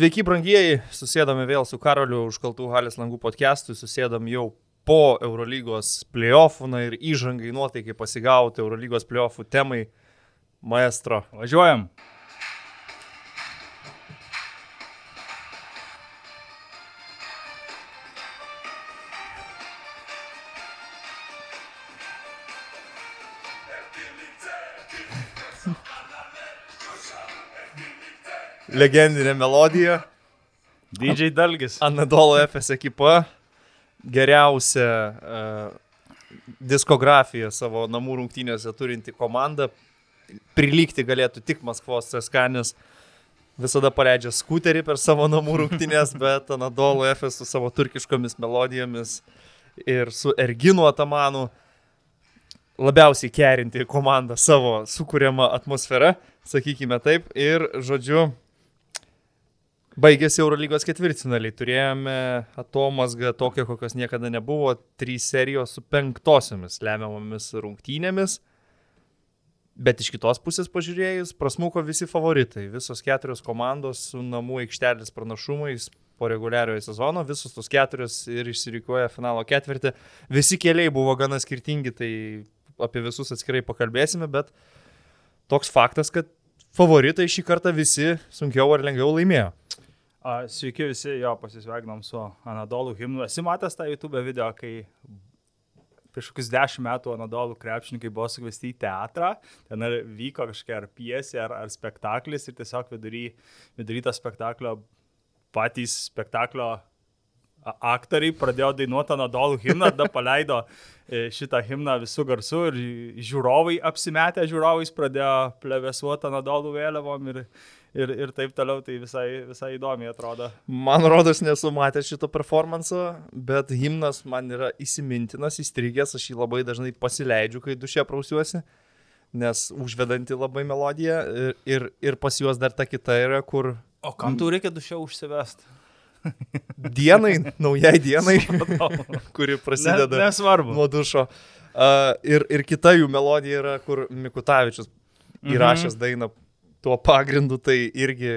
Sveiki, brangieji, susėdame vėl su Karoliu užkaltų halės langų podcast'ui, susėdam jau po Eurolygos playoffų, na ir įžangai nuotaikai pasigauti Eurolygos playoffų temai. Maestro. Važiuojam. Legendinė melodija. DJ Dalgis. Anadolo FS ekipa. Geriausia uh, diskografija savo namų rungtynėse turinti komanda. Prilygti galėtų tik Maskvos CSK, nes visada paleidžia skuterį per savo namų rungtynės, bet Anadolo FS su savo turkiškomis melodijomis ir su Erginu Atamanu labiausiai kerinti komandą savo sukūriamą atmosferą, sakykime taip. Ir, žodžiu, Baigėsi Eurolygos ketvirtfinaliai, turėjome atomasgą tokią, kokios niekada nebuvo, trys serijos su penktosiomis lemiamomis rungtynėmis, bet iš kitos pusės pažiūrėjus, prasmuko visi favoritai, visos keturios komandos su namų aikštelės pranašumais po reguliariojo sezono, visos tos keturios ir išsirikuoja finalo ketvirtį, visi keliai buvo gana skirtingi, tai apie visus atskirai pakalbėsime, bet toks faktas, kad favoritai šį kartą visi sunkiau ar lengviau laimėjo. A, sveiki visi, jo pasisveikinom su Anadolu himnu. Esi matęs tą YouTube video, kai prieš kokius dešimt metų Anadolų krepšininkai buvo sukviesti į teatrą, ten ar vyko kažkokia ar piesė, ar, ar spektaklis ir tiesiog vidury, vidury to spektaklio patys spektaklio aktoriai pradėjo dainuoti Anadolų himną, tada paleido e, šitą himną visų garsų ir žiūrovai apsimetę žiūrovais pradėjo plevesuoti Anadolų vėliavom ir ir, ir taip toliau, tai visai, visai įdomiai atrodo. Man rodos, nesu matęs šito performanso, bet himnas man yra įsimintinas, įstrigęs, aš jį labai dažnai pasileidžiu, kai dušė prausiuosi, nes užvedanti labai melodiją ir, ir, ir pas juos dar ta kita yra, kur... O kam tu reikia dušė užsivest? dienai, naujai dienai, kuri prasideda ne, nesvarbu. nuo dušo. Uh, ir, ir kita jų melodija yra, kur Mikutavičius įrašęs mhm. dainą tuo pagrindu tai irgi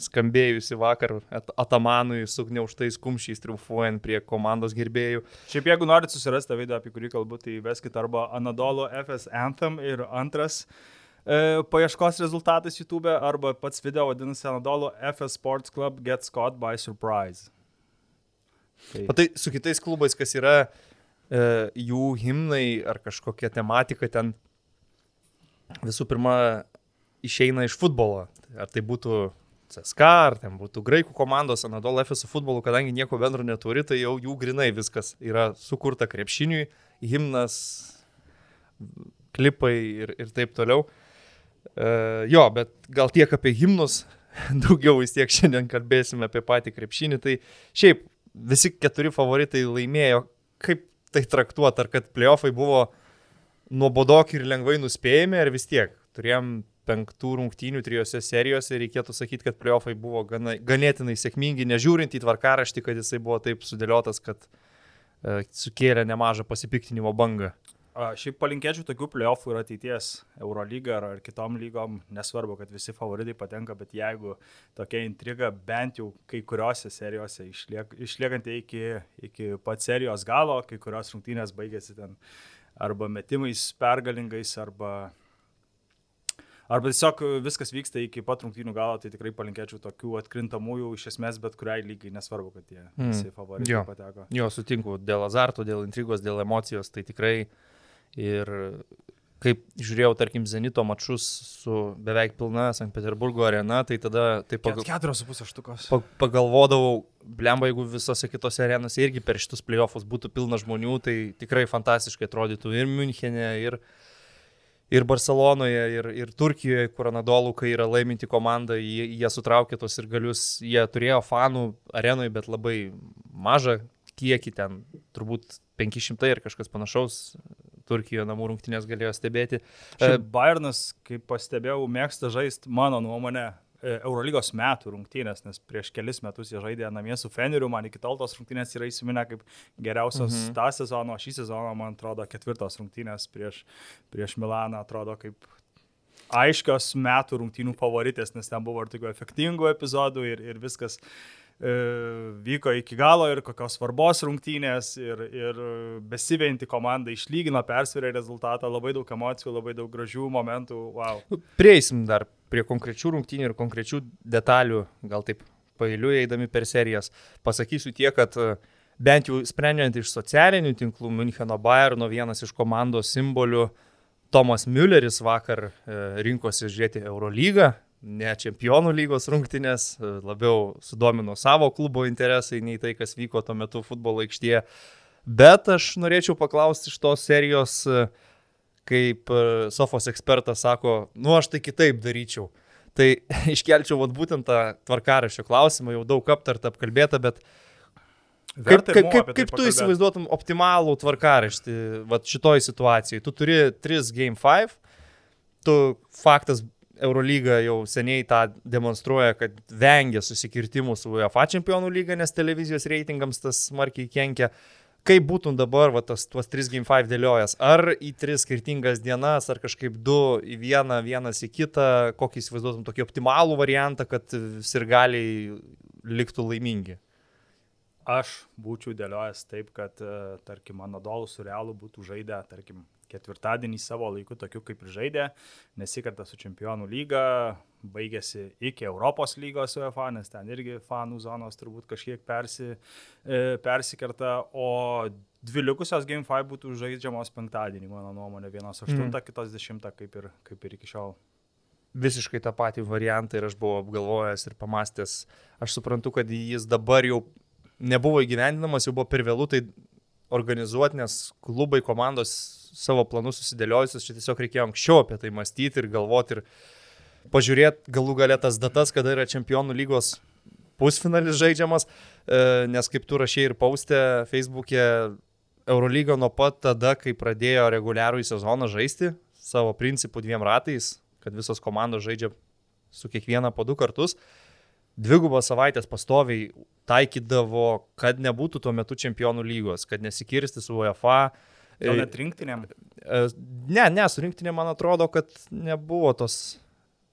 skambėjusi vakar Atamanui su gniauštais kumščiais triumfuojant prie komandos gerbėjų. Šiaip jeigu norit susirasti tą video, apie kurį kalbu, tai veskite arba Anadolo FS Anthem ir antras e, paieškos rezultatas YouTube arba pats video vadinasi Anadolo FS Sports Club Gets Caught by Surprise. Tai. O tai su kitais klubais, kas yra e, jų himnai ar kažkokia tematika ten visų pirma išeina iš futbolo. Ar tai būtų CSK, ar ten būtų graikų komandos, Anadol FS su futbolu, kadangi nieko bendro neturi, tai jau jų grinai viskas yra sukurta krepšiniui, himnas, klipai ir, ir taip toliau. Uh, jo, bet gal tiek apie himnus, daugiau vis tiek šiandien kalbėsime apie patį krepšinį. Tai šiaip visi keturi favoritai laimėjo. Kaip tai traktuoti, ar kad playoffai buvo nuobodoki ir lengvai nuspėjami, ar vis tiek turėjom penktų rungtynių trijose serijose reikėtų sakyti, kad playoffai buvo gana, ganėtinai sėkmingi, nežiūrint į tvarkaraštį, kad jisai buvo taip sudėliotas, kad e, sukėlė nemažą pasipiktinimo bangą. A, šiaip palinkėčiau tokių playoffų ir ateities Eurolyga ar, ar kitom lygom, nesvarbu, kad visi favoritai patenka, bet jeigu tokia intriga bent jau kai kuriuose serijose išliek, išliekant iki, iki pat serijos galo, kai kurios rungtynės baigėsi ten arba metimais pergalingais, arba Arba tiesiog viskas vyksta iki pat rungtynių galo, tai tikrai palinkėčiau tokių atkrintamųjų iš esmės bet kuriai lygiai, nesvarbu, kad jie mm. visi favoritai jo. pateko. Jo, sutinku, dėl azarto, dėl intrigos, dėl emocijos, tai tikrai ir kaip žiūrėjau, tarkim, Zenito mačus su beveik pilna St. Peterburgo arena, tai tada taip pagal... Keturios su pusė štukos. Pagalvodavau, blemba, jeigu visose kitose arenose irgi per šitus playoffus būtų pilna žmonių, tai tikrai fantastiškai atrodytų ir Münchenė, ir... Ir Barcelonoje, ir, ir Turkijoje, kur Anadolų, kai yra laiminti komanda, jie, jie sutraukė tos ir galius, jie turėjo fanų arenoje, bet labai mažą kiekį ten, turbūt 500 ir kažkas panašaus. Turkijoje namų rungtynės galėjo stebėti. Šiaip Bayernas, kaip pastebėjau, mėgsta žaisti, mano nuomonė, E, Eurolygos metų rungtynės, nes prieš kelis metus jie žaidė namie su Feneriu, man iki tol tos rungtynės yra įsiminę kaip geriausios mhm. tą sezoną, šį sezoną, man atrodo, ketvirtos rungtynės prieš, prieš Milaną atrodo kaip aiškios metų rungtynių favoritės, nes ten buvo ir tokių efektingų epizodų ir, ir viskas e, vyko iki galo ir kokios svarbos rungtynės ir, ir besiveinti komanda išlygino persvirę rezultatą, labai daug emocijų, labai daug gražių momentų. Wow. Nu, prieisim dar prie konkrečių rungtynių ir konkrečių detalių, gal taip pailiui eidami per serijas. Pasakysiu tiek, kad uh, bent jau sprendžiant iš socialinių tinklų, Müncheno Bayerno vienas iš komandos simbolių, Tomas Mülleris vakar e, rinkosi žiūrėti Eurolygą, ne čempionų lygos rungtynės, e, labiau sudomino savo klubo interesai nei tai, kas vyko tuo metu futbolo aikštėje. Bet aš norėčiau paklausti iš tos serijos, e, kaip Sofos ekspertas sako, nu aš tai kitaip daryčiau. Tai iškelčiau vat, būtent tą tvarkarašio klausimą, jau daug aptarta, apkalbėta, bet uh, Kaip, kaip, kaip, kaip tu įsivaizduotum optimalų tvarkaraštį šitoj situacijai? Tu turi 3 Game 5, tu faktas Eurolyga jau seniai tą demonstruoja, kad vengia susikirtimų su UEFA čempionų lyga, nes televizijos reitingams tas smarkiai kenkia. Kaip būtum dabar va, tas, tuos 3 Game 5 dėliojas? Ar į 3 skirtingas dienas, ar kažkaip 2 į vieną, vienas į kitą, kokį įsivaizduotum tokį optimalų variantą, kad sirgaliai liktų laimingi? Aš būčiau dėliojęs taip, kad, e, tarkim, mano dolų su realu būtų žaidę, tarkim, ketvirtadienį savo laiku, tokiu kaip ir žaidė, nesikarta su čempionų lyga, baigėsi iki Europos lygos UEFA, nes ten irgi fanų zonos turbūt kažkiek persi, e, persikerta, o dvi likusios Game 5 būtų žaidžiamos penktadienį, mano nuomonė, vienos 8, mm. kitos 10, kaip ir, kaip ir iki šiol visiškai tą patį variantą ir aš buvau apgalvojęs ir pamastęs. Aš suprantu, kad jis dabar jau nebuvo įgyvendinamas, jau buvo per vėlų tai organizuoti, nes klubai, komandos savo planus susidėliojusius, čia tiesiog reikėjo anksčiau apie tai mąstyti ir galvoti ir pažiūrėti galų galę tas datas, kada yra čempionų lygos pusfinalis žaidžiamas, e, nes kaip tu rašiai ir paustė Facebook'e, Eurolyga nuo pat tada, kai pradėjo reguliarų į sezoną žaisti savo principų dviem ratais, kad visos komandos žaidžia su kiekviena po du kartus, dvigubos savaitės pastoviai taikydavo, kad nebūtų tuo metu čempionų lygos, kad nesikirsti su UEFA. Gal net rinktinėm? E, ne, ne, su rinktinėm man atrodo, kad nebuvo tos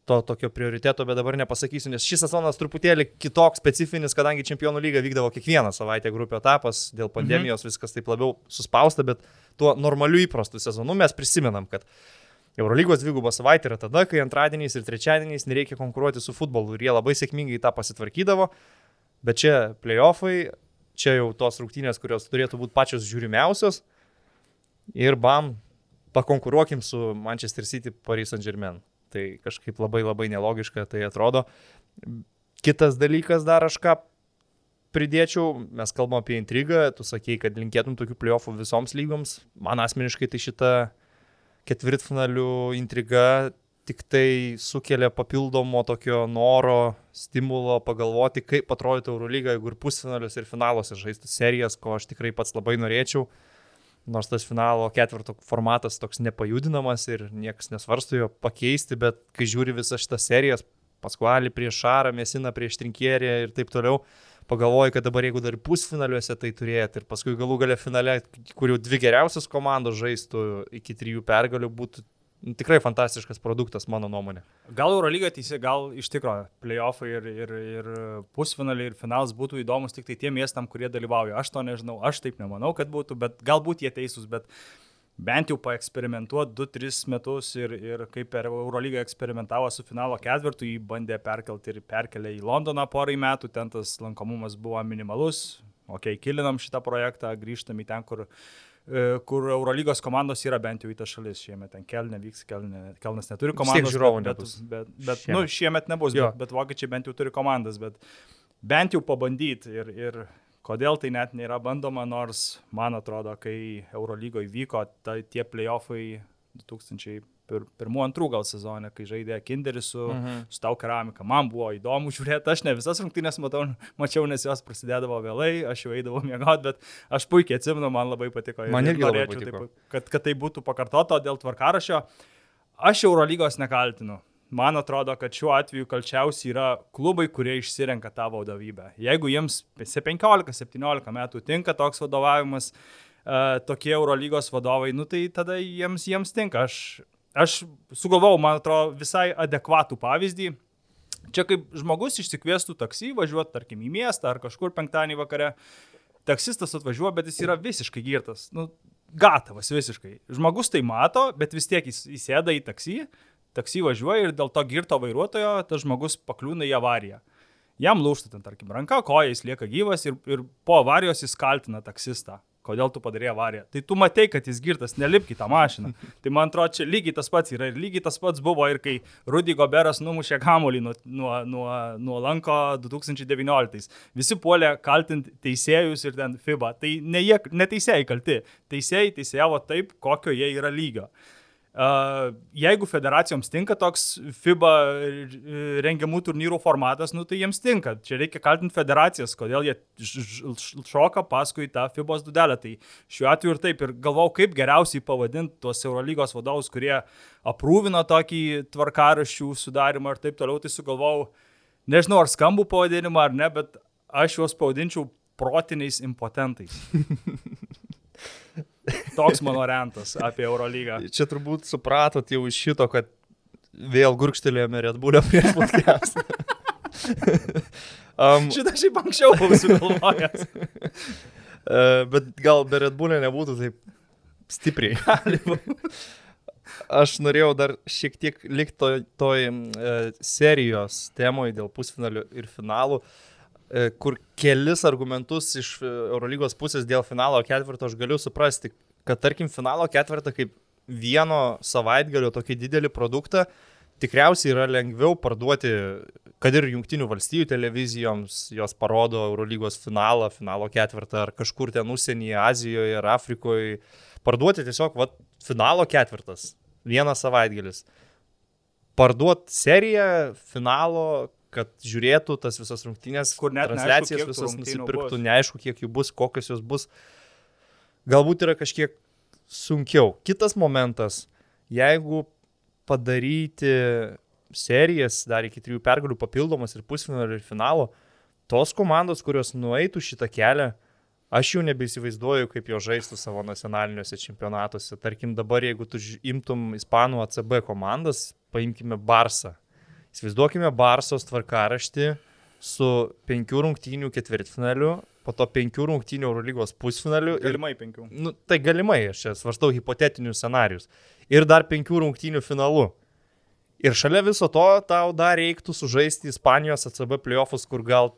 to tokio prioriteto, bet dabar nepasakysiu, nes šis sezonas truputėlį kitoks, specifinis, kadangi čempionų lyga vykdavo kiekvieną savaitę grupio etapas, dėl mhm. pandemijos mhm. viskas taip labiau suspausta, bet tuo normaliu įprastu sezonu mes prisimenam, kad Eurolygos dvigubą savaitę yra tada, kai antradieniais ir trečiadieniais nereikia konkuruoti su futbolu ir jie labai sėkmingai tą pasitvarkydavo. Bet čia playoffai, čia jau tos rungtynės, kurios turėtų būti pačios žiūrimiausios. Ir bam, pakonkuruokim su Manchester City, Paris Saint Germain. Tai kažkaip labai labai nelogiška tai atrodo. Kitas dalykas dar aš ką pridėčiau, mes kalbam apie intrigą, tu sakei, kad linkėtum tokių playoffų visoms lygoms. Man asmeniškai tai šita ketvirtfinalių intriga tik tai sukelia papildomo tokio noro, stimulo pagalvoti, kaip atrodytų Eurolyga, jeigu ir pusfinalius, ir finaluose žaistų serijas, ko aš tikrai pats labai norėčiau. Nors tas finalo ketvirto formatas toks nepajudinamas ir niekas nesvarsto jo pakeisti, bet kai žiūri visas šitas serijas, Paskualį prieš Šarą, Mesina prieš Trinkierį ir taip toliau, pagalvoju, kad dabar jeigu dar pusfinaliuose tai turėti ir paskui galų gale finale, kur jau dvi geriausios komandos žaistų iki trijų pergalių, būtų tikrai fantastiškas produktas, mano nuomonė. Gal Eurolyga teisė, gal iš tikrųjų playoffai ir, ir, ir pusfinaliai ir finalas būtų įdomus tik tai tiem miestam, kurie dalyvauja. Aš to nežinau, aš taip nemanau, kad būtų, bet galbūt jie teisūs, bet bent jau paeksperimentuoti 2-3 metus ir, ir kaip per Eurolygą eksperimentavo su finalo ketvirtu, jį bandė perkelti ir perkelė į Londoną porai metų, ten tas lankomumas buvo minimalus. Ok, kilinam šitą projektą, grįžtam į ten, kur E, kur Eurolygos komandos yra bent jau į tą šalis šiemet. Ten Kelne vyks, Kelne, Kelnas neturi komandos. Žiūrovų bet, nebus. Bet, bet, bet šiemet. Nu, šiemet nebus, jo. bet, bet vokiečiai bent jau turi komandas, bet bent jau pabandyti ir, ir kodėl tai net nėra bandoma, nors man atrodo, kai Eurolygoje vyko ta, tie playoffai 2000 pir, pirmų, antrų gal sezonė, kai žaidė Kinderis su, mhm. su tau keramika. Man buvo įdomu žiūrėti, aš ne visas rungtynės matau, mačiau, nes jos prasidėdavo vėlai, aš jau eidavau miegoti, bet aš puikiai atsimenu, man labai patiko. Man irgi norėčiau, taip, kad, kad tai būtų pakartoto dėl tvarkarašio. Aš Eurolygos nekaltinu. Man atrodo, kad šiuo atveju kalčiausi yra klubai, kurie išsirenka tą vadovybę. Jeigu jiems 15-17 metų tinka toks vadovavimas, uh, tokie Eurolygos vadovai, nu tai tada jiems, jiems tinka. Aš aš sugalvojau, man atrodo, visai adekvatų pavyzdį. Čia kaip žmogus išsikviestų taksi, važiuoti, tarkim, į miestą ar kažkur penktadienį vakare. Taksistas atvažiuoja, bet jis yra visiškai girtas. Nu, gatavas visiškai. Žmogus tai mato, bet vis tiek jis įsėda į taksi, taksi važiuoja ir dėl to girto vairuotojo tas žmogus pakliūna į avariją. Jam lūšta ten, tarkim, ranka, koja, jis lieka gyvas ir, ir po avarijos jis kaltina taksistą kodėl tu padarė avariją. Tai tu matei, kad jis girtas, nelipk į tą mašiną. Tai man atrodo, čia lygiai tas pats yra ir lygiai tas pats buvo ir kai Rudy Goberas numušė kamolį nuo, nuo, nuo, nuo lanko 2019. Visi puolė kaltinti teisėjus ir ten FIBA. Tai ne, jie, ne teisėjai kalti. Teisėjai teisėjavo taip, kokio jie yra lygio. Jeigu federacijoms tinka toks FIBA rengiamų turnyrų formatas, nu, tai jiems tinka. Čia reikia kaltinti federacijas, kodėl jie šoka paskui tą FIBOS dudelę. Tai šiuo atveju ir taip. Ir galvau, kaip geriausiai pavadinti tuos Eurolygos vadovus, kurie aprūvino tokį tvarkaraščių sudarimą ir taip toliau. Tai sugalvojau, nežinau ar skambų pavadinimą ar ne, bet aš juos pavadinčiau protiniais impotentais. Toks mano rentas apie Eurolygą. Čia turbūt supratot jau iš šito, kad vėl gurkštelėjome Red Bullą prieš podcast. um, Šitą šiaip anksčiau buvau sugalvojęs. uh, bet gal be Red Bull'e nebūtų taip stipriai. Aš norėjau dar šiek tiek likti toj, toj uh, serijos temoje dėl pusfinalių ir finalų. Uh, kur kelis argumentus iš e, Eurolygos pusės dėl finalo ketvirto aš galiu suprasti, kad tarkim finalo ketvirtą kaip vieno savaitgalio tokį didelį produktą tikriausiai yra lengviau parduoti, kad ir jungtinių valstybių televizijoms, jos parodo Eurolygos finalą, finalo ketvirtą ar kažkur ten užsienyje, Azijoje ar Afrikoje, parduoti tiesiog vat, finalo ketvirtas, vienas savaitgalis. Parduoti seriją finalo kad žiūrėtų tas visas rungtynės, kur net transliacijas neaišku, visas nusipirktų, bus. neaišku, kiek jų bus, kokios jos bus. Galbūt yra kažkiek sunkiau. Kitas momentas, jeigu padaryti serijas dar iki trijų pergalių papildomas ir pusfinalio ir finalo, tos komandos, kurios nueitų šitą kelią, aš jau nebeįsivaizduoju, kaip jo žaistų savo nacionaliniuose čempionatuose. Tarkim, dabar jeigu tu imtum Ispanų ACB komandas, paimkime Barsą. Įsivaizduokime Barsos tvarkaraštį su penkių rungtynių ketvirtfinaliu, po to penkių rungtynių Eurolygos pusfinaliu. Galimai penkių. Nu, tai galimai, aš čia svarstau hipotetinius scenarius. Ir dar penkių rungtynių finalu. Ir šalia viso to tau dar reiktų sužaisti Ispanijos ACB playoffus, kur gal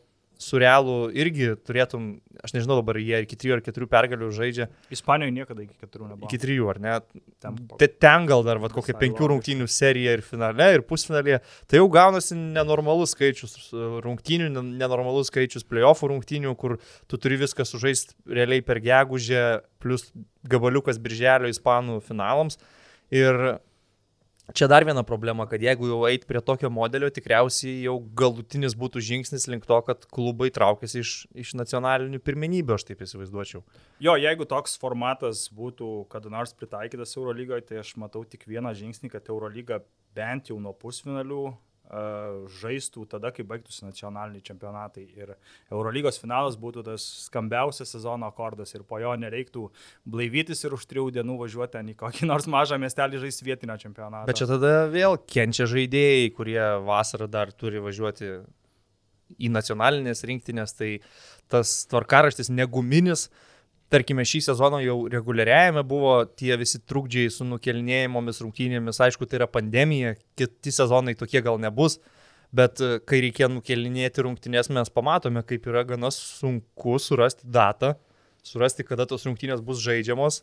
su realu irgi turėtum, aš nežinau dabar, jie iki 3 ar 4 pergalių žaidžia. Ispanijoje niekada iki 4 nebuvo. Iki 3 ar ne? Ten, ten gal dar vat, kokia 5 rungtynių serija ir finale, ir pusfinalėje. Tai jau gaunasi nenormalus skaičius rungtynių, nenormalus skaičius playoffų rungtynių, kur tu turi viską sužaisti realiai per gegužę, plus gabaliukas birželio ispanų finalams. Ir Čia dar viena problema, kad jeigu jau eit prie tokio modelio, tikriausiai jau galutinis būtų žingsnis link to, kad klubai traukiasi iš, iš nacionalinių pirmenybių, aš taip įsivaizduočiau. Jo, jeigu toks formatas būtų kada nors pritaikytas Eurolygoje, tai aš matau tik vieną žingsnį, kad Eurolyga bent jau nuo pusfinalių žaistų tada, kai baigtųsi nacionaliniai čempionatai. Ir Eurolygos finalas būtų tas skambiausias sezono akordas ir po jo nereiktų blaivytis ir už trijų dienų važiuoti ten į kokį nors mažą miestelį žaisti vietinio čempionato. Bet čia tada vėl kenčia žaidėjai, kurie vasarą dar turi važiuoti į nacionalinės rinktinės, tai tas tvarkaraštis neguminis. Uh, tarkime, šį sezoną jau reguliariajame buvo tie visi trukdžiai su nukelinėjimomis rungtynėmis, aišku, tai yra pandemija, kiti sezonai tokie gal nebus, bet e, kai reikia nukelinėti rungtynės, mes pamatome, kaip yra gana sunku surasti datą, surasti, kada tos rungtynės bus žaidžiamos.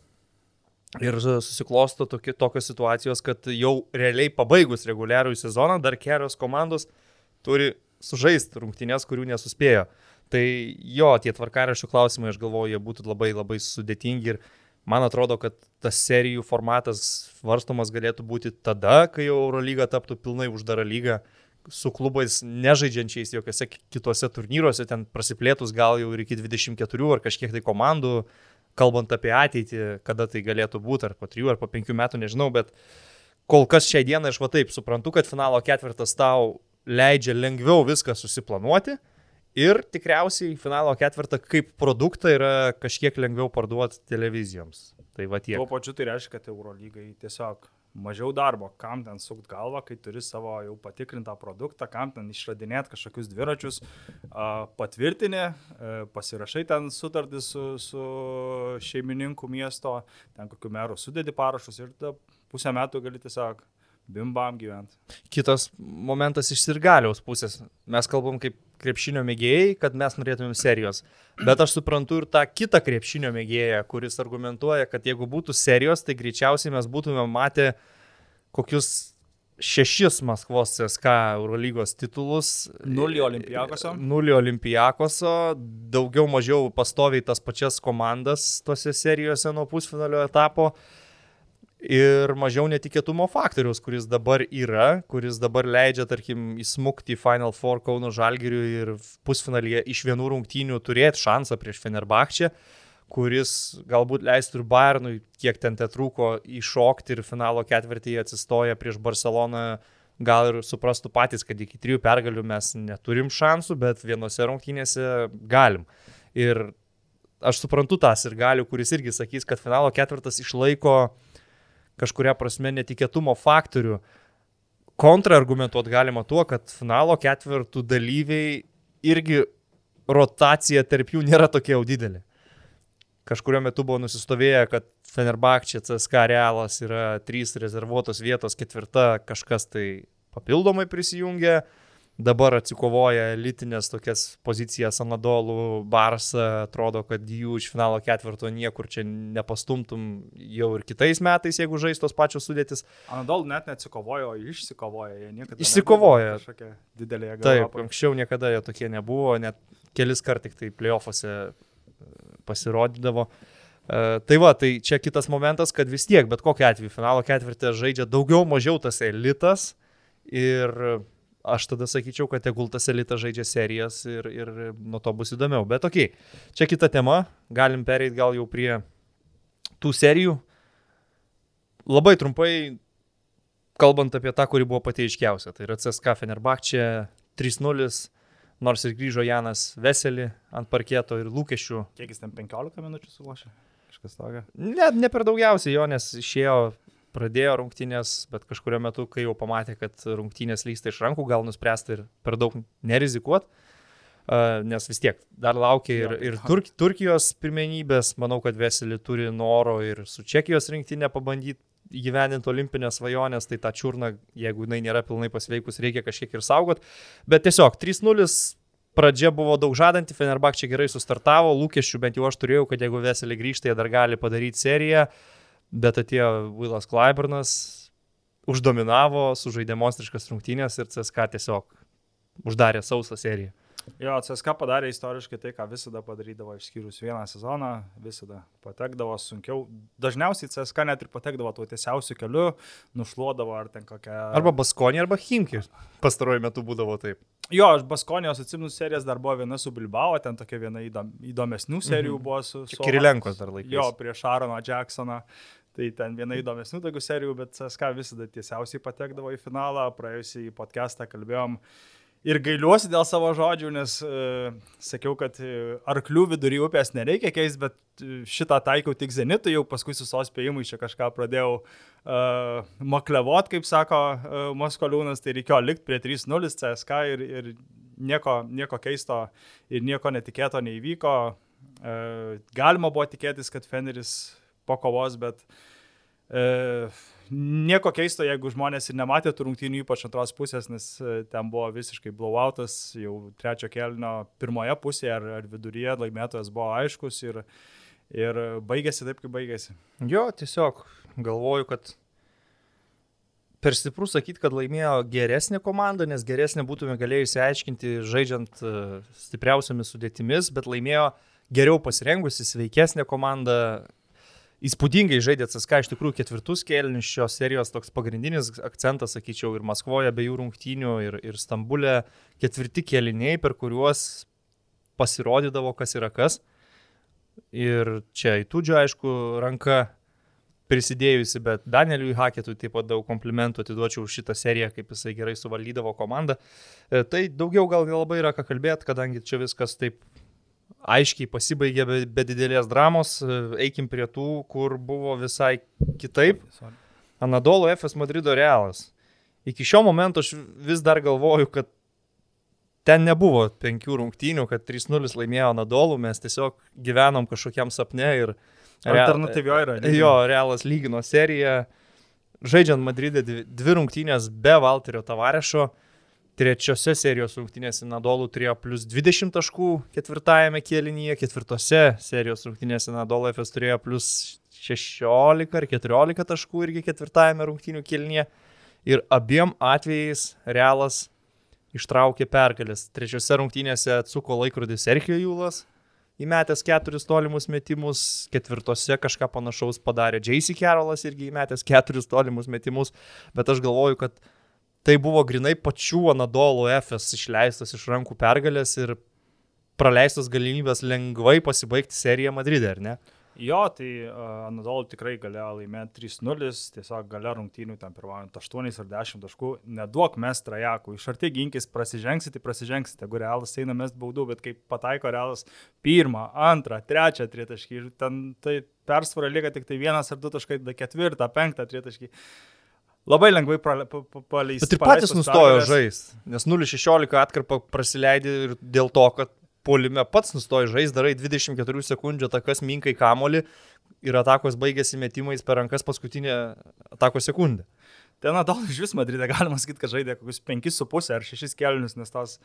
Ir susiklosto tokie, tokios situacijos, kad jau realiai pabaigus reguliarųjį sezoną dar kelios komandos turi sužaisti rungtynės, kurių nesuspėjo. Tai jo, tie tvarkaraščių klausimai, aš galvoju, jie būtų labai labai sudėtingi ir man atrodo, kad tas serijų formatas svarstomas galėtų būti tada, kai jau Eurolyga taptų pilnai uždara lyga su klubais nežaidžiančiais jokiose kitose turnyruose, ten prasiplėtus gal jau ir iki 24 ar kažkiek tai komandų, kalbant apie ateitį, kada tai galėtų būti, ar po 3 ar po 5 metų, nežinau, bet kol kas šią dieną aš va taip suprantu, kad finalo ketvirtas tau leidžia lengviau viską susiplanuoti Ir tikriausiai finalo ketvirtą kaip produktą yra kažkiek lengviau parduoti televizijoms. Tai va tiek. Tuo pačiu tai reiškia, kad Eurolygai tiesiog mažiau darbo, kam ten sukt galvą, kai turi savo jau patikrintą produktą, kam ten išradinėti kažkokius dviračius, patvirtinė, e, pasirašai ten sutartį su, su šeimininku miesto, ten kokiu meru sudėdi parašus ir pusę metų gali tiesiog bimbam gyventi. Kitas momentas iš sirgaliaus pusės. Mes kalbam kaip krepšinio mėgėjai, kad mes norėtumėm serijos. Bet aš suprantu ir tą kitą krepšinio mėgėją, kuris argumentuoja, kad jeigu būtų serijos, tai greičiausiai mes būtume matę kokius šešis Maskvos CSK Eurolygos titulus. Nulį Olimpijakoso. Nulį Olimpijakoso, daugiau mažiau pastoviai tas pačias komandas tose serijose nuo pusfinalio etapo ir mažiau netikėtumo faktoriaus, kuris dabar yra, kuris dabar leidžia, tarkim, įsmukti į Final Four Kauno Žalgiriui ir pusfinalyje iš vienų rungtynių turėti šansą prieš Fenerbahčę, kuris galbūt leistų ir Bayernui, kiek ten te trūko, iššokti ir finalo ketvirtyje atsistoja prieš Barceloną. Gal ir suprastų patys, kad iki trijų pergalių mes neturim šansų, bet vienose rungtynėse galim. Ir aš suprantu tas ir galiu, kuris irgi sakys, kad finalo ketvirtas išlaiko uh, kažkuria prasme netikėtumo faktorių. Kontraargumentuot galima tuo, kad finalo ketvirtų dalyviai irgi rotacija tarp jų nėra tokia jau didelė. Kažkurio metu buvo nusistovėję, kad Fenerbakčia, CSK Realas yra trys rezervuotos vietos, ketvirta kažkas tai papildomai prisijungia, dabar atsikovoja elitinės tokias pozicijas Anadolų, Barsą, atrodo, kad jų iš finalo ketvirto niekur čia nepastumtum jau ir kitais metais, jeigu žais tos pačios sudėtis. Anadolų net neatsikovojo, išsikovojo, jie niekada. Išsikovojo. Didelė jėga. Taip, anksčiau niekada jie tokie nebuvo, net kelis kart tik tai playoffuose e, pasirodydavo. Uh, tai va, tai čia kitas momentas, kad vis tiek, bet kokiu atveju, finalo ketvirtį žaidžia daugiau mažiau tas elitas ir aš tada sakyčiau, kad tegul tas elitas žaidžia serijas ir, ir nuo to bus įdomiau. Bet ok, čia kita tema, galim pereiti gal jau prie tų serijų. Labai trumpai, kalbant apie tą, kuri buvo pati aiškiausia, tai yra CSK Fenerbahčia 3-0, nors ir grįžo Janas Veselį ant parketo ir lūkesčių. Kiek jis ten 15 minučių sulošė? Kažkas tokio? Ne, ne per daugiausiai jo, nes išėjo pradėjo rungtynės, bet kažkurio metu, kai jau pamatė, kad rungtynės lysta iš rankų, gal nuspręsta ir per daug nerizikuot, nes vis tiek dar laukia ir, ir Turk, Turkijos pirmenybės, manau, kad Veselį turi noro ir su Čekijos rinktinė pabandyti įgyvendinti olimpinės svajonės, tai tą čiurną, jeigu jinai nėra pilnai pasveikus, reikia kažkiek ir saugot. Bet tiesiog 3-0 pradžia buvo daug žadanti, Fenerbak čia gerai sustartavo, lūkesčių bent jau aš turėjau, kad jeigu Veselį grįžta, jie dar gali padaryti seriją. Uh, bet atėjo Willas Kleibernas, uždominavo, sužaidė monstriškas rungtynės ir CSK tiesiog uždarė sausą seriją. Jo, CSK padarė istoriškai tai, ką visada padarydavo, išskyrus vieną sezoną, visada patekdavo sunkiau. Dažniausiai CSK net ir patekdavo tuo tiesiausiu keliu, nušluodavo ar ten kokią... Arba Baskonė, arba Himki. Pastaruoju metu būdavo taip. Jo, aš Baskonijos atsimenu serijas dar buvo viena su Bilbao, ten tokia viena įdom, įdomesnių serijų mhm. buvo su... su Kirilenkos dar laikais. Jo, prieš Aaroną Jacksoną. Tai ten viena įdomesnių tokių serijų, bet CSK visada tiesiausiai patekdavo į finalą. Praėjusį podcastą kalbėjom ir gailiuosi dėl savo žodžių, nes uh, sakiau, kad e, arklių vidury upės nereikia keisti, bet e, šitą taikiau tik zenitui, jau paskui su sospėjimu čia kažką pradėjau uh, maklevot, kaip sako uh, Moskoliūnas, tai reikėjo likti prie 3-0 CSK ir, ir nieko, nieko keisto ir nieko netikėto neįvyko. Uh, galima buvo tikėtis, kad Feneris po kovos, bet e, nieko keisto, jeigu žmonės ir nematė tų rungtynių, ypač antros pusės, nes e, ten buvo visiškai blowoutas, jau trečio kelnio pirmoje pusėje ar, ar viduryje laimėtojas buvo aiškus ir, ir baigėsi taip, kaip baigėsi. Jo, tiesiog galvoju, kad per stiprų sakyti, kad laimėjo geresnė komanda, nes geresnė būtume galėję įsiaiškinti žaidžiant e, stipriausiamis sudėtimis, bet laimėjo geriau pasirengusi, sveikesnė komanda, įspūdingai žaidė CSK iš tikrųjų ketvirtus kėlinius šios serijos toks pagrindinis akcentas, sakyčiau, ir Maskvoje be jų rungtynių, ir, ir Stambulė ketvirti kėliniai, per kuriuos pasirodydavo, kas yra kas. Ir čia į Tudžio, aišku, ranka prisidėjusi, bet Danieliui Haketui taip pat daug komplimentų atiduočiau už šitą seriją, kaip jisai gerai suvaldydavo komandą. E, tai daugiau gal labai yra ką kalbėti, kadangi čia viskas taip aiškiai pasibaigė be, be didelės dramos, eikim prie tų, kur buvo visai kitaip. Anadolo FS Madrido Realas. Iki šio momento aš vis dar galvoju, kad ten nebuvo penkių rungtynių, kad 3-0 laimėjo Anadolų, mes tiesiog gyvenom kažkokiam sapne ir... Alternatyvioje yra. Jo, Realas lygino seriją. Žaidžiant Madridė dvi, dvi rungtynės be Valterio Tavarešo, trečiose serijos rungtynėse Nadolų turėjo plus 20 taškų ketvirtajame kėlinyje, ketvirtose serijos rungtynėse Nadolų FS turėjo plus 16 ar 14 taškų irgi ketvirtajame rungtynių kėlinyje. Ir abiem atvejais Realas ištraukė pergalės. Trečiose rungtynėse atsuko laikrodis Sergio Jūlas, įmetęs keturis tolimus metimus, ketvirtose kažką panašaus padarė J.C. Carolas irgi įmetęs keturis tolimus metimus, bet aš galvoju, kad tai buvo grinai pačių Anadolo FS išleistas iš rankų pergalės ir praleistos galimybės lengvai pasibaigti seriją Madride, ar ne? Jo, tai uh, Anadolu tikrai galėjo laimėti 3-0, tiesiog gale rungtynių ten pirmaujant 8 ar 10 taškų, neduok mes trajakų, iš arti ginkis, prasižengsite, prasižengsite, jeigu realas eina mes baudų, bet kai pataiko realas pirmą, antrą, trečią tritaškį ir ten tai persvara lieka tik tai vienas ar du taškai, tada ketvirtą, penktą tritaškį. Labai lengvai paleisti. Bet ir patys nustojo žaisti, nes 0-16 atkarpą prasileidė ir dėl to, kad polime pats nustoji žaisti, darai 24 sekundžių atakas minkai kamolį ir atakos baigėsi metimais per rankas paskutinę atakos sekundę. Ten Nadal iš vis Madride galima sakyti, kad žaidė kokius 5,5 ar 6 kelnius, nes tos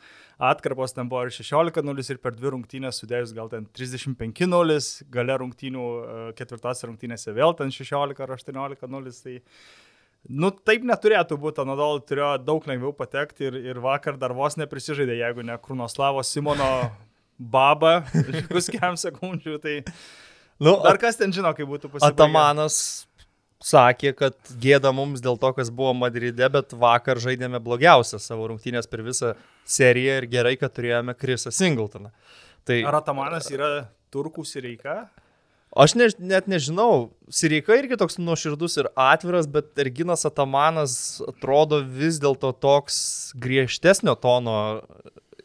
atkarpos ten buvo ir 16-0 ir per dvi rungtynės sudėjus gal ten 35-0, gale rungtynių e, ketvirtose rungtynėse vėl ten 16 ar 18-0. Tai, nu, taip neturėtų būti, Nadal turėjo daug lengviau patekti ir, ir vakar dar vos neprisižaidė, jeigu ne Krunoslavo Simono babą, likus kem sekundžių, tai... Nu, Dar kas ten žino, kaip būtų pasibaigę. Atamanas sakė, kad gėda mums dėl to, kas buvo Madride, bet vakar žaidėme blogiausią savo rungtynės per visą seriją ir gerai, kad turėjome Krisą Singletoną. Tai... Ar Atamanas yra turkų sireika? Aš ne, net nežinau, Sireika irgi toks nuoširdus ir atviras, bet Erginas Atamanas atrodo vis dėlto toks griežtesnio tono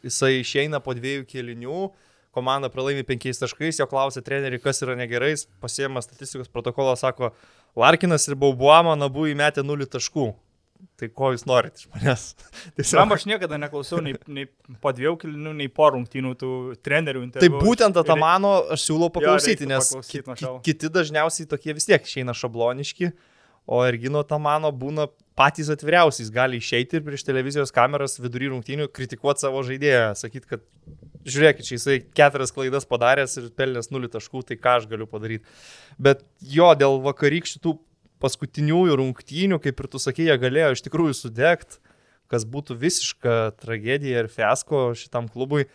jisai išeina po dviejų kėlinių, komanda pralaimi penkiais taškais, jo klausė trenerių, kas yra negerai, pasiema statistikos protokolą, sako, Larkinas ir Baubuama nabu įmetė 0 taškų. Tai ko jūs norite iš manęs? Tiesiog... Man aš niekada neklausiau nei, nei po dviejų kilinių, nei po rungtynių tų trenerių interviu. Tai būtent tą mano aš siūlau paklausyti, jo, nes paklausyti, ki, kiti dažniausiai tokie vis tiek išeina šabloniški, o Ergino tą mano būna patys atviriausiais gali išeiti ir prieš televizijos kameras vidury rungtynių kritikuoti savo žaidėją, sakyti, kad žiūrėkit, čia jisai keturias klaidas padaręs ir pelnęs nulį taškų, tai ką aš galiu padaryti. Bet jo, dėl vakarykščių paskutiniųjų rungtynių, kaip ir tu sakei, jie galėjo iš tikrųjų sudegti, kas būtų visiška tragedija ir fiasko šitam klubui.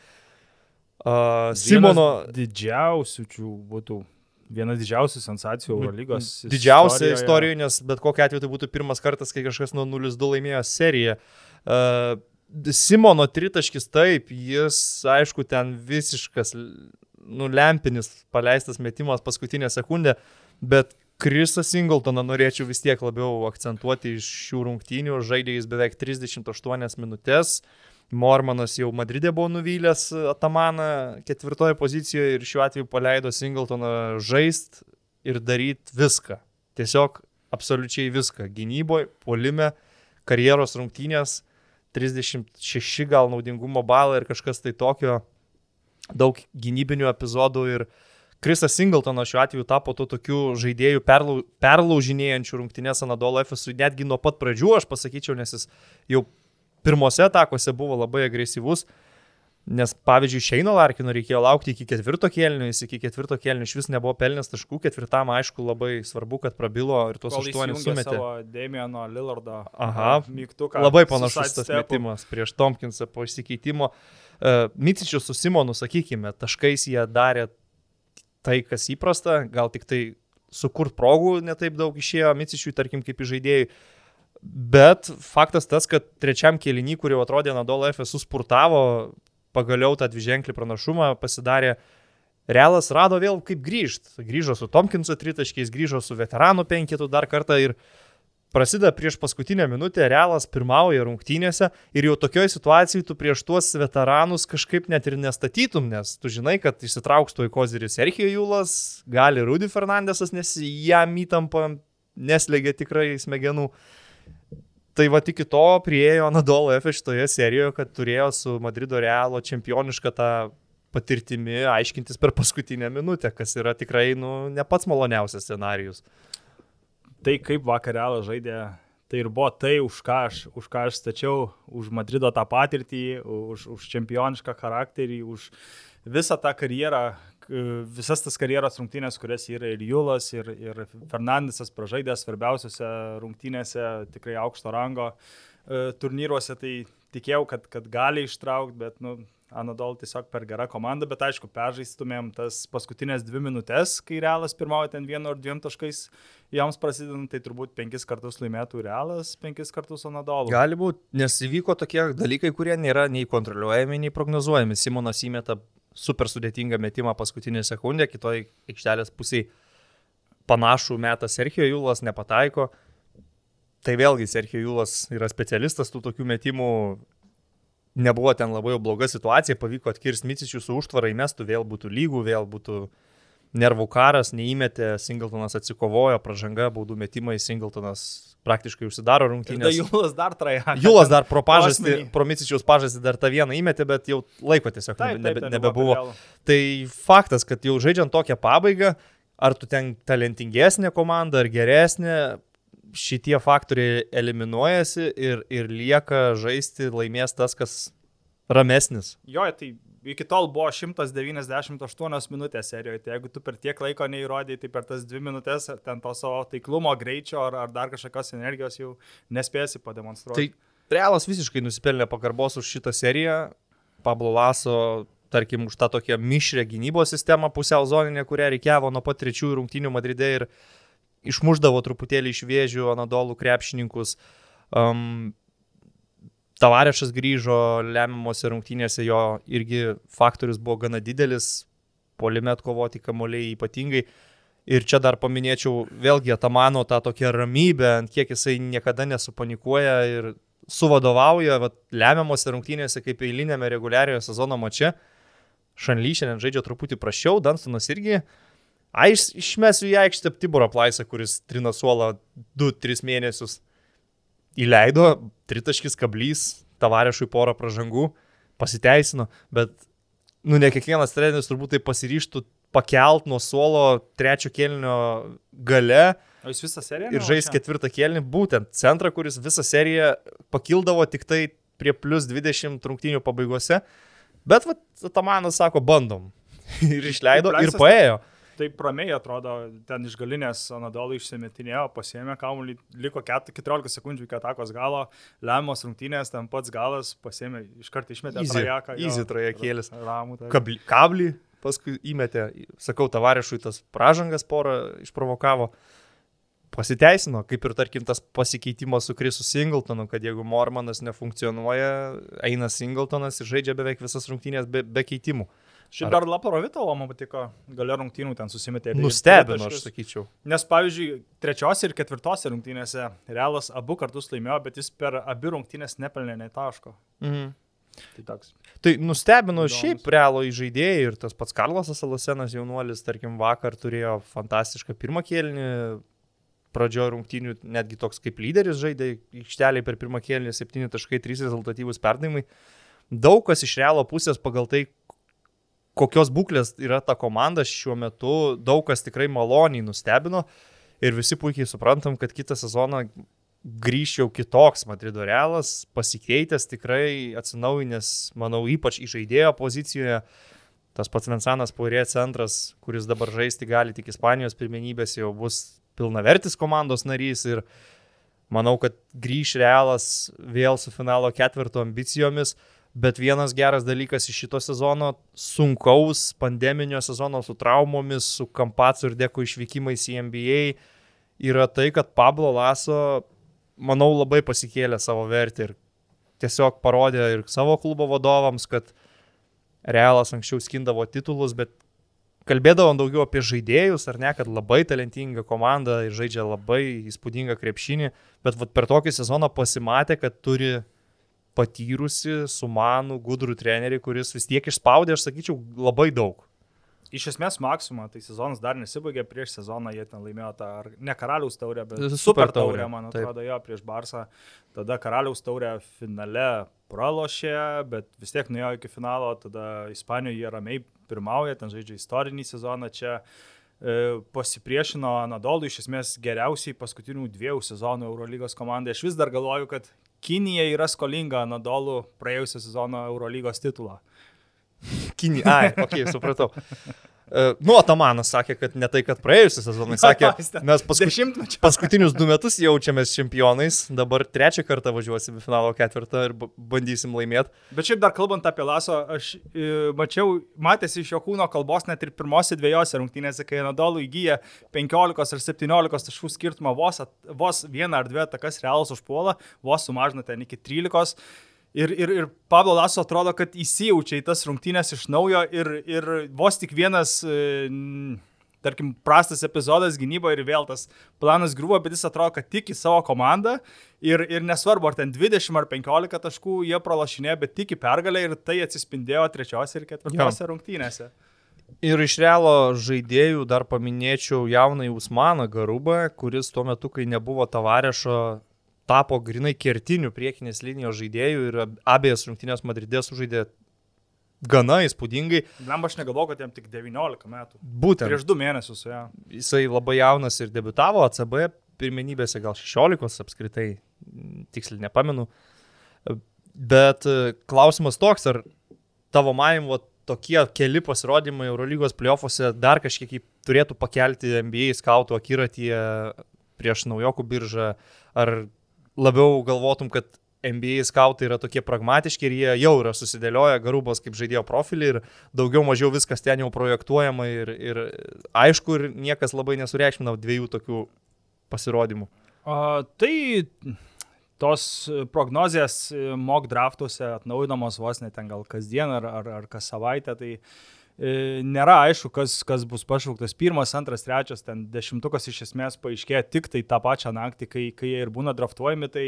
Uh, Simono. Didžiausių čia būtų Viena didžiausių sensacijų nu, Eurolygos. Didžiausia istorija, nes bet kokia atveju tai būtų pirmas kartas, kai kažkas nuo 0-2 laimėjo seriją. Uh, Simono tritaškis taip, jis aišku ten visiškas nulempinis paleistas metimas paskutinę sekundę, bet Krisą Singletoną norėčiau vis tiek labiau akcentuoti iš šių rungtynių, žaidė jis beveik 38 minutės. Uh, Mormanas jau Madridė buvo nuvylęs Atamaną ketvirtoje pozicijoje ir šiuo atveju paleido Singletoną žaist ir daryti viską. Tiesiog absoliučiai viską. Gynyboje, polime, karjeros rungtynės, 36 gal naudingumo balą ir kažkas tai tokio, daug gynybinių epizodų ir Krisas Singletonas šiuo atveju tapo to tokiu žaidėjų perlau, perlaužinėjančių rungtynės Anadolo FSU netgi nuo pat pradžių, aš pasakyčiau, nes jis jau pirmose atakose buvo labai agresyvus, nes pavyzdžiui, Šeino Larkino reikėjo laukti iki ketvirto kėlinio, jis iki ketvirto kėlinio iš vis nebuvo pelnęs taškų, ketvirtam aišku labai svarbu, kad prabilo ir tuos aštuonis sumetė. Damieno Lillardo Aha, mygtuką. Labai panašus tas metimas prieš Tompkinsą po išsikeitimo. Uh, Micičius su Simonu, sakykime, taškais jie darė tai, kas įprasta, gal tik tai sukurt progų netaip daug išėjo Micičiui, tarkim, kaip žaidėjai. Bet faktas tas, kad trečiam kėlinį, kurį atrodė Nadolo FSU spurtavo, pagaliau tą dviženklį pranašumą pasidarė. Realas rado vėl kaip grįžti. Grįžo su Tomkinso tritaškiais, grįžo su veteranų penketu dar kartą ir prasideda prieš paskutinę minutę, Realas pirmauja rungtynėse ir jau tokioje situacijoje tu prieš tuos veteranus kažkaip net ir nestatytum, nes tu žinai, kad išsitrauks tuoj koziris Serhijo Jūlas, gali Rudy Fernandesas, nes jam įtampa neslėgė tikrai smegenų. Tai va iki to priejo Anadolo F šitoje serijoje, kad turėjo su Madrido Realo čempionišką tą patirtimi aiškintis per paskutinę minutę, kas yra tikrai nu, ne pats maloniausias scenarius. Tai kaip vakarėlą žaidė, tai ir buvo tai, už ką aš, už ką aš stačiau, už Madrido tą patirtį, už, už čempionišką charakterį, už visą tą karjerą, visas tas karjeros rungtynės, kurias yra ir Julas, ir, ir Fernandesas pražaidė svarbiausiose rungtynėse, tikrai aukšto rango e, turnyruose, tai tikėjau, kad, kad gali ištraukti, bet nu, Anadol tiesiog per gerą komandą, bet aišku, peržaistumėm tas paskutinės dvi minutės, kai Realas pirmauja ten vienu ar dviem taškais, joms prasidedant, tai turbūt penkis kartus laimėtų Realas, penkis kartus Anadol. Gali būti, nes įvyko tokie dalykai, kurie nėra nei kontroliuojami, nei prognozuojami. Simonas įmeta super sudėtingą metimą paskutinę sekundę, kitoj aikštelės pusėje panašų metą Serhijo Jūlas nepataiko. Tai vėlgi Serhijo Jūlas yra specialistas tų tokių metimų. Nebuvo ten labai jau bloga situacija, pavyko atkirsti Micičių su užtvarai, mestų vėl būtų lygų, vėl būtų nervų karas, neįmetė, Singletonas atsikovojo, pražanga, baudų metimai, Singletonas praktiškai užsidaro rungtynės. Jūlas dar traja. Jūlas dar pro pažastį, pro Micičiaus pažastį dar tą vieną įmetė, bet jau laiko tiesiog taip, nebe, taip, nebebuvo. Tai faktas, kad jau žaidžiant tokią pabaigą, ar tu ten talentingesnė komanda, ar geresnė, šitie faktoriai eliminuojasi ir, ir lieka žaisti, laimės tas, kas ramesnis. Jo, tai iki tol buvo 198 minutės serijoje, tai jeigu tu per tiek laiko neįrodėjai, tai per tas dvi minutės ten to savo taiklumo, greičio ar, ar dar kažkokios energijos jau nespėsi pademonstruoti. Tai Realas visiškai nusipelnė pagarbos už šitą seriją. Pablo Laso, tarkim, už tą tokią mišrę gynybos sistemą pusiau zoninę, kurią reikėjo nuo pat trečiųjų rungtynių Madride ir išmuždavo truputėlį iš vėžių Anadolų krepšininkus. Um, Tavarešas grįžo lemiamose rungtynėse, jo irgi faktorius buvo gana didelis, polime atkovoti kamuoliai ypatingai. Ir čia dar paminėčiau vėlgi Atamano tą tokią ramybę, ant kiek jisai niekada nesupanikuoja ir suvadovauja vat, lemiamose rungtynėse kaip eilinėme reguliariojo sezono mače. Šanly šiandien žaidžia truputį prašiau, Danstonas irgi. Aš išmesiu į aikštę Tiborą Plaisą, kuris trina suolą 2-3 mėnesius įleido, tritaškis kablys, tavarešui porą pražangų, pasiteisino, bet, nu, ne kiekvienas treneris turbūt tai pasiryštų pakelt nuo suolo trečio kėlinio gale. O jis visą seriją? Ir žais ketvirtą kėlinį, būtent centrą, kuris visą seriją pakildavo tik tai prie plus 20 rungtynių pabaigose. Bet, va, Tamanas sako, bandom. ir išleido, ir paėjo. Tai taip ramiai atrodo, ten iš galinės Anadolų išsimetinėjo, pasėmė kamuolį, liko 14 sekundžių iki atakos galo, lemiamos rungtynės, ten pats galas, pasėmė, iš karto išmetė trajeką. Easy trajakėlis. Ramų. Kablį, kablį paskui įmetė, sakau, tavarešui tas pražangas porą išprovokavo. Pasiteisino, kaip ir tarkim tas pasikeitimas su Krisu Singletonu, kad jeigu Mormanas nefunkcionuoja, eina Singletonas ir žaidžia beveik visas rungtynės be, be keitimų. Uh, Šiaip dar Laparovitovo man patiko, gale rungtynių ten susimetė. Nustebino, aš sakyčiau. Nes, pavyzdžiui, trečiose ir ketvirtose rungtynėse Realas abu kartus laimėjo, bet jis per abi rungtynės nepelnė nei taško. Mhm. Tai toks. Tai nustebino Įdomus. šiaip realo įžaidėjai ir tas pats Karlosas Alasenas jaunuolis, tarkim, vakar turėjo fantastišką pirmą kėlinį, pradžioje rungtynių netgi toks kaip lyderis žaidė aikšteliai per pirmą kėlinį 7.3 rezultatyvus perdavimai. Daug kas iš realo pusės pagal tai, kokios būklės yra ta komanda šiuo metu, daug kas tikrai maloniai nustebino ir visi puikiai suprantam, kad kitą sezoną grįž jau kitoks Madrido realas, pasikeitęs tikrai atsinaujinęs, manau, ypač žaidėjo pozicijoje. Tas pats Vensanas Paurė centras, kuris dabar žaisti gali tik Ispanijos pirmenybės, jau bus pilnavertis komandos narys ir manau, kad grįž realas vėl su finalo ketvirto ambicijomis. Bet vienas geras dalykas iš šito sezono, sunkaus pandeminio sezono su traumomis, su Kampacu ir Deko išvykimais į NBA, yra tai, kad Pablo Laso, manau, labai pasikėlė savo vertę ir tiesiog parodė ir savo klubo vadovams, kad Realas anksčiau skindavo titulus, bet kalbėdavom daugiau apie žaidėjus, ar ne, kad labai talentinga komanda ir žaidžia labai įspūdingą krepšinį, bet vat, per tokį sezoną pasimatė, kad turi patyrusi, sumanų, gudrų trenerį, kuris vis tiek išspaudė, aš sakyčiau, labai daug. Iš esmės Maksima, tai sezonas dar nesibaigė, prieš sezoną jie ten laimėjo tą, ne karaliaus taurę, bet Super super taurę, taurę, man taip. atrodo, jo, prieš Barsą. Tada karaliaus taurę finale pralošė, bet vis tiek nuėjo iki finalo, tada Ispanijoje jie ramiai pirmauja, ten žaidžia istorinį sezoną čia. e, Pasipriešino Anadolui iš esmės geriausiai paskutinių dviejų sezonų Eurolygos komandai. Aš vis dar galvoju, kad Kinija yra skolinga Anadolų praėjusio sezono Eurolygos titulą. Kinį. Ai, okay, supratau. Uh, nu, Atamanas sakė, kad ne tai, kad praėjusią sezoną, jis sakė, mes Dešimtmečio. paskutinius du metus jaučiamės čempionais, dabar trečią kartą važiuosim į finalo ketvirtą ir bandysim laimėti. Bet šiaip dar kalbant apie Laso, aš e, mačiau, matėsi iš jo kūno kalbos net ir pirmose dviejose rungtynėse, kai Nadolų įgyja 15 ar 17 taškų skirtumą, vos, at, vos vieną ar dvi atakas realus užpuola, vos sumažina ten iki 13. Ir, ir, ir Pablo Laso atrodo, kad įsijaučia į tas rungtynės iš naujo ir, ir vos tik vienas, e, tarkim, prastas epizodas gynyboje ir vėl tas planas griuvo, bet jis atrodo, kad tiki savo komandą ir, ir nesvarbu, ar ten 20 ar 15 taškų jie pralašinė, bet tiki pergalę ir tai atsispindėjo trečiose ir ketvirtose rungtynėse. Ir iš realo žaidėjų dar paminėčiau jaunai Usmaną Garubą, kuris tuo metu, kai nebuvo Tavarešo, tapo grinai kertinių priekinės linijos žaidėjų ir ab- abiejas rungtynės Madridė sužaidė gana įspūdingai. Lemba, aš negalvoju, kad jam tik 19 metų. Būtent. Prieš du mėnesius ja. Jisai labai jaunas ir debitavo ACB pirmenybėse, gal 16 apskritai, tiksliai nepamenu. Bet e, klausimas toks, ar tavo manimu va, tokie keli pasirodymai Eurolygos playoffuose dar kažkiek turėtų pakelti NBA skautų akiratyje prieš naujokų biržą, ar labiau galvotum, kad NBA skautai yra tokie pragmatiški ir jie jau yra susidėlioję garubos kaip žaidėjo profilį ir daugiau mažiau viskas ten jau projektuojama ir, ir aišku, ir niekas labai nesureikšmina dviejų tokių pasirodymų. A, tai tos prognozijas mock draftuose atnaujinamos vos ne ten gal kasdien ar, ar, ar kas savaitę, tai e, nėra aišku, kas, kas bus pašauktas. Pirmas, antras, trečias, ten dešimtukas iš esmės paaiškėja tik tai tą pačią naktį, kai, kai jie ir būna draftuojami. Tai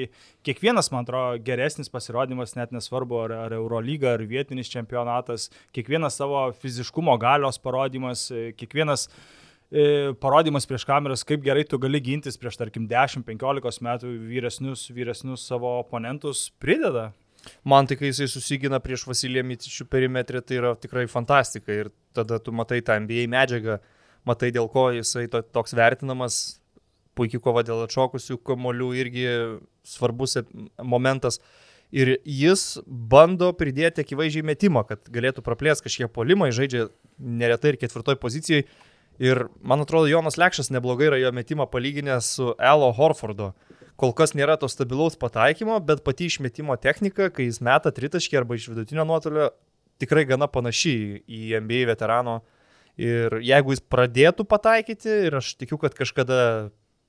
kiekvienas, man atrodo, geresnis pasirodymas, net nesvarbu, ar, ar Eurolyga, ar vietinis čempionatas, kiekvienas savo fiziškumo galios parodymas, e, kiekvienas e, parodymas prieš kameras, kaip gerai tu gali gintis prieš, tarkim, 10-15 metų vyresnius, vyresnius savo oponentus prideda. Man tai, kai jisai susigina prieš Vasiliją Mitičių perimetrį, tai yra tikrai fantastika. Ir tada tu matai tą NBA medžiagą, matai dėl ko jisai to, toks vertinamas. Puikiai kova dėl atšokusių kamolių irgi svarbus ep- momentas. Ir jis bando pridėti akivaizdžiai metimą, kad galėtų praplės kažkiek polimą, žaidžia neretai ir ketvirtoj pozicijoje. Ir man atrodo, Jonas Lekšas neblogai yra jo metimą palyginęs su Elo Horfordo. Kol kas nėra to stabilaus pataikymo, bet pati išmetimo technika, kai jis meta tritaškį arba iš vidutinio nuotolio, tikrai gana panaši į NBA veterano. Ir jeigu jis pradėtų pataikyti, ir aš tikiu, kad kažkada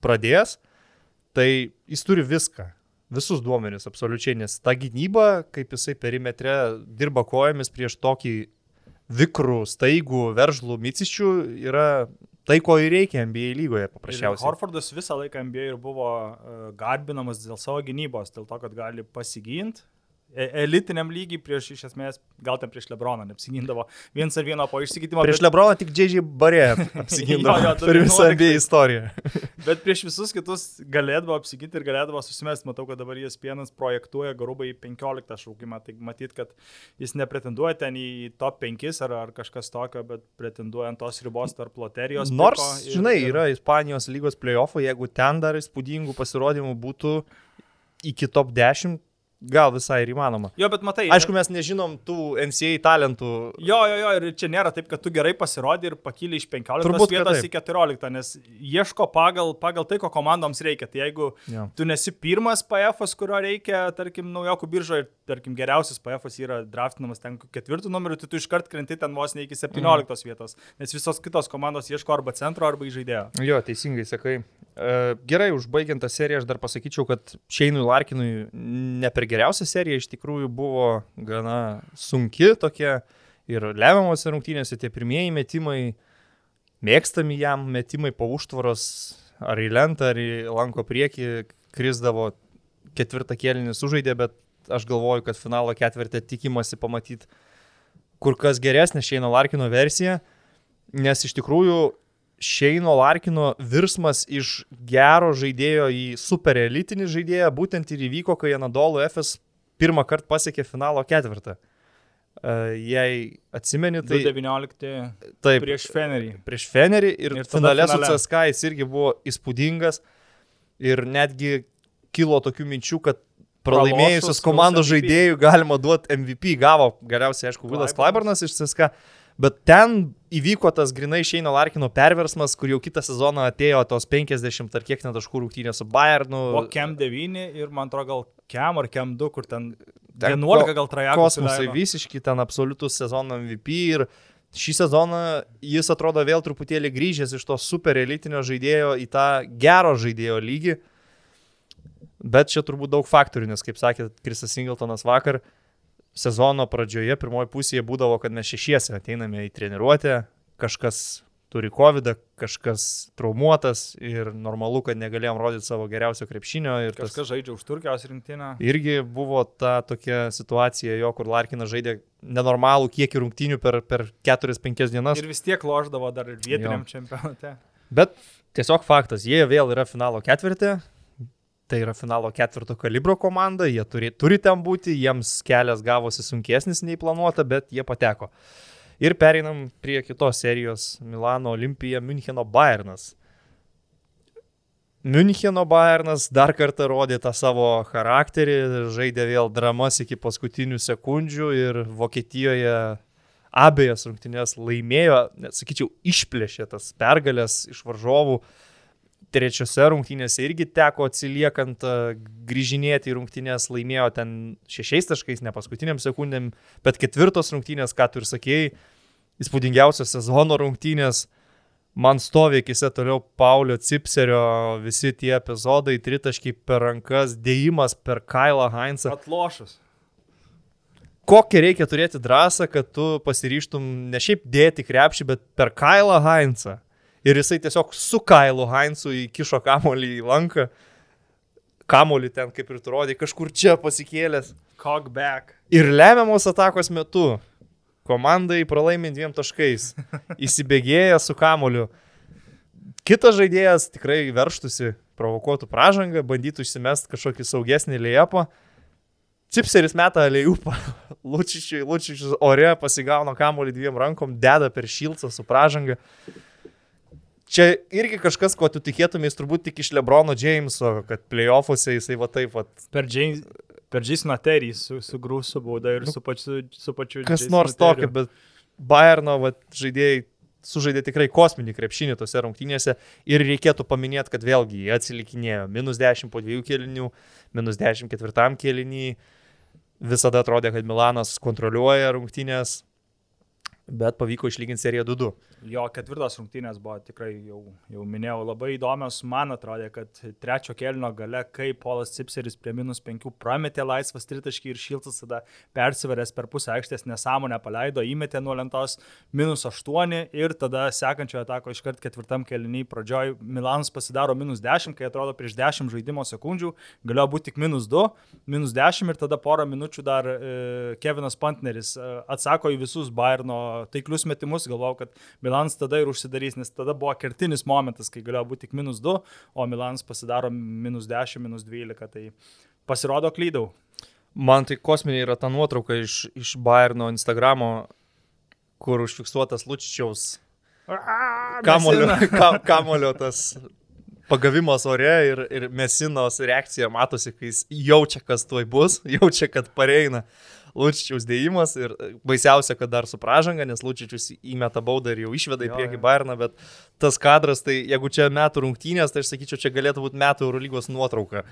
pradės, tai jis turi viską. Visus duomenis absoliučiai, nes ta gynyba, kaip jisai perimetre dirba kojomis prieš tokį vikrų, staigų, veržlų micičių, yra tai, ko ir reikia NBA lygoje Ir paprasčiausiai. Horfordas visą laiką NBA ir buvo uh, garbinamas dėl savo gynybos, dėl to, kad gali pasiginti. Elitiniam lygiai prieš iš esmės, gal ten prieš Lebroną neapsigindavo. Viens ar vieno po išsikeitimo. Prieš Lebroną tik J.J. Barė apsigindavo Jo, jo, per visą 11. NBA istoriją. Bet prieš visus kitus galėdavo apsiginti ir galėdavo susimesti. Matau, kad dabar jis pienas projektuoja garubai į 15 šaukimą. Tai matyt, kad jis nepretenduoja ten į top 5 ar, ar kažkas tokio, bet pretenduoja ant tos ribos tarp loterijos. Nors, ir- žinai, ir- yra Ispanijos lygos playoffai, jeigu ten dar įspūdingų pasirodymų būtų iki top 10, gal visai ir įmanoma. Jo, bet matai. Aišku, mes nežinom tų NCA talentų. Jo, jo, jo, ir čia nėra taip, kad tu gerai pasirodai ir pakyli iš 15 Turbūt, vietos į 14, nes ieško pagal, pagal tai, ko komandoms reikia. Tai jeigu Jo. tu nesi pirmas PF, kurio reikia, tarkim, naujokų biržoje, ir, tarkim, geriausias PF yra draftinamas ten ketvirtų numerių, tai tu iškart krenti ten vos ne iki 17 mm. vietos, nes visos kitos komandos ieško arba centro, arba žaidėjo. Jo, teisingai sakai. E, Gerai, užbaigiant tą seriją, aš dar pasakyčiau, kad Šeinui Larkinui ne per geriausia serija iš tikrųjų buvo gana sunki tokia ir lemiamose rungtynėse tie pirmieji metimai, mėgstami jam metimai po užtvaros ar į lentą, ar į lanko priekį, krisdavo ketvirtą kėlinį sužaidė, bet aš galvoju, kad finalo ketvirtį tikimasi pamatyti kur kas geresnė Šeino Larkino versija. nes iš tikrųjų Šeino Larkino virsmas iš gero žaidėjo į super elitinį žaidėją būtent ir įvyko, kai Anadolu FS pirmą kartą pasiekė finalo ketvirtą. Uh, jei atsimeni, tai... 19 Taip, prieš Fenerį. prieš Fenerį ir, Ir tada finale su finale. CSK jis irgi buvo įspūdingas ir netgi kilo tokių minčių, kad pralaimėjusios komandos žaidėjų galima duoti MVP, gavo galiausiai, aišku, Vilas. Klaiburnas iš CSK, bet ten įvyko tas grinai Šeino Larkino perversmas, kur jau kitą sezoną atėjo tos 50 ar kiek net taškų rungtynės su Bayernu. O Kem 9 ir man atrodo gal Kem ar Kem 2, kur ten Ten 11 gal trajakų. kosmosai visiški ten absoliutus sezono MVP ir šį sezoną jis atrodo vėl truputėlį grįžęs iš to super elitinio žaidėjo į tą gero žaidėjo lygį. Bet čia turbūt daug faktorių, nes kaip sakė Krisas Singletonas vakar, sezono pradžioje, pirmoji pusėje būdavo, kad mes šešiesi ateiname į treniruotę, kažkas turi COVID, kažkas traumuotas ir normalu, kad negalėjom rodyti savo geriausio krepšinio. Ir tas- Kažkas žaidžia už Turkijos rinktinę. Irgi buvo ta tokia situacija, jo, kur Larkinas žaidė nenormalų kiekį rungtynių per, per 4-5 dienas. Ir vis tiek loždavo dar ir vietiniam čempionate. Bet tiesiog faktas, jie vėl yra finalo ketvirtė. Tai yra finalo ketvirto kalibro komanda, jie turi, turi ten būti, jiems kelias gavosi sunkesnis nei planuota, bet jie pateko. Ir pereinam prie kitos serijos - Milano Olimpija, Müncheno Bayernas. Müncheno Bayernas dar kartą rodė tą savo charakterį, žaidė vėl dramas iki paskutinių sekundžių ir Vokietijoje abejas rungtynės laimėjo, net sakyčiau, išplėšė tas pergalės iš varžovų. Trečiose rungtynėse irgi teko atsiliekant, grįžinėti į rungtynės, laimėjo ten šešiais taškais, ne paskutiniam sekundėm, bet ketvirtos rungtynės, ką tu ir sakėjai, įspūdingiausios sezono rungtynės, man stovi akise toliau Paulio Cipserio visi tie epizodai, tritaškiai per rankas, dėjimas per Kailą Heinzą Atlošus. kokią reikia turėti drąsą, kad tu pasiryštum ne šiaip dėti krepšį, bet per Kailą Heinzą. Ir jisai tiesiog su Kailu Heinzu įkišo kamolį į lanką. Kamolį ten, kaip ir tu rodai, kažkur čia pasikėlęs. Cockback. Ir lemiamos atakos metu komandai pralaimint dviem taškais. Įsibėgėja su kamoliu. Kitas žaidėjas tikrai verštusi, provokuotų pražangą, bandytų išsimest kažkokį saugesnį liepą. Cipseris meta lėjupą. Lučičiui, Lučičius ore pasigauna kamolį dviem rankom, deda per šilcą su pražanga. Čia irgi kažkas, ko tu tikėtumės turbūt tik iš Lebrono Jameso, kad playoffuose jisai va taip va Per, James, per Jason Terry su, su grūsų bauda ir su pačiu, su pačiu kas Jasonu nors tokio, bet Bayerno vat, žaidėjai sužaidė tikrai kosminį krepšinį tose rungtynėse ir reikėtų paminėti, kad vėlgi jie atsilikinėjo. Minus 10 po dviejų kelinių, minus 10 ketvirtam kelinį. Visada atrodė, kad Milanas kontroliuoja rungtynės, bet pavyko išlyginti seriją 2-2. Jo ketvirtos rungtynės buvo tikrai, jau, jau minėjau, labai įdomios. Man atrodė, kad trečio kelino gale, kai Polas Cipseris prie minus penkių prametė laisvas tritaškį ir Šiltas tada persivaręs per pusę aikštės nesąmonę paleido, įmetė nuo lentos minus aštuoni ir tada sekančioje atako iškart ketvirtam keliniai pradžioj Milanas pasidaro minus dešimt, kai atrodo prieš dešimt žaidimo sekundžių galėjo būti tik minus du, minus dešimt ir tada porą minučių dar e, Kevinas Pantneris e, atsako į visus Bayerno taiklius metimus, galvojau, kad Milanas tada ir užsidarys, nes tada buvo kertinis momentas, kai galėjo būti tik minus 2, o Milanas pasidaro minus 10, minus 12, tai pasirodo klydau. Man tai kosminė yra ta nuotrauka iš, iš Bayerno Instagramo, kur užfiksuotas Lučičiaus kamulio, ka, kamulio tas pagavimas ore ir, ir Mesinos reakcija matosi, kai jis jaučia, kas tuoj bus, jaučia, kad pareina Lučičiaus dėjimas ir baisiausia, kad dar su pražanga, nes Lučičius įmeta baudą ir jau išveda į priekį jo. Bayerną, bet tas kadras, tai jeigu čia metų rungtynės, tai aš sakyčiau, čia galėtų būti metų Eurolygos nuotrauka.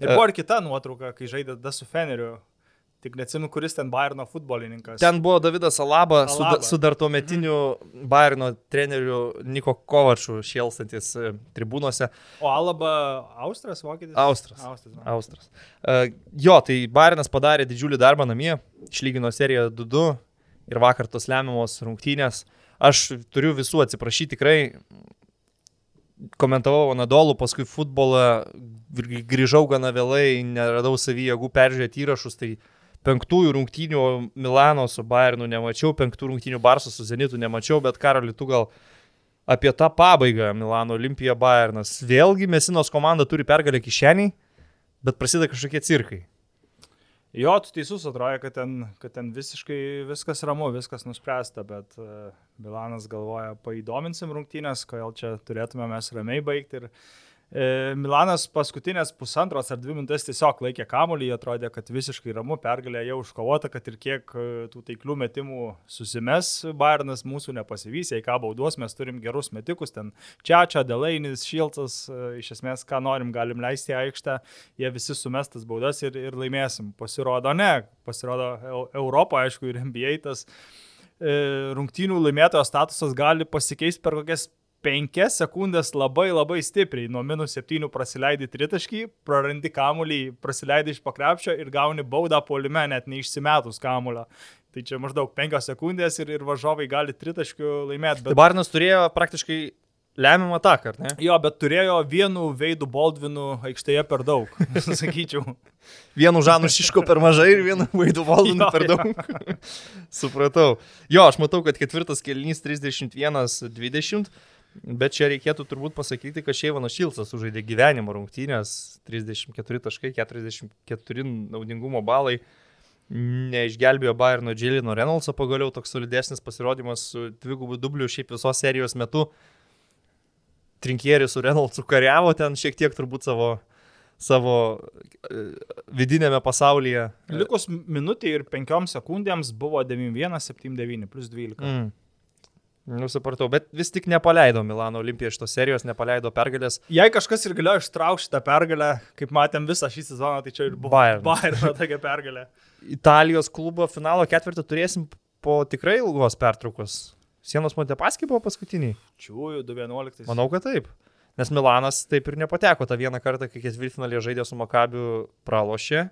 Ir buvo ir kita nuotrauka, kai žaidė da su Feneriu. Tik neatsimenu, kuris ten Bayerno futbolininkas. Ten buvo Davidas Alaba, Alaba. Su, su dar tuo metiniu Bayerno treneriu Niko Kovaču šėlstantis e, tribūnose. O Alaba Austras, Vokietis? Austras. Austras. va. Austras. Uh, jo, tai Bayernas padarė didžiulį darbą namie, išlygino seriją 2-2 ir vakar tos lemiamos rungtynės. Aš turiu visų atsiprašyti tikrai. Komentavau Anadolų, paskui futbolą, grįžau gana vėlai, neradau savį jėgų peržiūrėti įrašus, tai penktųjų rungtynių Milano su Bayernu nemačiau, penktų rungtynių Barso su Zenitu nemačiau, bet Karoli, tu gal apie tą pabaigą Milano Olimpija Bayernas. Vėlgi Mesinos komanda turi pergalę kišeniai, bet prasideda kažkokie cirkai. Jo, tu teisus atrodo, kad ten, kad ten visiškai viskas ramu, viskas nuspręsta, bet uh, Milanas galvoja, paįdominsim rungtynės, kodėl čia turėtume mes ramiai baigti ir E, Milanas paskutinės pusantros ar dvi minutės tiesiog laikė kamuolį, atrodė, kad visiškai ramu, pergalė jau užkovota, kad ir kiek e, tų taiklių metimų susimes, Bayernas mūsų nepasivys, jei ką baudos, mes turim gerus metikus, ten Čiačia, Delainis, Šilcas, e, iš esmės, ką norim, galim leisti į aikštę, jie visi sumestas baudas ir, ir laimėsim. Pasirodo, ne, pasirodo Europo, aišku, ir NBA tas rungtynių laimėtojo statusas gali pasikeisti per kokias penkias sekundės labai labai stipriai, nuo minus septynių praleidai tritaškį, prarandi kamuolį, praleidai iš pakrepšio ir gauni baudą polime, net neišsimetus kamulio. Tai čia maždaug penkios sekundės ir, ir važovai gali tritaškių laimėti. Bet... Tai Barnas turėjo praktiškai lemiamą ataką, ar ne? Jo, bet turėjo vienu veidu Baldvinu aikštėje per daug, sakyčiau. Vienu Žanu Šiško per mažai ir vienu veidu Baldvinu per daug. Supratau. Jo, aš matau, kad ketvirtas kelnys 31-20 Bet čia reikėtų turbūt pasakyti, kad Šeivanas Šilcas sužaidė gyvenimo rungtynės, 34 taškai, 44 naudingumo balai, neišgelbėjo Bayerno Džilino Reynoldsą, pagaliau toks solidesnis pasirodymas su dvigubu dubliu šiaip visos serijos metu. Trinkierį su Reynoldsu kariavo ten šiek tiek turbūt savo, savo e, vidinėme pasaulyje. Likus minutė ir penkiom sekundėms buvo 9-1-7-9 plus 12. Mm. Nusipratau, bet vis tik nepaleido Milano Olimpija šitos serijos, nepaleido pergalės. Jei kažkas ir galėjo ištraukti šitą pergalę, kaip matėm visą šį sezoną, tai čia ir buvo Bayern. Bayern tokia pergalė. Italijos klubo finalo ketvirtį turėsim po tikrai ilgos pertraukos. Sienos Montepaski buvo paskutiniai. Čiūjų 2-11. Manau, kad taip. Nes Milanas taip ir nepateko tą vieną kartą, kai ketvirtfinalį žaidė su Makabiu pralošė.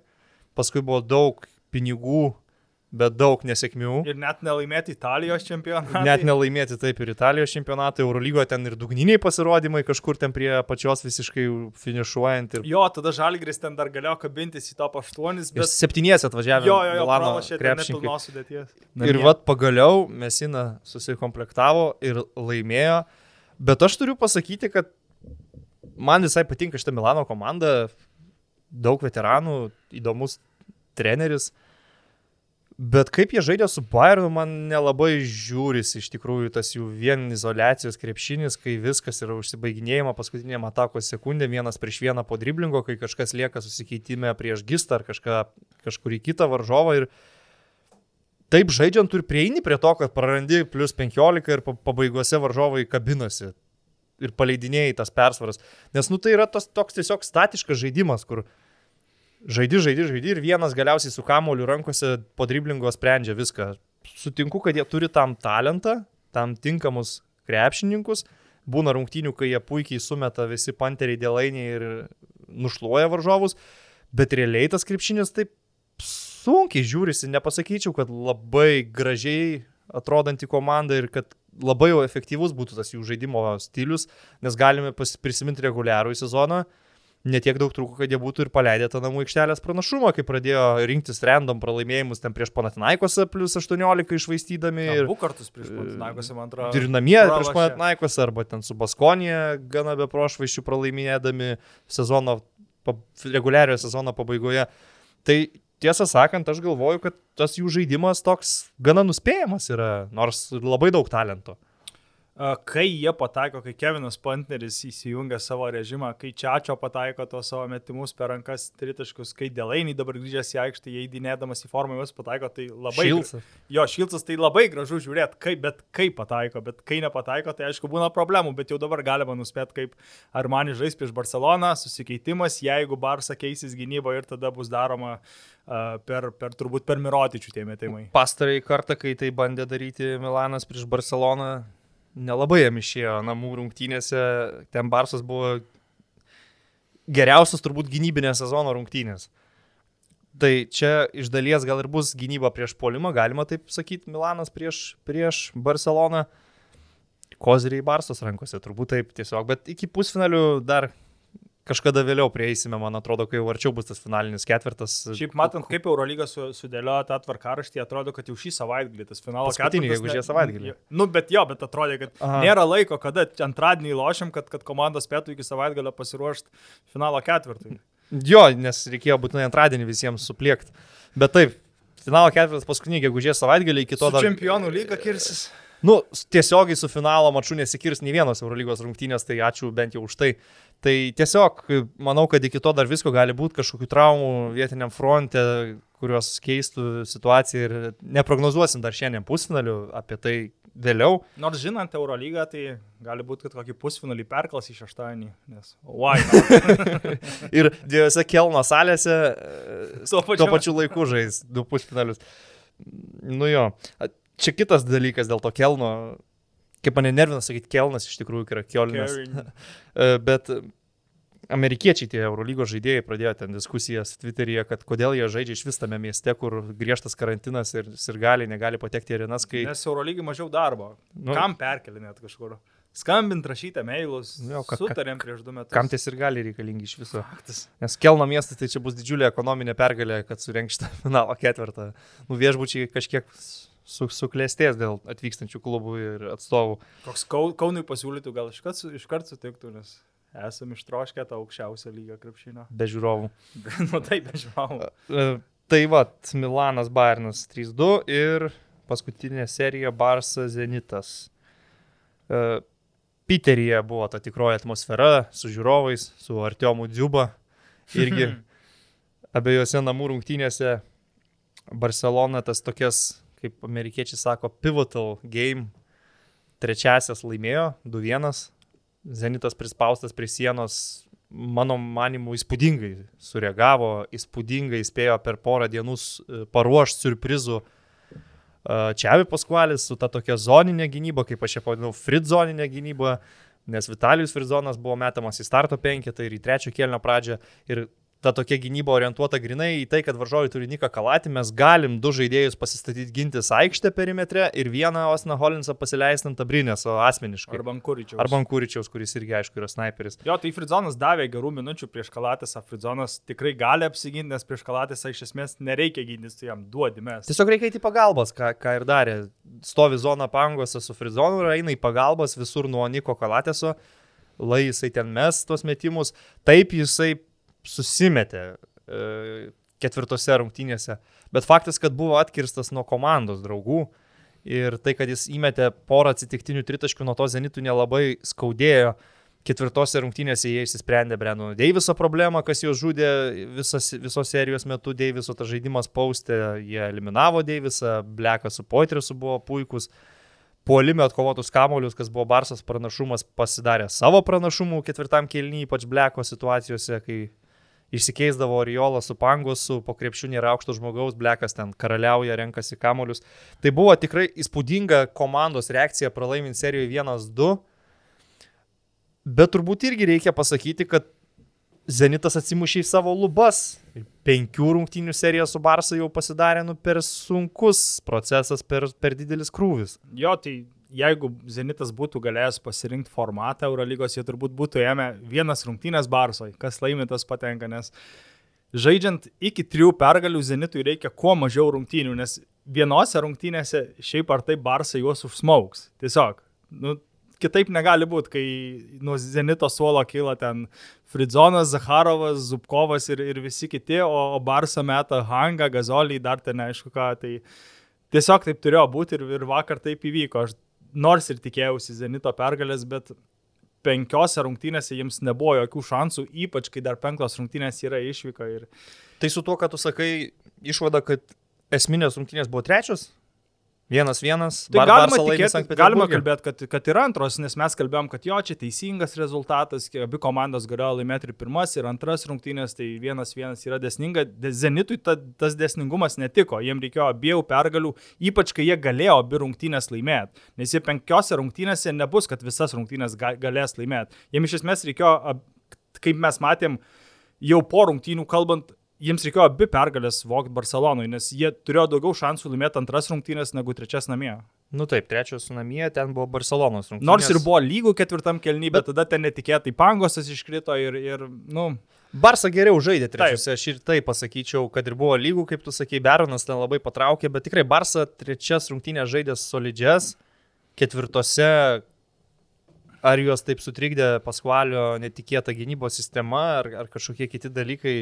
Paskui buvo daug pinigų bet daug nesėkmių. Ir net nelaimėti Italijos čempionatą. Net nelaimėti taip ir Italijos čempionatą, Eurolygoje ten ir dugniniai pasirodymai kažkur ten prie pačios visiškai finišuojant. Ir... Jo, tada Žalgris ten dar galėjo kabintis į top 8, bet... Ir septyniesi atvažiavę. Jo, jo, jo, Milano krepšininkai. Ir vad pagaliau Mesina susikomplektavo ir laimėjo. Bet aš turiu pasakyti, kad man visai patinka šitą Milano komandą, daug veteranų, įdomus treneris. Bet kaip jie žaidė su Bayernu, man nelabai žiūris iš tikrųjų tas jų vien izolacijos krepšinis, kai viskas yra užsibaiginėjama paskutinėm atakos sekundėm, vienas prieš vieną po driblingo, kai kažkas lieka susikeitime prieš gistą ar kažką, kažkurį kitą varžovą. Ir taip žaidžiant turi prieini prie to, kad prarandi plus 15 ir pabaigose varžovai kabinasi ir paleidinėjai tas persvaras. Nes nu tai yra tas toks tiesiog statiškas žaidimas, kur žaidi, žaidi, žaidi ir vienas galiausiai su kamoliu rankose po driblingo sprendžia viską. Sutinku, kad jie turi tam talentą, tam tinkamus krepšininkus. Būna rungtynių, kai jie puikiai sumeta visi panteriai dėlainiai ir nušluoja varžovus, bet realiai tas krepšinis taip sunkiai žiūrisi. Nepasakyčiau, kad labai gražiai atrodanti komanda ir kad labai efektyvus būtų tas jų žaidimo stilius, nes galime prisiminti reguliarų į sezoną netiek daug trūko, kad jie būtų ir paleidę tą namų aikštelės pranašumą, kai pradėjo rinktis random pralaimėjimus ten prieš Panatinaikosą plus 18 išvaistydami. Ir du kartus prieš Panatinaikosą, man atrodo. Ir namie pralašė. prieš Panatinaikosą, arba ten su Baskonija gana be prošvaiščių pralaimėdami sezono, reguliariojo sezono pabaigoje. Tai tiesą sakant, aš galvoju, kad tas jų žaidimas toks gana nuspėjamas yra, nors labai daug talento kai jie pataiko, kai Kevinas Pantneris įsijungia savo režimą, kai Čiačio pataiko tos savo metimus per rankas tritaškus, kai Delainiai dabar grįžęs į aikštę, jie įdinėdamas į formą juos pataiko, tai labai... Šilcas. Jo, Šilcas tai labai gražu žiūrėti, kaip, bet kaip pataiko, bet kai nepataiko, tai aišku būna problemų, bet jau dabar galima nuspėti, kaip ar man žais prieš Barceloną, susikeitimas, jeigu Barsa keisis gynybo ir tada bus daroma per, per turbūt per Mirotičių tie metimai. Pastarai kartą, kai tai bandė daryti Milanas prieš Barceloną, nelabai jam išėjo namų rungtynėse. Ten Barsas buvo geriausias turbūt gynybinės sezono rungtynės. Tai čia iš dalies gal ir bus gynyba prieš polimą, galima taip sakyti, Milanas prieš, prieš Barceloną. Koziriai Barsos rankose, turbūt taip tiesiog, bet iki pusfinalių dar kažkada vėliau prieisime, man atrodo, kai jau arčiau bus tas finalinis ketvirtas. Šiaip matant, kaip Eurolyga su, sudėliojo tą tvarkaraštį, atrodo, kad jau šį savaitgalį tas finalas Paskutinį, jeigu šį savaitgalį. Nu, bet jo, bet atrodė, kad Aha. nėra laiko, kada antradienį lošiam, kad, kad komandos spėtų iki savaitgalio pasiruošti finalo ketvirtui. Jo, nes reikėjo būtinai antradienį visiems supliekti. Bet taip, finalo ketvirtas paskutinį, gegužės savaitgalį iki to dar... Čempionų lyga kirsis. Nu, tiesiogiai su finalo maču nesikirs nei vienos Eurolygos rungtynės, tai ačiū bent jau už tai. Tai tiesiog manau, kad iki to dar visko gali būti kažkokių traumų vietiniam fronte, kurios keistų situaciją ir neprognozuosim dar šiandien pusfinalių apie tai vėliau. Nors žinant Eurolygą, tai gali būti, kad kokį pusfinalį perklas į šeštadienį, nes why? ir dviejose Kelno salėse tuo pačiu, tuo pačiu laiku žais du pusfinalius. Nu jo, čia kitas dalykas dėl to Kelno kaip mane nervina sakyti Kelnas, iš tikrųjų yra Kielinas. E, bet amerikiečiai, tie Eurolygos žaidėjai, pradėjo ten diskusijas Twitter'yje, kad kodėl jie žaidžia iš vis tame mieste, kur griežtas karantinas ir sirgaliai negali patekti į arenas. Kai... Nes Eurolygai mažiau darbo. Nu, Kam perkelinėt kažkur? Skambint, rašyti mailus. Jo, ka, sutarėm prieš du metus. Kam tie ir gali reikalingi iš viso? Faktas. Nes Kelno miestas tai čia bus didžiulė ekonominė pergalė, kad surenk šitą finalo ketvirtą. Nu viešbučiai kažkiek su, suklėstės dėl atvykstančių klubų ir atstovų. Koks Kaunui pasiūlytų, gal iškart, iškart sutiktų, nes esame ištroškę tą aukščiausią lygą krepšinio. Be žiūrovų. nu taip, be žiūrovų. E, tai va, Milanas Bayernas 3-2 ir paskutinė serija Barsa Zenitas. E, Piteryje buvo ta tikroji atmosfera su žiūrovais, su Artiomu Dziuba. Irgi abiejose namų rungtynėse Barcelona tas tokias kaip amerikiečiai sako, pivotal game. Trečiasias laimėjo 2-1. Zenitas prispaustas prie sienos, mano manimu, įspūdingai sureagavo, įspūdingai spėjo per porą dienų paruošti surprizų. Čiavi Paskualis su ta tokia zoninė gynyba, kaip aš ją pavadinau, frit zoninė gynyba, nes Vitalijus Frizonas buvo metamas į starto penketą ir į trečio kėlinio pradžią ir ta tokia gynyba orientuota grinai į tai, kad varžovai turi Niką Kalatį, mes galim du žaidėjus pasistatyti gintis aikštę perimetre ir vieną Osną Holinsą pasileisti ant abrinės, o asmeniškai. Arba Ankuričiaus. Arba Ankuričiaus, kuris irgi aišku yra sniperis. Jo, tai Fridzonas davė gerų minučių prieš Kalatėsą, Fridzonas tikrai gali apsiginti, nes prieš Kalatėsą iš esmės nereikia gintis, tai jam duodi mes. Tiesiog reikia įti pagalbos, ką, ką ir darė. Stovi zona pangose su Fridzonu ir eina į pagalbos visur nuo Niko Kalatėso lai jisai ten mes tuos metimus, taip jisai susimetė e, ketvirtose rungtynėse. Bet faktas, kad buvo atkirstas nuo komandos draugų ir tai, kad jis įmetė porą atsitiktinių tritaškių nuo to zenitų nelabai skaudėjo. Ketvirtose rungtynėse jie išsisprendė Brendono Deiviso problemą, kas juos žudė visas, visos serijos metu. Deiviso tas žaidimas paustė, jie eliminavo Deivisą, Blekas su Poitrisu buvo puikus. Puolime atkovotus kamolius, kas buvo Barsas pranašumas, pasidarė savo pranašumų ketvirtam kelnyje, ypač Bleko situacijose, kai išsikeisdavo Oriola su Pangosu, po krepšių nėra aukšto žmogaus, Blekas ten karaliauja, renkasi kamolius. Tai buvo tikrai įspūdinga komandos reakcija pralaimint serijoje 1-2. Bet turbūt irgi reikia pasakyti, kad Zenitas atsimušė į savo lubas. Penkių rungtynių serija su Barsa jau pasidarė nu, per sunkus procesas, per, per didelis krūvis. Jo, tai jeigu Zenitas būtų galėjęs pasirinkti formatą Eurolygos, jie turbūt būtų ėmę vienas rungtynės Barsoj, kas laimėtas patenka, nes žaidžiant iki trijų pergalių Zenitui reikia kuo mažiau rungtynių, nes vienose rungtynėse šiaip ar taip Barsai juos užsmauks. Tiesiog, nu, kitaip negali būti, kai nuo Zenito suolo kyla ten Fridzonas, Zaharovas, Zubkovas ir, ir visi kiti, o, o Barsa meta Hanga, Gazolį, dar ten neaišku ką. Tai tiesiog taip turėjo būti ir, ir vakar taip įvyko. Aš nors ir tikėjausi Zenito pergalės, bet penkiose rungtynėse jiems nebuvo jokių šansų, ypač kai dar penktos rungtynės yra išvyka. Ir... Tai su tuo, kad tu sakai, išvada, kad esminės rungtynės buvo trečios? Vienas vienas. Tai galima, tikėti, galima kalbėti, kad, kad ir antros, nes mes kalbėjom, kad jo, čia teisingas rezultatas, abi komandos galėjo laimėti ir pirmas, ir antras rungtynės, tai vienas vienas yra desninga. Zenitui ta, tas desningumas netiko, jiems reikėjo abiejų pergalių, ypač kai jie galėjo abi rungtynės laimėti. Nes jie penkiose rungtynėse nebus, kad visas rungtynės galės laimėti. Jiems iš esmės reikėjo, kaip mes matėm, jau po rungtynių kalbant, jiems reikėjo abi pergalės vokti Barcelonui, nes jie turėjo daugiau šansų laimėti antras rungtynės negu trečias namie. Nu taip, trečios su namie, ten buvo Barcelonos rungtynės. Nors ir buvo lygų ketvirtam kelny, bet, tada ten netikėtai pangosas iškrito ir, ir nu, Barsa geriau žaidė trečiose, aš ir tai pasakyčiau, kad ir buvo lygų, kaip tu sakei, Beronas ten labai patraukė, bet tikrai Barsa trečias rungtynės žaidė solidžias, ketvirtose ar juos taip sutrikdė Paskvalio netikėta gynybos sistema ar, ar kažkokie kiti dalykai.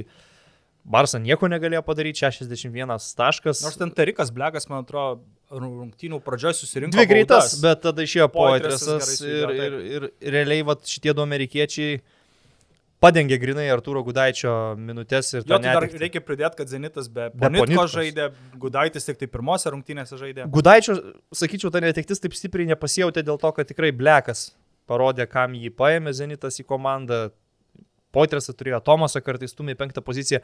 Barsa nieko negalėjo padaryti, 61 taškas. Nors ten Tarikas Blekas, man atrodo, rungtynių pradžioje susirinko. Dvi greitas, baudas. bet tada išėjo gerai ir, sudėjo, ir, ir realiai vat, šitie du amerikiečiai padengė grinai Arturo Gudaičio minutės ir Jo, tai dar reikia pridėti, kad Zenitas be, Ponitkos. žaidė, Gudaitis tik tai pirmose rungtynėse žaidė. Gudaičio, sakyčiau, ta netektis taip stipriai nepasijautė dėl to, kad tikrai Blekas parodė, kam jį paėmė Zenitas į komandą. Poitresą turėjo Tomasą, kartais stumė į penktą poziciją.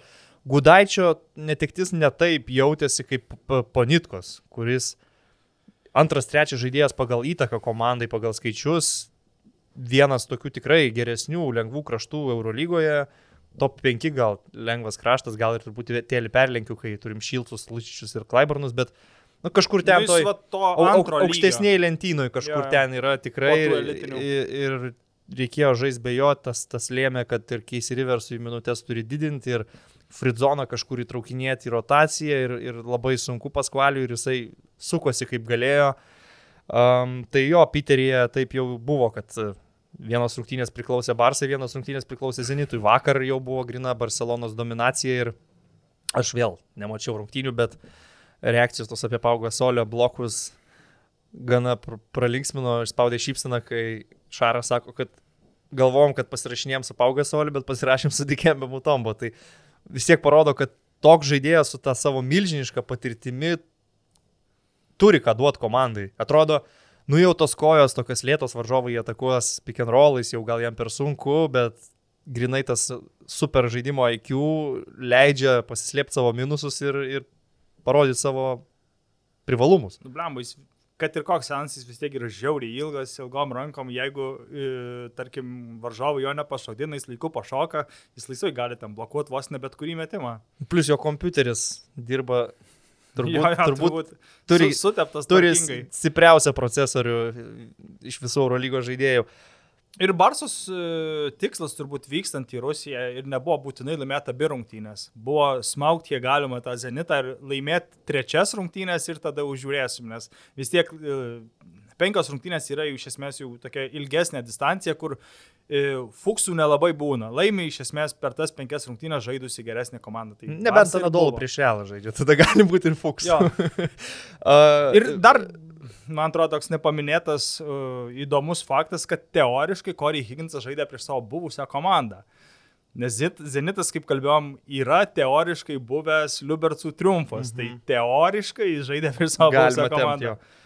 Gudaičio netektis netaip jautėsi kaip Ponitkos, kuris antras, trečias žaidėjas pagal įtaką komandai, pagal skaičius, vienas tokių tikrai geresnių, lengvų kraštų Eurolygoje, top 5 gal lengvas kraštas, gal ir truputį tėlį perlenkiu, kai turim Šiltus, Lučičius ir Klaibarnus, bet nu, kažkur ten Nu, toj, to au- au- antro lygio. aukštesnėje lentynoje kažkur Jo, jo. ten yra tikrai ir, elitinių. ir reikėjo žaisti be jo, tas, tas lėmė, kad ir Keisi Riversui minutės turi didinti ir Fridzoną kažkur įtraukinėti į rotaciją ir, ir labai sunku paskvaliu ir jisai sukosi kaip galėjo. Um, tai jo, Piteryje taip jau buvo, kad e, vienos rungtynės priklausė Barsai, vienos rungtynės priklausė Zenitui. Vakar jau buvo grina Barcelonos dominacija ir aš vėl nemačiau rungtynių, bet reakcijos tos apie Paugo Solio blokus gana pr pralinksmino, išspaudė šypseną, kai Šaras sako, kad galvojom, kad pasirašinėjom su Paugo Soliu, bet pasirašėm su Dikembe Mutombo. Tai vis tiek parodo, kad toks žaidėjas su tą savo milžinišką patirtimi turi ką duoti komandai. Atrodo, nu jau tos kojos, tokios lėtos varžovai atakuos pick and rollais, jau gal jam per sunku, bet grinai tas super žaidimo IQ leidžia pasislėpti savo minusus ir, ir parodyti savo privalumus. Nu, blemba, jis, kad ir koks seansas vis tiek yra žiauriai ilgas, ilgom rankom, jeigu, e, tarkim, varžovai jo nepašaudina, jis laiku pašoka, jis laisvai gali tam blokuoti vos ne bet kurį metimą. Plus jo kompiuteris dirba, turbūt, Jo, jo, turbūt turi, su, suteptas turi stipriausią procesorių iš visų Eurolygos žaidėjų. Ir Barsos e, tikslas turbūt vykstant į Rusiją ir nebuvo būtinai laimėti abi rungtynės. Buvo smaugti, kiek galima tą zenitą ir laimėti trečias rungtynės ir tada užžiūrėsim, nes vis tiek e, penkios rungtynės yra iš esmės jau tokia ilgesnė distancija, kur e, fuksų nelabai būna. Laimi iš esmės per tas penkias rungtynės žaidusi geresnė komanda. Tai Nebent Anadolu prieš Realą žaidžia, tada gali būti ir. Jo. uh, Ir dar, man atrodo, toks nepaminėtas uh, įdomus faktas, kad teoriškai Corey Higginsas žaidė prieš savo buvusią komandą. Nes Zenitas, kaip kalbėjom, yra teoriškai buvęs Liubertsų triumfas. Mhm. Tai teoriškai jis žaidė prieš savo galima buvusią komandą. jo.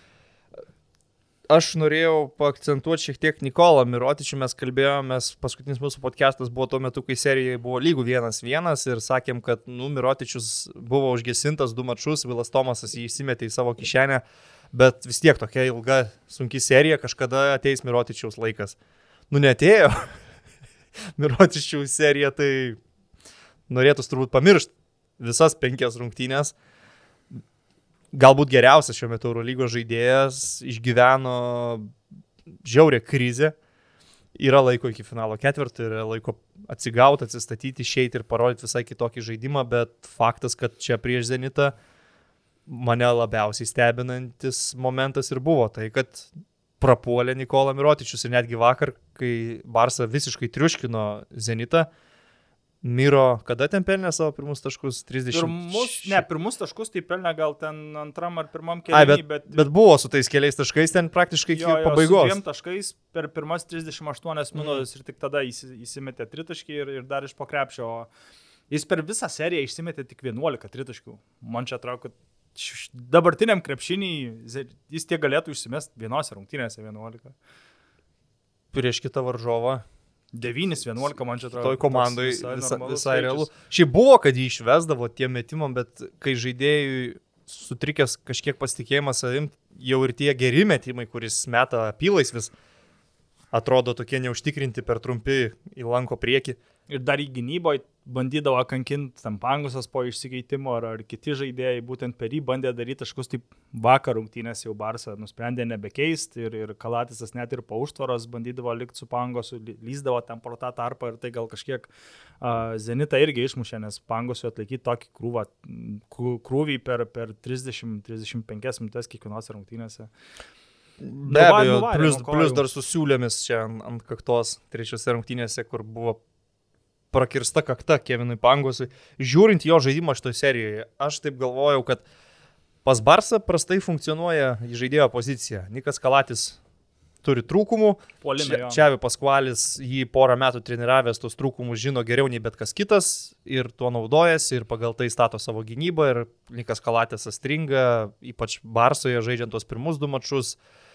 Aš norėjau paakcentuoti šiek tiek Nikolą Mirotičių, mes kalbėjomės, paskutinis mūsų podcastas buvo tuo metu, kai serijoje buvo lygų vienas vienas ir sakėm, kad, nu, Mirotičius buvo užgesintas du mačus, Vilas Tomasas jį įsimetė į savo kišenę, bet vis tiek tokia ilga, sunki serija, kažkada ateis Mirotičiaus laikas. Nu, netėjo. Mirotičiaus serija, tai norėtųs turbūt pamiršti visas penkias rungtynės galbūt geriausias šiuo metu Eurolygos žaidėjas, išgyveno žiaurę krizę, yra laiko iki finalo ketvirto, yra laiko atsigauti, atsistatyti, išeiti ir parodyti visai kitokį žaidimą, bet faktas, kad čia prieš Zenitą mane labiausiai stebinantis momentas ir buvo tai, kad prapuolė Nikola Mirotičius ir netgi vakar, kai Barsa visiškai triuškino Zenitą, Miro, kada ten pelnė savo pirmus taškus? 30. Pirmus, ne, pirmus taškus tai pelnė gal ten antram ar pirmam keliui, bet, bet, bet buvo su tais keliais taškais ten praktiškai iki jo, jo, su pabaigos. Dviem taškais per pirmas 38 minutės ir tik tada įsi- įsimetė tritaškį ir, ir dar iš pokrepšio. Jis per visą seriją išsimetė tik 11 tritaškių. Man čia atrodo, kad dabartiniam krepšinį jis tiek galėtų išsimesti vienose rungtynėse 11. Prieš kitą varžovą. 9-11 man čia atrodo. Toj komandai visai, normalus visai realu. Šiaip buvo, kad jį išvesdavo tiem metimam, bet kai žaidėjui sutrikęs kažkiek pasitikėjimas savim, jau ir tie geri metimai, kuris meta apylaisvis, atrodo tokie neužtikrinti per trumpi į lanko priekį. Ir dar į gynyboje bandydavo kankinti tam pangusas po išsikeitimo, ar, ar kiti žaidėjai būtent per jį bandė daryti kažkus taip vakar rungtynės jau Barsą nusprendė nebekeisti ir, ir Kalatisas net ir po užtvaros bandydavo likti su pangosu, lyzdavo ten pro tą tarpą ir tai gal kažkiek uh, Zenitą irgi išmušė, nes pangosui atlaikyti tokį krūvą, krūvį per, per 30-35 minutės kiekvienose rungtynėse. Be abejo, plus, plus dar susiūlėmis čia ant, ant kaktos trečiose rungtynėse, kur buvo prakirsta kakta Kevinui Pangosui. Žiūrint jo žaidimą šitoje serijoje, aš taip galvojau, kad pas Barsą prastai funkcionuoja žaidėjo pozicija. Nikas Kalatis turi trūkumų. Čia, Čiavi Paskvalis jį porą metų treniravęs, tos trūkumus žino geriau nei bet kas kitas ir tuo naudojasi ir pagal tai stato savo gynybą ir Nikas Kalatės stringa, ypač Barsoje žaidžiant tos pirmus du mačius. Uh,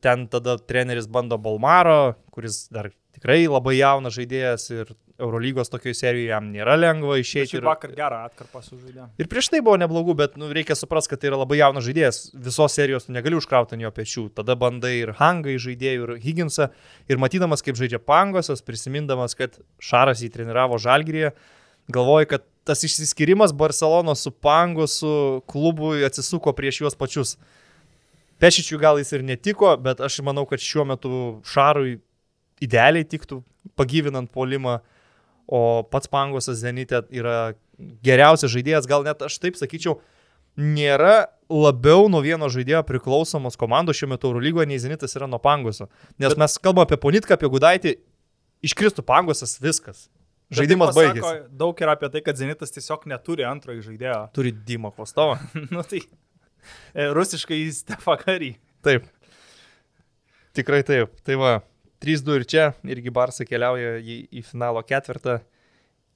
ten tada treneris bando Balmaro, kuris dar tikrai labai jaunas žaidėjas ir Eurolygos tokioje serijoje jam nėra lengva išeiti. Ir vakar gerą atkarpą sužaidė. Ir prieš tai buvo neblogų, bet nu, reikia suprasti, kad tai yra labai jaunas žaidėjas. Visos serijos tu negali užkrauti ant jo pečių. Tada bandai ir Hangai žaidėjų, ir Higginsą. Ir matydamas, kaip žaidžia Pangosas, prisimindamas, kad Šaras jį treniravo Žalgirėje, galvoju, kad tas išsiskirimas Barcelonos su Pangosu klubui atsisuko prieš juos pačius. Pešičiui gal jis ir netiko, bet aš manau, kad šiuo metu Šarui idealiai tiktų pagyvinant polimą, o pats Pangosas Zenitė yra geriausias žaidėjas, gal net aš taip sakyčiau, nėra labiau nuo vieno žaidėjo priklausomos komandos šiuo metu Eurolygoje, nei Zenitas yra nuo Pangoso. Nes Bet... mes kalbame apie Ponitką, apie Gudaitį, iškristų Pangosas viskas. Žaidimas tai baigėsi. Daug yra apie tai, kad Zenitas tiesiog neturi antrojo žaidėjo. Turi Dimo Kostovą. nu tai rusiškai Stefa Kary. Taip. Tikrai taip. Tai va, 3-2 ir čia, irgi Barsa keliauja į, į finalo ketvirtą.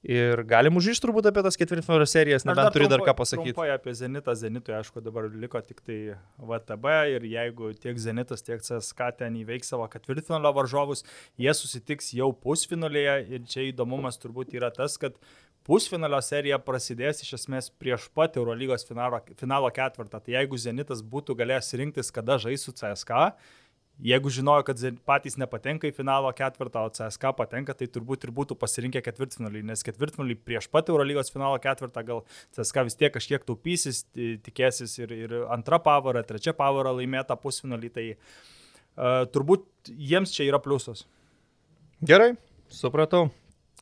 Ir galim užžiūrėti turbūt apie tas ketvirtfinalio serijas, nebent turi dar ką pasakyti. Trumpai apie Zenitą, Zenitui, aišku, dabar liko tik tai VTB ir jeigu tiek Zenitas, tiek CSK ten įveiks savo ketvirtfinalio varžovus, jie susitiks jau pusfinalėje ir čia įdomumas turbūt yra tas, kad pusfinalio serija prasidės iš esmės prieš pat Eurolygos finalo, finalo ketvirtą. Tai jeigu Zenitas būtų galėjęs rinktis, kada žais su CSK, Jeigu žinojo, kad patys nepatenka į finalo ketvirtą, o CSK patenka, tai turbūt ir būtų pasirinkę ketvirtfinalį, nes ketvirtfinalį prieš pat Eurolygos finalo ketvirtą gal CSK vis tiek kažkiek taupysis, tikėsis ir, ir antra pavara, trečia pavara laimėta pusfinalį, tai uh, turbūt jiems čia yra pliusas. Gerai, supratau.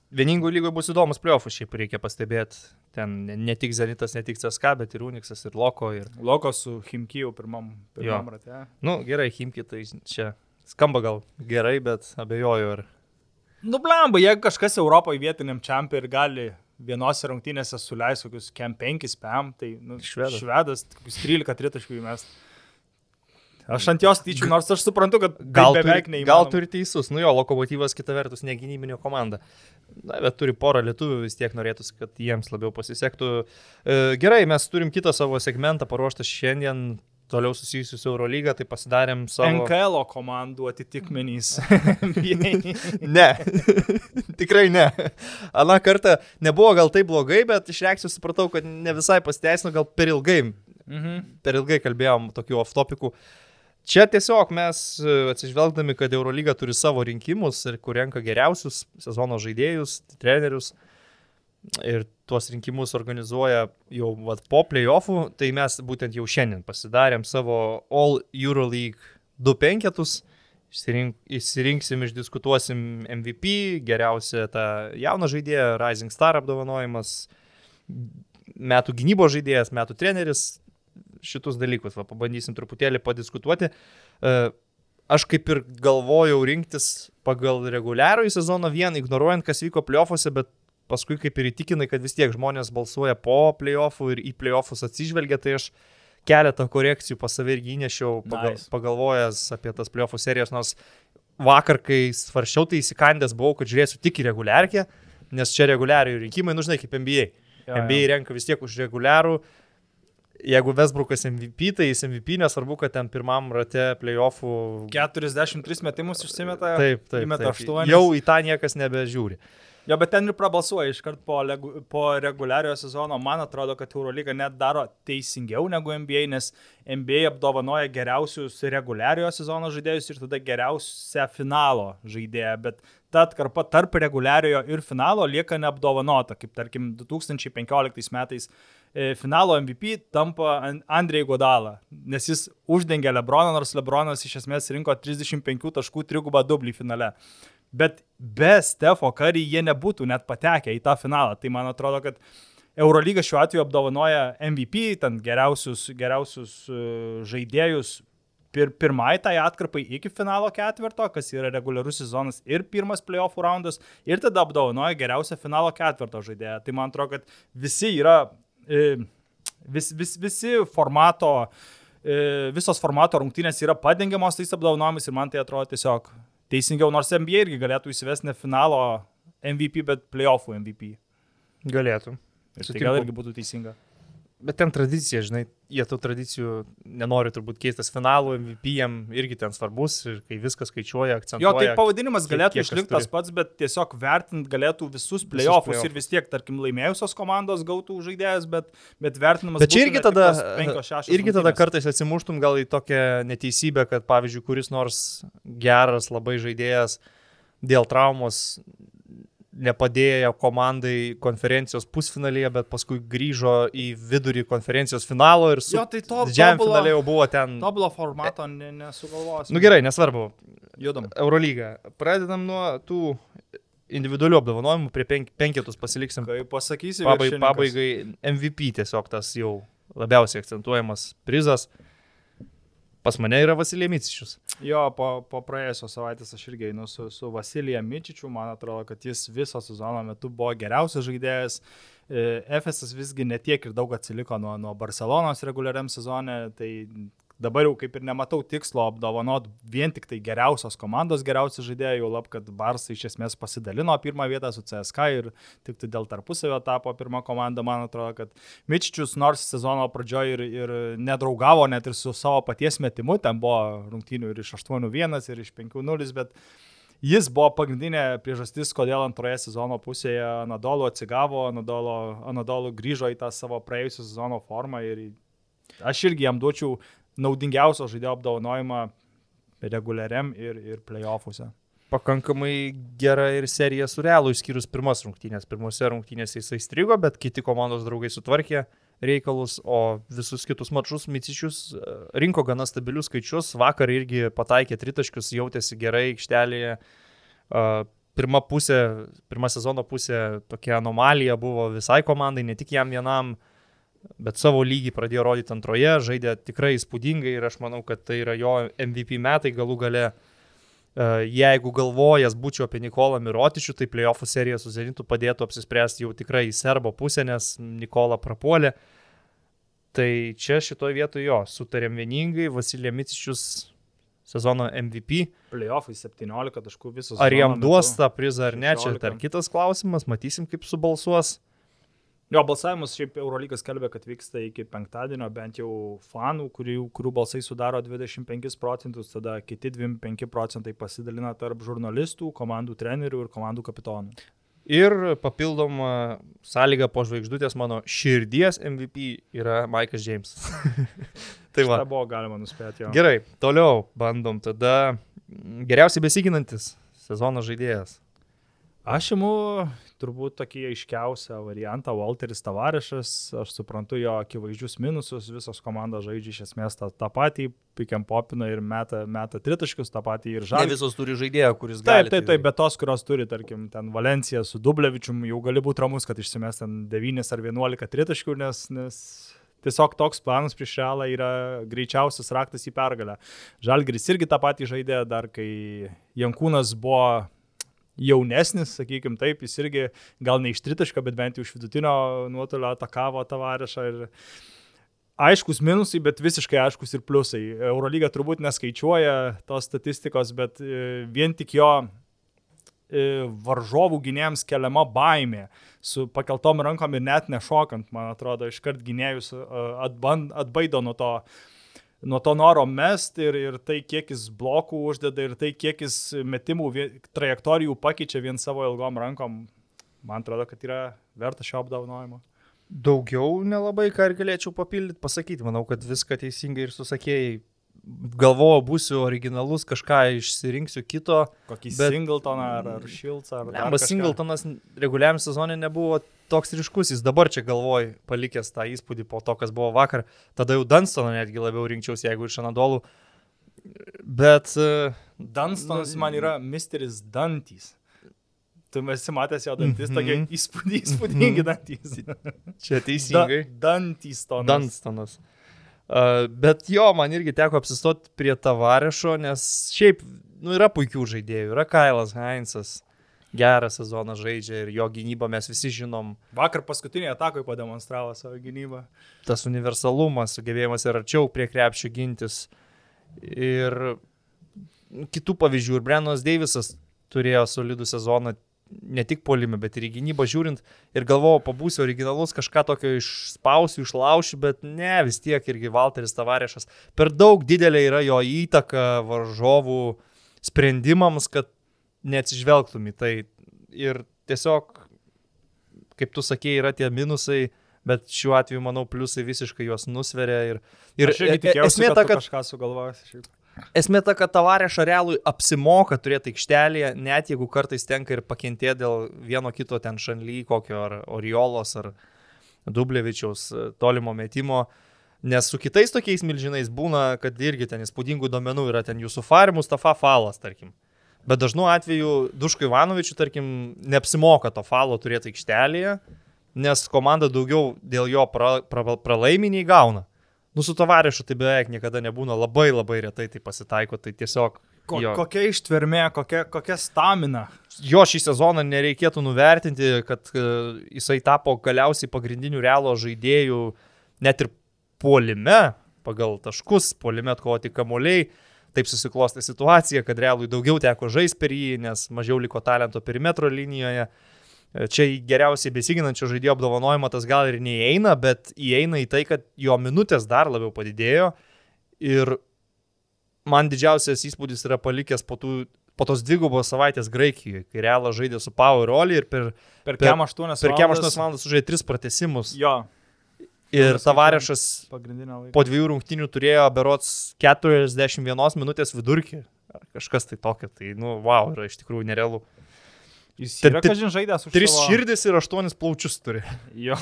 Vieningų lygoje bus įdomus pliofus, šiaip reikia pastebėti. Ten ne tik Zenitas, ne tik CSK, bet ir Unixas, ir Loko. Ir... Loko su Himkiju pirmam, pirmam rate. Nu, gerai, Himki tai čia skamba gal gerai, bet abejoju. Ar... Nu, blemba, jeigu kažkas Europoje vietiniam čempiui ir gali vienose rungtynėse suleis kokius kem 5 spam, tai nu, švedas, švedas kokius 13 tritaškų įmest. Aš ant jos tyčiu, nors aš suprantu, kad gal beveik neįmanoma. Gal turi teisus, nu jo, lokomotyvas kita vertus negynybinio komanda. Na, bet turi porą lietuvių, vis tiek norėtųsi, kad jiems labiau pasisektų. E, gerai, mes turim kitą savo segmentą paruoštą šiandien, toliau susijusiu su Eurolyga, tai pasidarėm savo... NKL komandų atitikmenys. ne, tikrai ne. Aną kartą nebuvo gal taip blogai, bet iš reakcijų supratau, kad ne visai pasiteisino, gal per ilgai. Mhm. Per ilgai kalbėjom tokių off-topikų. Uh, Čia tiesiog mes e, atsižvelgdami, kad Eurolyga turi savo rinkimus ir kur renka geriausius sezono žaidėjus, trenerius ir tuos rinkimus organizuoja jau vat, po playoffų, tai mes būtent jau šiandien pasidarėm savo All Euroleague 2 penketus, Išsirink, išsirinksim, išdiskutuosim MVP, geriausią tą jauną žaidėją, Rising Star apdovanojimas, metų gynybos žaidėjas, metų treneris, šitus dalykus. Va, pabandysim truputėlį padiskutuoti. E, aš kaip ir galvojau rinktis pagal reguliarų į sezoną vien, ignoruojant, kas vyko playoffuose, bet paskui kaip ir įtikinai, kad vis tiek žmonės balsuoja po playoffų ir į playoffus atsižvelgia, tai aš keletą korekcijų pas save irgi įnešiau, pagal, nice. pagalvojęs apie tas playoffų serijas, nors vakar, kai svaršiau, tai įsikandęs buvau, kad žiūrėsiu tik į reguliarkę, nes čia reguliariai rinkimai, nu žinai, kaip NBA. Jo, NBA jo. renka vis tiek už reguliarų, jeigu Vesbrukas MVP, tai jis MVP, nesvarbu, kad ten pirmam rate playoffų. 43 metimus išsimeta. Taip, taip. įmeta taip. aštuonis. Jau į tą niekas nebežiūri. Jo, bet ten ir prabalsuoja iškart po, legu- po reguliariojo sezono. Man atrodo, kad Eurolyga net daro teisingiau negu NBA, nes NBA apdovanoja geriausius reguliariojo sezono žaidėjus ir tada geriausią finalo žaidėją. Bet ta atkarpa tarp reguliariojo ir finalo lieka neapdovanota, kaip tarkim 2015 metais finalo MVP tampa An- Andrei Godala, nes jis uždengė Lebroną, nors Lebronas iš esmės rinko 35 taškų trigubą dublį finale. Bet be Stefo Curry jie nebūtų net patekę į tą finalą. Tai man atrodo, kad Eurolyga šiuo atveju apdovanoja MVP, ten geriausius, geriausius uh, žaidėjus pir, pirmai tai atkarpai iki finalo ketvirto, kas yra reguliarus sezonas ir pirmas playoffų raundas, ir tada apdovanoja geriausią finalo ketvirto žaidėją. Tai man atrodo, kad visi yra, e, vis, vis, visi formato, e, visos formato rungtynės yra padengiamos tais apdovanojimais ir man tai atrodo tiesiog teisingiau, nors NBA irgi galėtų įsivesti ne finalo MVP, bet playoffų MVP. Galėtų. Ir tai gal irgi būtų teisinga. Bet ten tradicija, žinai, jie tų tradicijų nenori turbūt keistas finalų, MVP jam irgi ten svarbus ir kai viskas skaičiuoja, akcentuoja. Jo, tai pavadinimas galėtų išlikti tas pats, bet tiesiog vertint galėtų visus playoffus playoffus. ir vis tiek, tarkim, laimėjusios komandos gautų žaidėjas, bet, bet vertinimas Bet čia irgi tada, tos penkios, šešios irgi tada kartais atsimuštum gal į tokią neteisybę, kad pavyzdžiui, kuris nors geras labai žaidėjas dėl traumos nepadėjo komandai konferencijos pusfinalyje, bet paskui grįžo į vidurį konferencijos finalo ir su Jo, tai to- didžiajam tobulo- finale jau buvo ten. Tobulo formato ne, nesugalvosiu. Nu gerai, nesvarbu. judam. Eurolyga. Pradedam nuo tų individualių apdovanojimų, prie penk penketus pasiliksim. Kai pasakysi, Pabai, viršininkas. pabaigai MVP tiesiog tas jau labiausiai akcentuojamas prizas. Pas mane yra Vasilija Micičius. Jo, po, po praėjusios savaitės aš irgi einu su, su Vasilija Mičičiu, man atrodo, kad jis viso sezono metu buvo geriausias žaidėjas. E, Efesas visgi netiek ir daug atsiliko nuo, nuo Barcelonos reguliariam sezone, tai dabar jau kaip ir nematau tikslo apdovanot vien tik tai geriausios komandos geriausių žaidėjų, jau lab, kad Barsai iš esmės pasidalino pirmą vietą su CSK ir tik tai dėl tarpusavio tapo pirma komanda, man atrodo, kad Mičičius nors sezono pradžioje ir, ir nedraugavo net ir su savo paties metimu, ten buvo rungtynių ir iš 8-1 ir iš 5-0, bet jis buvo pagrindinė priežastis, kodėl antroje sezono pusėje Anadolu atsigavo, Anadolu, Anadolu grįžo į tą savo praėjusią sezono formą ir aš irgi jam duočiau naudingiausio žaidėjo apdovanojimą reguliariam ir, ir playoffuose. Pakankamai gera ir serija su realu, išskyrus pirmas rungtynės. Pirmose rungtynėse jisai strigo, bet kiti komandos draugai sutvarkė reikalus, o visus kitus mačus Micičius e, rinko gana stabilius skaičius. Vakar irgi pataikė tritaškius, jautėsi gerai aikštelėje. E, Pirma pusė, pirma sezono pusė tokia anomalija buvo visai komandai, ne tik jam vienam, bet savo lygį pradėjo rodyti antroje, žaidė tikrai įspūdingai ir aš manau, kad tai yra jo MVP metai galų gale. E, Jeigu galvojas būčiau apie Nikolą Mirotičių, tai playoffų serija su Zenitu padėtų apsispręsti jau tikrai į serbo pusę, nes Nikola prapuolė. Tai čia šitoje vietoje jo, sutarėm vieningai, Vasilija Micičius sezono MVP. Playoffai 17 taškų visos. Ar jam duos tą prizą ar ne, čia 16. dar kitas klausimas, matysim kaip subalsuos. Jo, balsavimas šiaip Eurolygas kalbė, kad vyksta iki penktadienio, bent jau fanų, kurių, kurių balsai sudaro 25 procentus, tada kiti 25 procentai pasidalina tarp žurnalistų, komandų trenerių ir komandų kapitonų. Ir papildoma sąlyga po žvaigždutės mano širdies MVP yra Maikas James. tai va. Tai buvo galima nuspėti jo. Gerai, toliau bandom tada geriausiai besiginantis sezono žaidėjas. Aš imu turbūt tokį aiškiausią variantą Walteris Tavarešas, aš suprantu jo akivaizdžius minusus, visos komandos žaidžia iš esmės tą, tą patį, pikiam popina ir meta, meta tritaškius, tą patį ir Ne žalį. visos turi žaidėją, kuris Taip, gali. taip, taip, bet tos, kurios turi, tarkim, ten Valencija su Dublevičium, jau gali būti ramus, kad išsimes ten 9 ar 11 tritaškių, nes, nes tiesiog toks planas prieš realą yra greičiausias raktas į pergalę. Žalgris irgi tą patį žaidė, dar kai Jankūnas buvo jaunesnis, sakykim taip, jis irgi gal ne iš tritaško, bet bent jau iš vidutinio nuotolio atakavo tavarešą ir aiškus minusai, bet visiškai aiškus ir pliusai. Eurolyga turbūt neskaičiuoja tos statistikos, bet e, vien tik jo e, varžovų gynėjams keliama baimė, su pakeltom rankom ir net nešokant, man atrodo, iškart gynėjus e, atbaido nuo to, nuo to noro mest ir, ir tai, kiek jis blokų uždeda ir tai, kiek jis metimų trajektorijų pakeičia vien savo ilgom rankom, man atrodo, kad yra verta šio apdovanojimo. Daugiau nelabai ką ir galėčiau papildyti, pasakyti. Manau, kad viską teisingai ir susakėjai. Galvoju, būsiu originalus, kažką išsirinksiu kito. Kokį Bet-. Singletoną ar, ar Šilcą ar... kažką. Singletonas reguliariam sezonė nebuvo toks ryškus, jis dabar čia galvoj palikęs tą įspūdį po to, kas buvo vakar. Tada jau Dunstoną netgi labiau rinkčiausi, jeigu iš Anadolų. Bet e, Dunstonas Nu, man yra Misteris Dantys. Tu esi matęs jo dantis, Mhm. tokie įspūdingi, įspūdingi dantys. čia teisingai. Da, dantys to. Dunstonas. Uh, bet jo, man irgi teko apsistoti prie Tavarešo, nes šiaip nu, yra puikių žaidėjų. Yra Kailas Heinzas, gerą sezoną žaidžia ir jo gynybą mes visi žinom. Vakar paskutinėje atakoje pademonstravo savo gynybą. Tas universalumas, sugebėjimas ir arčiau prie krepšio gintis. Ir kitų pavyzdžių. Ir Brennas Deivisas turėjo solidų sezoną ne tik polime, bet ir į gynybą žiūrint. Ir galvojau, pabūsiu originalus, kažką tokio išspausiu, išlaušiu, bet ne, vis tiek irgi Walteris Tavarešas. Per daug didelė yra jo įtaka varžovų sprendimams, kad neatsižvelgtum į tai. Ir tiesiog, kaip tu sakėjai, yra tie minusai. Bet šiuo atveju, manau, pliusai visiškai juos nusveria. Ir, ir e- e- esmė kad, ta, kad kažką sugalvojasi. Esmė ta, kad tavarėšą realui apsimoka turėti aikštelėje, net jeigu kartais tenka ir pakentėti dėl vieno kito ten šanly, kokio ar Oriolos ar Dublevičiaus e, tolimo metimo. Nes su kitais tokiais milžinais būna, kad irgi ten įspūdingų domenų yra ten jūsų farimus, Tafa falas, tarkim. Bet dažnu atveju Duško Ivanovičiu, tarkim, neapsimoka to falo turėti aikštelėje, nes komanda daugiau dėl jo pra, pra, pralaiminiai gauna. Nu, su tavarišu tai beveik niekada nebūna, labai labai retai tai pasitaiko, tai tiesiog Ko, jo, kokia ištvermė, kokia, kokia stamina. jo šį sezoną nereikėtų nuvertinti, kad e, jisai tapo galiausiai pagrindiniu realo žaidėjų net ir puolime, pagal taškus, puolime atkovoti kamuoliai. Taip susiklostė situacija, kad realui daugiau teko žaisti per jį, nes mažiau liko talento perimetro linijoje. E, Čia į geriausiai besiginančio žaidėjo apdovanojimą tas gal ir neįeina, bet įeina į tai, kad jo minutės dar labiau padidėjo. Ir man didžiausias įspūdis yra palikęs po, tų, po tos dvigubos savaitės Graikijoje, kai Realas žaidė su Power Rolly ir per, Per Per- kem 8 per kem 8 valandas sužaidė 3 pratesimus. Jo, Ir. Tavarešas po dviejų rungtynių turėjo berots 41 minutės vidurkį. Kažkas tai tokio, tai, nu, wow, yra iš tikrųjų nerealu. Jis yra, kažin, žaidęs už Tris savo... širdis ir aštuonis plaučius turi. Jo,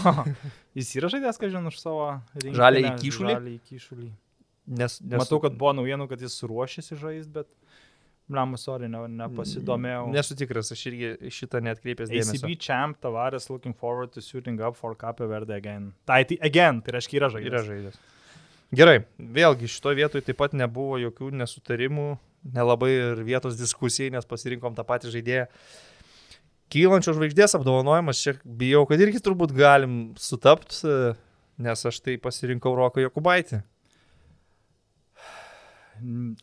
jis yra žaidęs, kažin, už savo rinktinę. Žaliąjį kyšulį? Žaliąjį kyšulį. Nes, nes, Matau, kad buvo naujienų, kad jis ruošiasi žaisti, bet, blemą, sorry, ne, nepasidomėjau. Nesu tikras, aš irgi į šitą netkreipęs dėmesio. ACB champ Tavares looking forward to suiting up for Cape Verde again. Tai, tai again, tai reiškia yra žaidėjas. Yra žaidęs. Gerai, vėlgi šitoje vietoje taip pat nebuvo jokių nesutarimų, nelabai ir vietos diskusijai, nes pasirinkom tą patį žaidėją. Kylančios žvaigždės apdovanojimas, čia bijau, kad irgi turbūt galim sutapti, nes aš tai pasirinkau Roką Jokubaitį.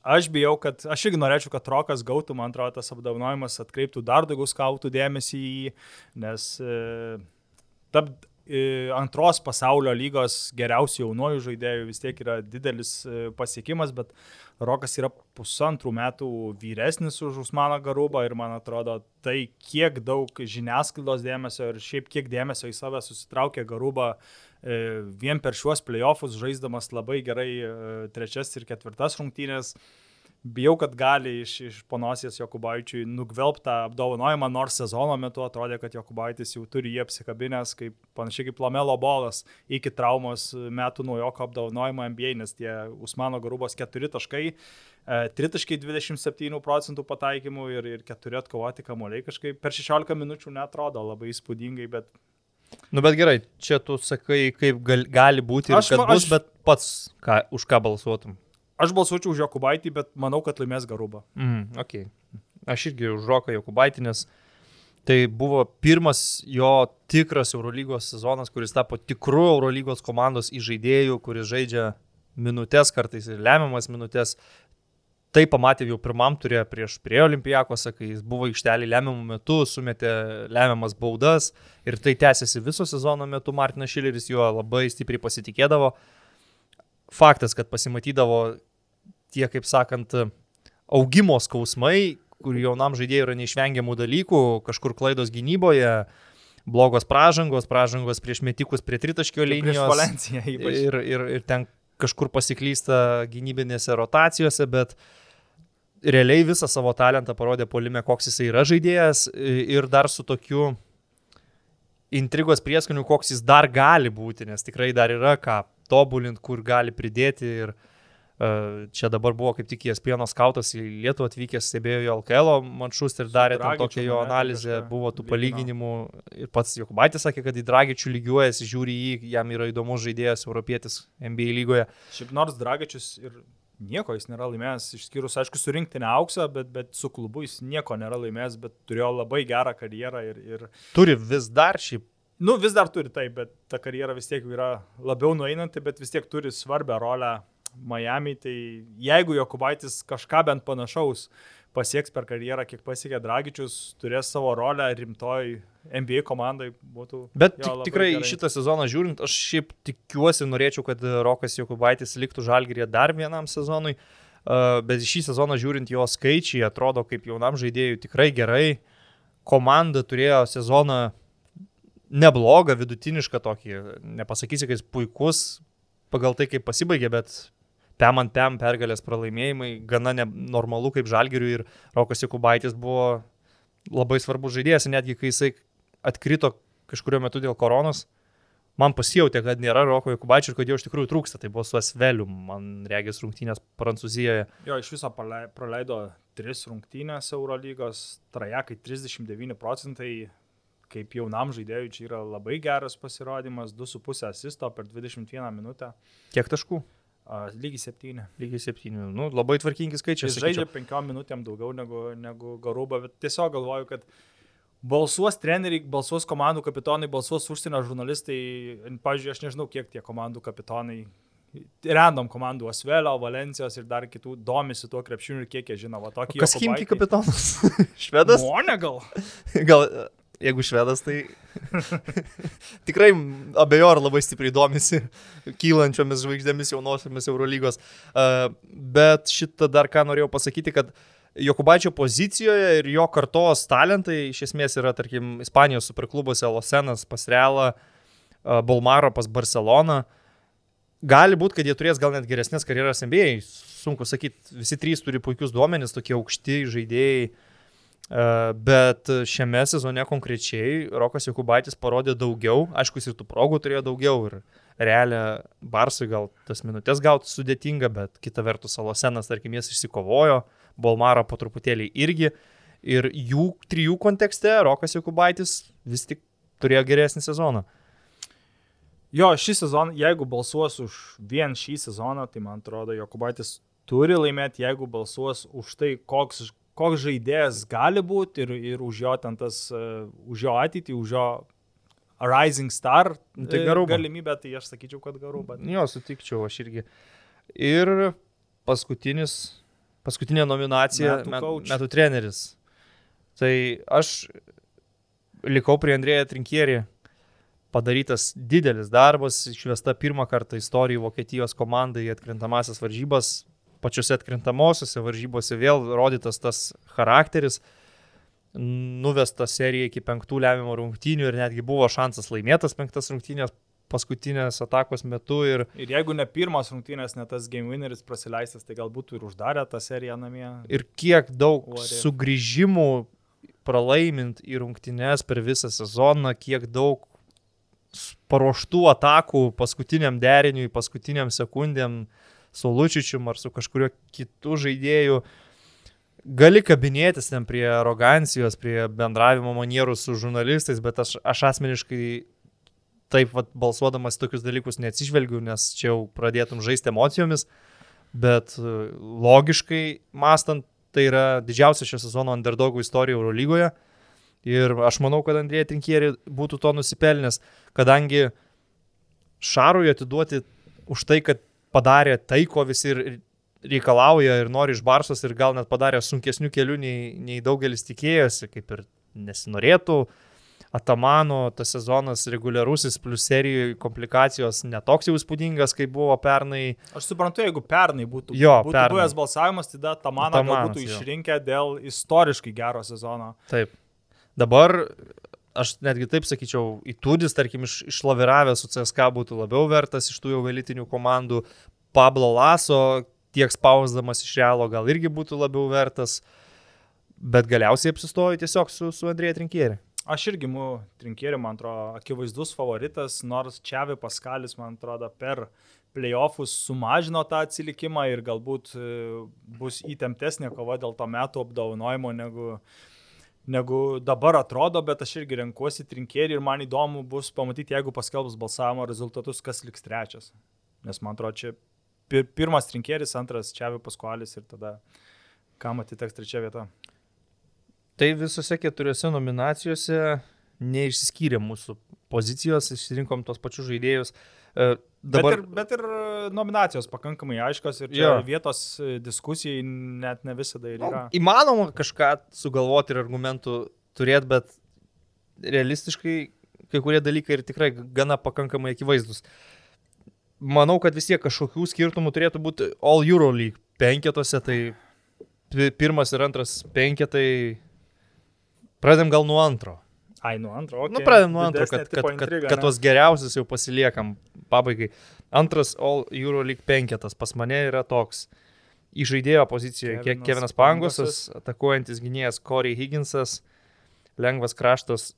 Aš bijau, kad aš irgi norėčiau, kad Rokas gautų, man atrodo, tas apdovanojimas atkreiptų dar daugiau skautų dėmesį į jį, nes e, tap, antros pasaulio lygos geriausių jaunojų žaidėjų vis tiek yra didelis e, pasiekimas, bet Rokas yra pusantrų metų vyresnis už Usmaną Garubą ir man atrodo, tai kiek daug žiniasklaidos dėmesio ir šiaip kiek dėmesio į save susitraukė Garubą e, vien per šiuos playoffus, žaisdamas labai gerai e, trečias ir ketvirtas rungtynės. Bijau, kad gali iš, iš ponosės Jokubaičiui nugvelbtą apdovanojimą, nors sezono metu atrodė, kad Jokubaitis jau turi jį apsikabinęs, kaip, panašiai kaip Lamelo bolas iki traumos metų naujoko apdovanojimo NBA, nes tie Usmano Garubos keturi taškai, e, tritaškai 27 procentų pataikymų ir, ir keturi atkovoti kamuoliai kažkaip per 16 minučių netrodo labai įspūdingai, bet Nu bet gerai, čia tu sakai, kaip gal, gali būti ir Aš kad ma- bus, aš- bet pats ką, už ką balsuotum. Aš balsuočiau už Jokubaitį, bet manau, kad laimės Garubą. Mm, okay. Aš irgi už Roką Jokubaitį, nes tai buvo pirmas jo tikras Eurolygos sezonas, kuris tapo tikru Eurolygos komandos įžaidėjų, kuris žaidžia minutės, kartais ir lemiamas minutės. Tai pamatė jau pirmam turė prieš prie Olimpijakose, kai jis buvo aikštelį lemiamų metų, sumetė lemiamas baudas ir tai tęsiasi viso sezono metu. Martinas Šileris juo labai stipriai pasitikėdavo. Faktas, kad pasimatydavo tie, kaip sakant, augimo skausmai, kur jaunam žaidėjui yra neišvengiamų dalykų, kažkur klaidos gynyboje, blogos pražangos, pražangos prieš metikus prie tritaškio linijos. Ir, ir, ir ten kažkur pasiklysta gynybinėse rotacijose, bet realiai visą savo talentą parodė polime, koks jisai yra žaidėjas ir dar su tokiu intrigos prieskoniu, koks jis dar gali būti, nes tikrai dar yra ką tobulinti, kur gali pridėti ir uh, Čia dabar buvo kaip tik Jaspienos skautas į Lietuvą atvykęs, stebėjo jo LKL mačus ir darė tam tokią jo analizę, buvo tų palyginimų ir pats Jokubaitis sakė, kad į Dragičių lygiuojasi, žiūri jį, jam yra įdomus žaidėjas, europietis NBA lygoje. Šiaip nors Dragičius ir nieko jis nėra laimėjęs, išskyrus, aišku, surinkti ne auksą, bet, bet su klubu jis nieko nėra laimėjęs, bet turėjo labai gerą karjerą ir... ir... Turi vis dar šį Nu, vis dar turi taip, bet ta karjera vis tiek yra labiau nueinanti, bet vis tiek turi svarbę rolę Miami, tai jeigu Jokubaitis kažką bent panašaus pasieks per karjerą, kiek pasiekė Dragičius, turės savo rolę rimtoj NBA komandai būtų. Bet jo, tikrai gerai. šitą sezoną žiūrint, aš šiaip tikiuosi, norėčiau, kad Rokas Jokubaitis liktų žalgyrė dar vienam sezonui, bet šį sezoną žiūrint jo skaičiai atrodo kaip jaunam žaidėjui tikrai gerai. Komanda turėjo sezoną neblogą, vidutinišką tokį, nepasakysi, kad jis puikus pagal tai, kaip pasibaigė, bet pem ant pem pergalės pralaimėjimai, gana normalu kaip žalgiriui ir Rokas Jokubaitis buvo labai svarbus žaidėjas, netgi kai jisai atkrito kažkurio metu dėl koronos, man pasijautė, kad nėra Roko Jokubaičio ir kad jo iš tikrųjų trūksta. Tai buvo su Asveliu, man regis rungtynės Prancūzijoje. Jo, iš viso praleido tris rungtynės Eurolygos, trajekai 39 procentai, kaip jaunam žaidėjui čia yra labai geras pasirodymas, 2,5 asisto per 21 minutę. Kiek taškų? Lygiai septyni. Lygiai septyni. Nu, labai tvarkingi skaičiai. Jis žaidžia penkiom minutėm daugiau negu, negu Garuba, bet tiesiog galvoju, kad balsuos treneriai, balsuos komandų kapitonai, balsuos užsienio žurnalistai. Pavyzdžiui, aš nežinau, kiek tie komandų kapitonai, random komandų Osvelio, Valencijos ir dar kitų domisi tuo krepšiniu ir kiek jie žino. Va, Kas Kimki kapitonas? Švedas? O, ne gal. gal jeigu švedas, tai tikrai abejo ar labai stipriai domisi kylančiomis žvaigždėmis jaunosiamis Eurolygos. Bet šitą dar ką norėjau pasakyti, kad Jokubaičio pozicijoje ir jo kartos talentai iš esmės yra, tarkim, Ispanijos superklubuose Losenas pas Realą, Bolmaro pas Barceloną. Gali būti, kad jie turės gal net geresnės karjeras NBA, sunku sakyti, visi trys turi puikius duomenis, tokie aukšti žaidėjai. E, bet šiame sezone konkrečiai Rokas Jokubaitis parodė daugiau, aišku, jis ir tų progų turėjo daugiau ir realią Barsui gal tas minutės gauti sudėtinga, bet kita vertus Salosenas, tarkim, jas išsikovojo, Bolmaro po truputėlį irgi ir jų trijų kontekste Rokas Jokubaitis vis tik turėjo geresnį sezoną. Jo, šį sezoną, jeigu balsuos už vien šį sezoną, tai man atrodo, Jokubaitis turi laimėti, jeigu balsuos už tai, koks koks žaidėjas gali būti ir, ir už jo ten tas, uh, už jo ateitį, už jo Rising Star nu, tai garų galimybę, tai aš sakyčiau, kad garų. Bet... Jo, sutikčiau, aš irgi. Ir paskutinis, paskutinė nominacija metų, met, metų treneris. Tai aš likau prie Andrėją Trinkierį. Padarytas didelis darbas, išvesta pirmą kartą istorijoje Vokietijos komandai atkrintamasis varžybas, pačiose atkrintamosiose varžybose vėl rodytas tas charakteris, nuvesta serija iki penktų lemiamų rungtynių ir netgi buvo šansas laimėtas penktas rungtynės paskutinės atakos metu. Ir, ir jeigu ne pirmas rungtynės, ne tas game winneris praleistas, tai galbūt ir uždarė tą seriją namie. Ir kiek daug Uodė. sugrįžimų pralaimint į rungtynės per visą sezoną, kiek daug paruoštų atakų paskutiniam deriniui, paskutiniam sekundėm. Uh, su Lučičium ar su kažkurio kitu žaidėju. Gali kabinėtis ten prie arogancijos, prie bendravimo manierų su žurnalistais, bet aš, aš asmeniškai taip vat, balsuodamas tokius dalykus neatsižvelgiu, nes čia jau pradėtum žaisti emocijomis, bet e, logiškai mastant, tai yra didžiausia šio sezono underdogų istorija Eurolygoje. Ir aš manau, kad Andrėja Tinkieri būtų to nusipelnęs, kadangi Šarui atiduoti už tai, kad padarė tai, ko visi ir reikalauja ir nori iš Barsos ir gal net padarė sunkesnių kelių nei, nei daugelis tikėjosi, kaip ir nesinorėtų. Atamano tas sezonas reguliarusis plus serijų komplikacijos netoks jau įspūdingas, kaip buvo pernai. Aš suprantu, jeigu pernai būtų, Jo, būtų pernai. buvęs balsavimas, tada Atamanas, būtų išrinkę dėl istoriškai gero sezono. Taip. Dabar aš netgi taip sakyčiau, įtūdis, tarkim, iš, išlaviravęs su CSK būtų labiau vertas iš tų jau elitinių komandų. Pablo Laso tiek spausdamas iš realo gal irgi būtų labiau vertas. Bet galiausiai apsistoju tiesiog su, su Andrėja Trinkierė. Aš irgi mu trinkėriu, man atrodo, akivaizdus favoritas, nors Čiavi Paskalis, man atrodo, per playoffus sumažino tą atsilikimą ir galbūt e, bus įtemptesnė kova dėl to metų apdovanojimo negu, negu dabar atrodo, bet aš irgi renkuosi trinkėrį ir man įdomu bus pamatyti, jeigu paskelbus balsavimo rezultatus, kas liks trečias. Nes man atrodo, čia pir pirmas trinkėris, antras Čiavi Paskalis ir tada kam atiteks trečia vieta. Tai visose keturiose nominacijose neišsiskyrė mūsų pozicijos, išsirinkom tos pačius žaidėjus. Dabar... Bet, ir, bet ir nominacijos pakankamai aiškios ir čia Jo. vietos e, diskusijai net ne visada ir yra. Nu, įmanoma kažką sugalvoti ir argumentų turėti, bet realistiškai kai kurie dalykai ir tikrai gana pakankamai akivaizdus. Manau, kad vis tiek kažkokių skirtumų turėtų būti All Euro League penketuose, tai pi- pirmas ir antras penketai. Pradėm gal nuo antro. Ai, nuo antro. Okay. Nu, pradedam nuo antro, kad, kad, kad, intriga, kad ne? tos geriausius jau pasiliekam pabaigai. Antras All Euro League penketas pas mane yra toks. Į žaidėjo pozicijoje Kevinas, Kevinas Pangosas, atakuojantis gynėjas Corey Higginsas, lengvas kraštas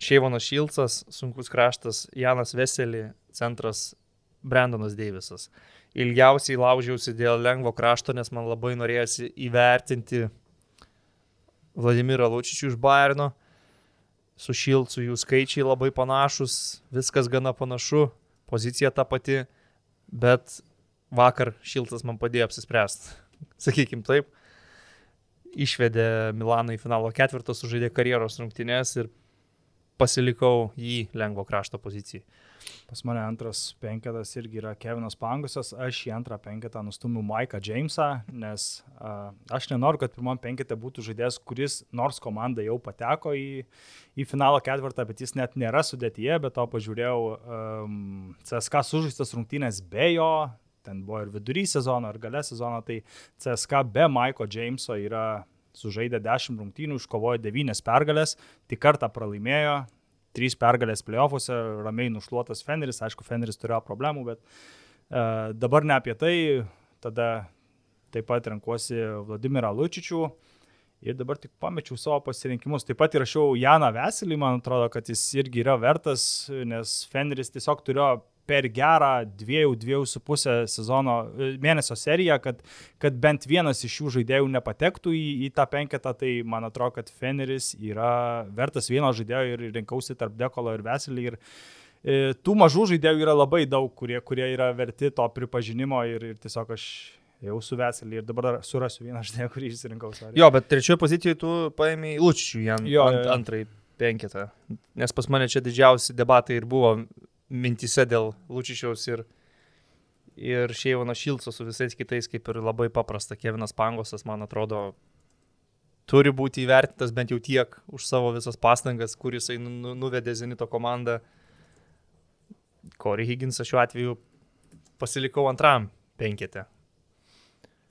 Šeivonas Šilcas, sunkus kraštas Janas Veseli, centras Brandonas Deivisas. Ilgiausiai laužiausi dėl lengvo krašto, nes man labai norėjosi įvertinti Vladimirą Lučičių iš Bayerno su Šilcu jų skaičiai labai panašus, viskas gana panašu, pozicija ta pati, bet vakar Šiltas man padėjo apsispręsti, sakykim taip. Išvedė Milaną į finalo ketvirtą, sužaidė karjeros rungtynės ir pasilikau jį lengvo krašto pozicijai. Pas mane antras penketas irgi yra Kevinas Pangusas, aš į antrą penketą nustumiu Maiką Jamesą, nes uh, aš nenoriu, kad pirmam penketė būtų žaidėjas, kuris nors komanda jau pateko į, į finalo ketvirtą, bet jis net nėra sudėtyje, bet to pažiūrėjau um, CSK sužaistas rungtynės be jo, ten buvo ir vidury sezono, ir gale sezono, tai CSK be Maiko Jameso yra sužaidę 10 rungtynių, iškovojo 9 pergalės, tik kartą pralaimėjo, 3 pergalės playoffuose, ramiai nušluotas Feneris, aišku, Feneris turėjo problemų, bet uh, dabar ne apie tai, tada taip pat renkuosi Vladimirą Lučičių. Ir dabar tik pamečiau savo pasirinkimus. Taip pat įrašiau Janą Veselį, man atrodo, kad jis irgi yra vertas, nes Feneris tiesiog turėjo per gerą dviejų, dviejų su pusę sezono e, mėnesio seriją, kad, kad bent vienas iš šių žaidėjų nepatektų į, į tą penketą, tai man atrodo, kad Feneris yra vertas vieno žaidėjo ir rinkausi tarp Dekolo ir Veselį. Ir e, tų mažų žaidėjų yra labai daug, kurie, kurie yra verti to pripažinimo ir, ir tiesiog aš jau su Veselį ir dabar surasiu vieną žaidėją, kurį išsirinkau. sorry. Jo, bet trečioje pozicijoje tu paėmė Lučičių ant, Jo, ant, jo, antrai penketą. Nes pas mane čia didžiausi debatai ir buvo mintise dėl Lučičiaus ir, ir Šeivano Šilco su visais kitais, kaip ir labai paprasta. Kevinas Pangosas, man atrodo, turi būti įvertintas bent jau tiek už savo visas pastangas, kuris nu, nu, nuvedė Zenito komandą. Corey Higginsą šiuo atveju pasilikau antram penketę.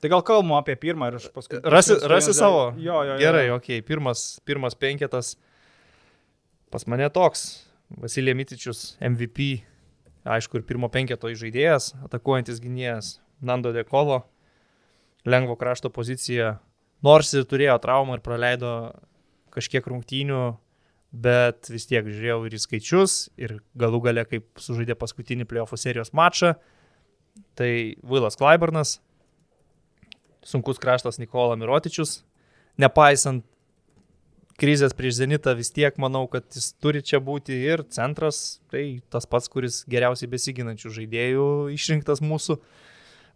Tai gal kalbam apie pirmą ir aš paskui. Rasi, rasi savo. Jo, jo, jo. Gerai, ok. Pirmas, pirmas penketas. Pas mane toks. Vasilija Mitičius, MVP. Aišku, ir pirmo penketo žaidėjas, atakuojantis gynėjas Nando Dekolo. Lengvo krašto pozicija. Nors ir turėjo traumą ir praleido kažkiek rungtynių, bet vis tiek žiūrėjau ir į skaičius, ir galų gale kaip sužaidė paskutinį playoffų serijos mačą. Tai Vilas Klaibernas, sunkus kraštas Nikola Mirotičius. Nepaisant krizės prieš Zenitą, vis tiek manau, kad jis turi čia būti ir centras, tai tas pats, kuris geriausiai besiginančių žaidėjų išrinktas mūsų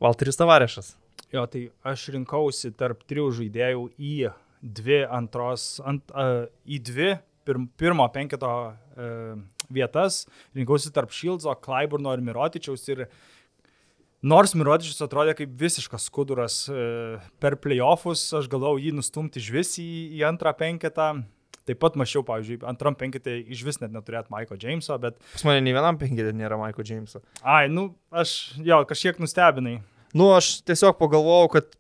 Valteris Tavarešas. Jo, tai aš rinkausi tarp trijų žaidėjų į dvi antros, ant, uh, į dvi pirm, pirmo penketo uh, vietas. Rinkausi tarp Šildzo, Klaiburno ir Mirotičiaus ir Nors Mirotičius atrodė kaip visiškas skuduras e, per playoffus, aš galvojau jį nustumti iš vis į, į antrą penketą. Taip pat mačiau, pavyzdžiui, antram penketė iš vis net neturėt Maiko Jameso, bet... Pas mane nei vienam penketė nėra Maiko Jameso. Ai, nu, aš jo kažkiek nustebinai. Nu, aš tiesiog pagalvojau, kad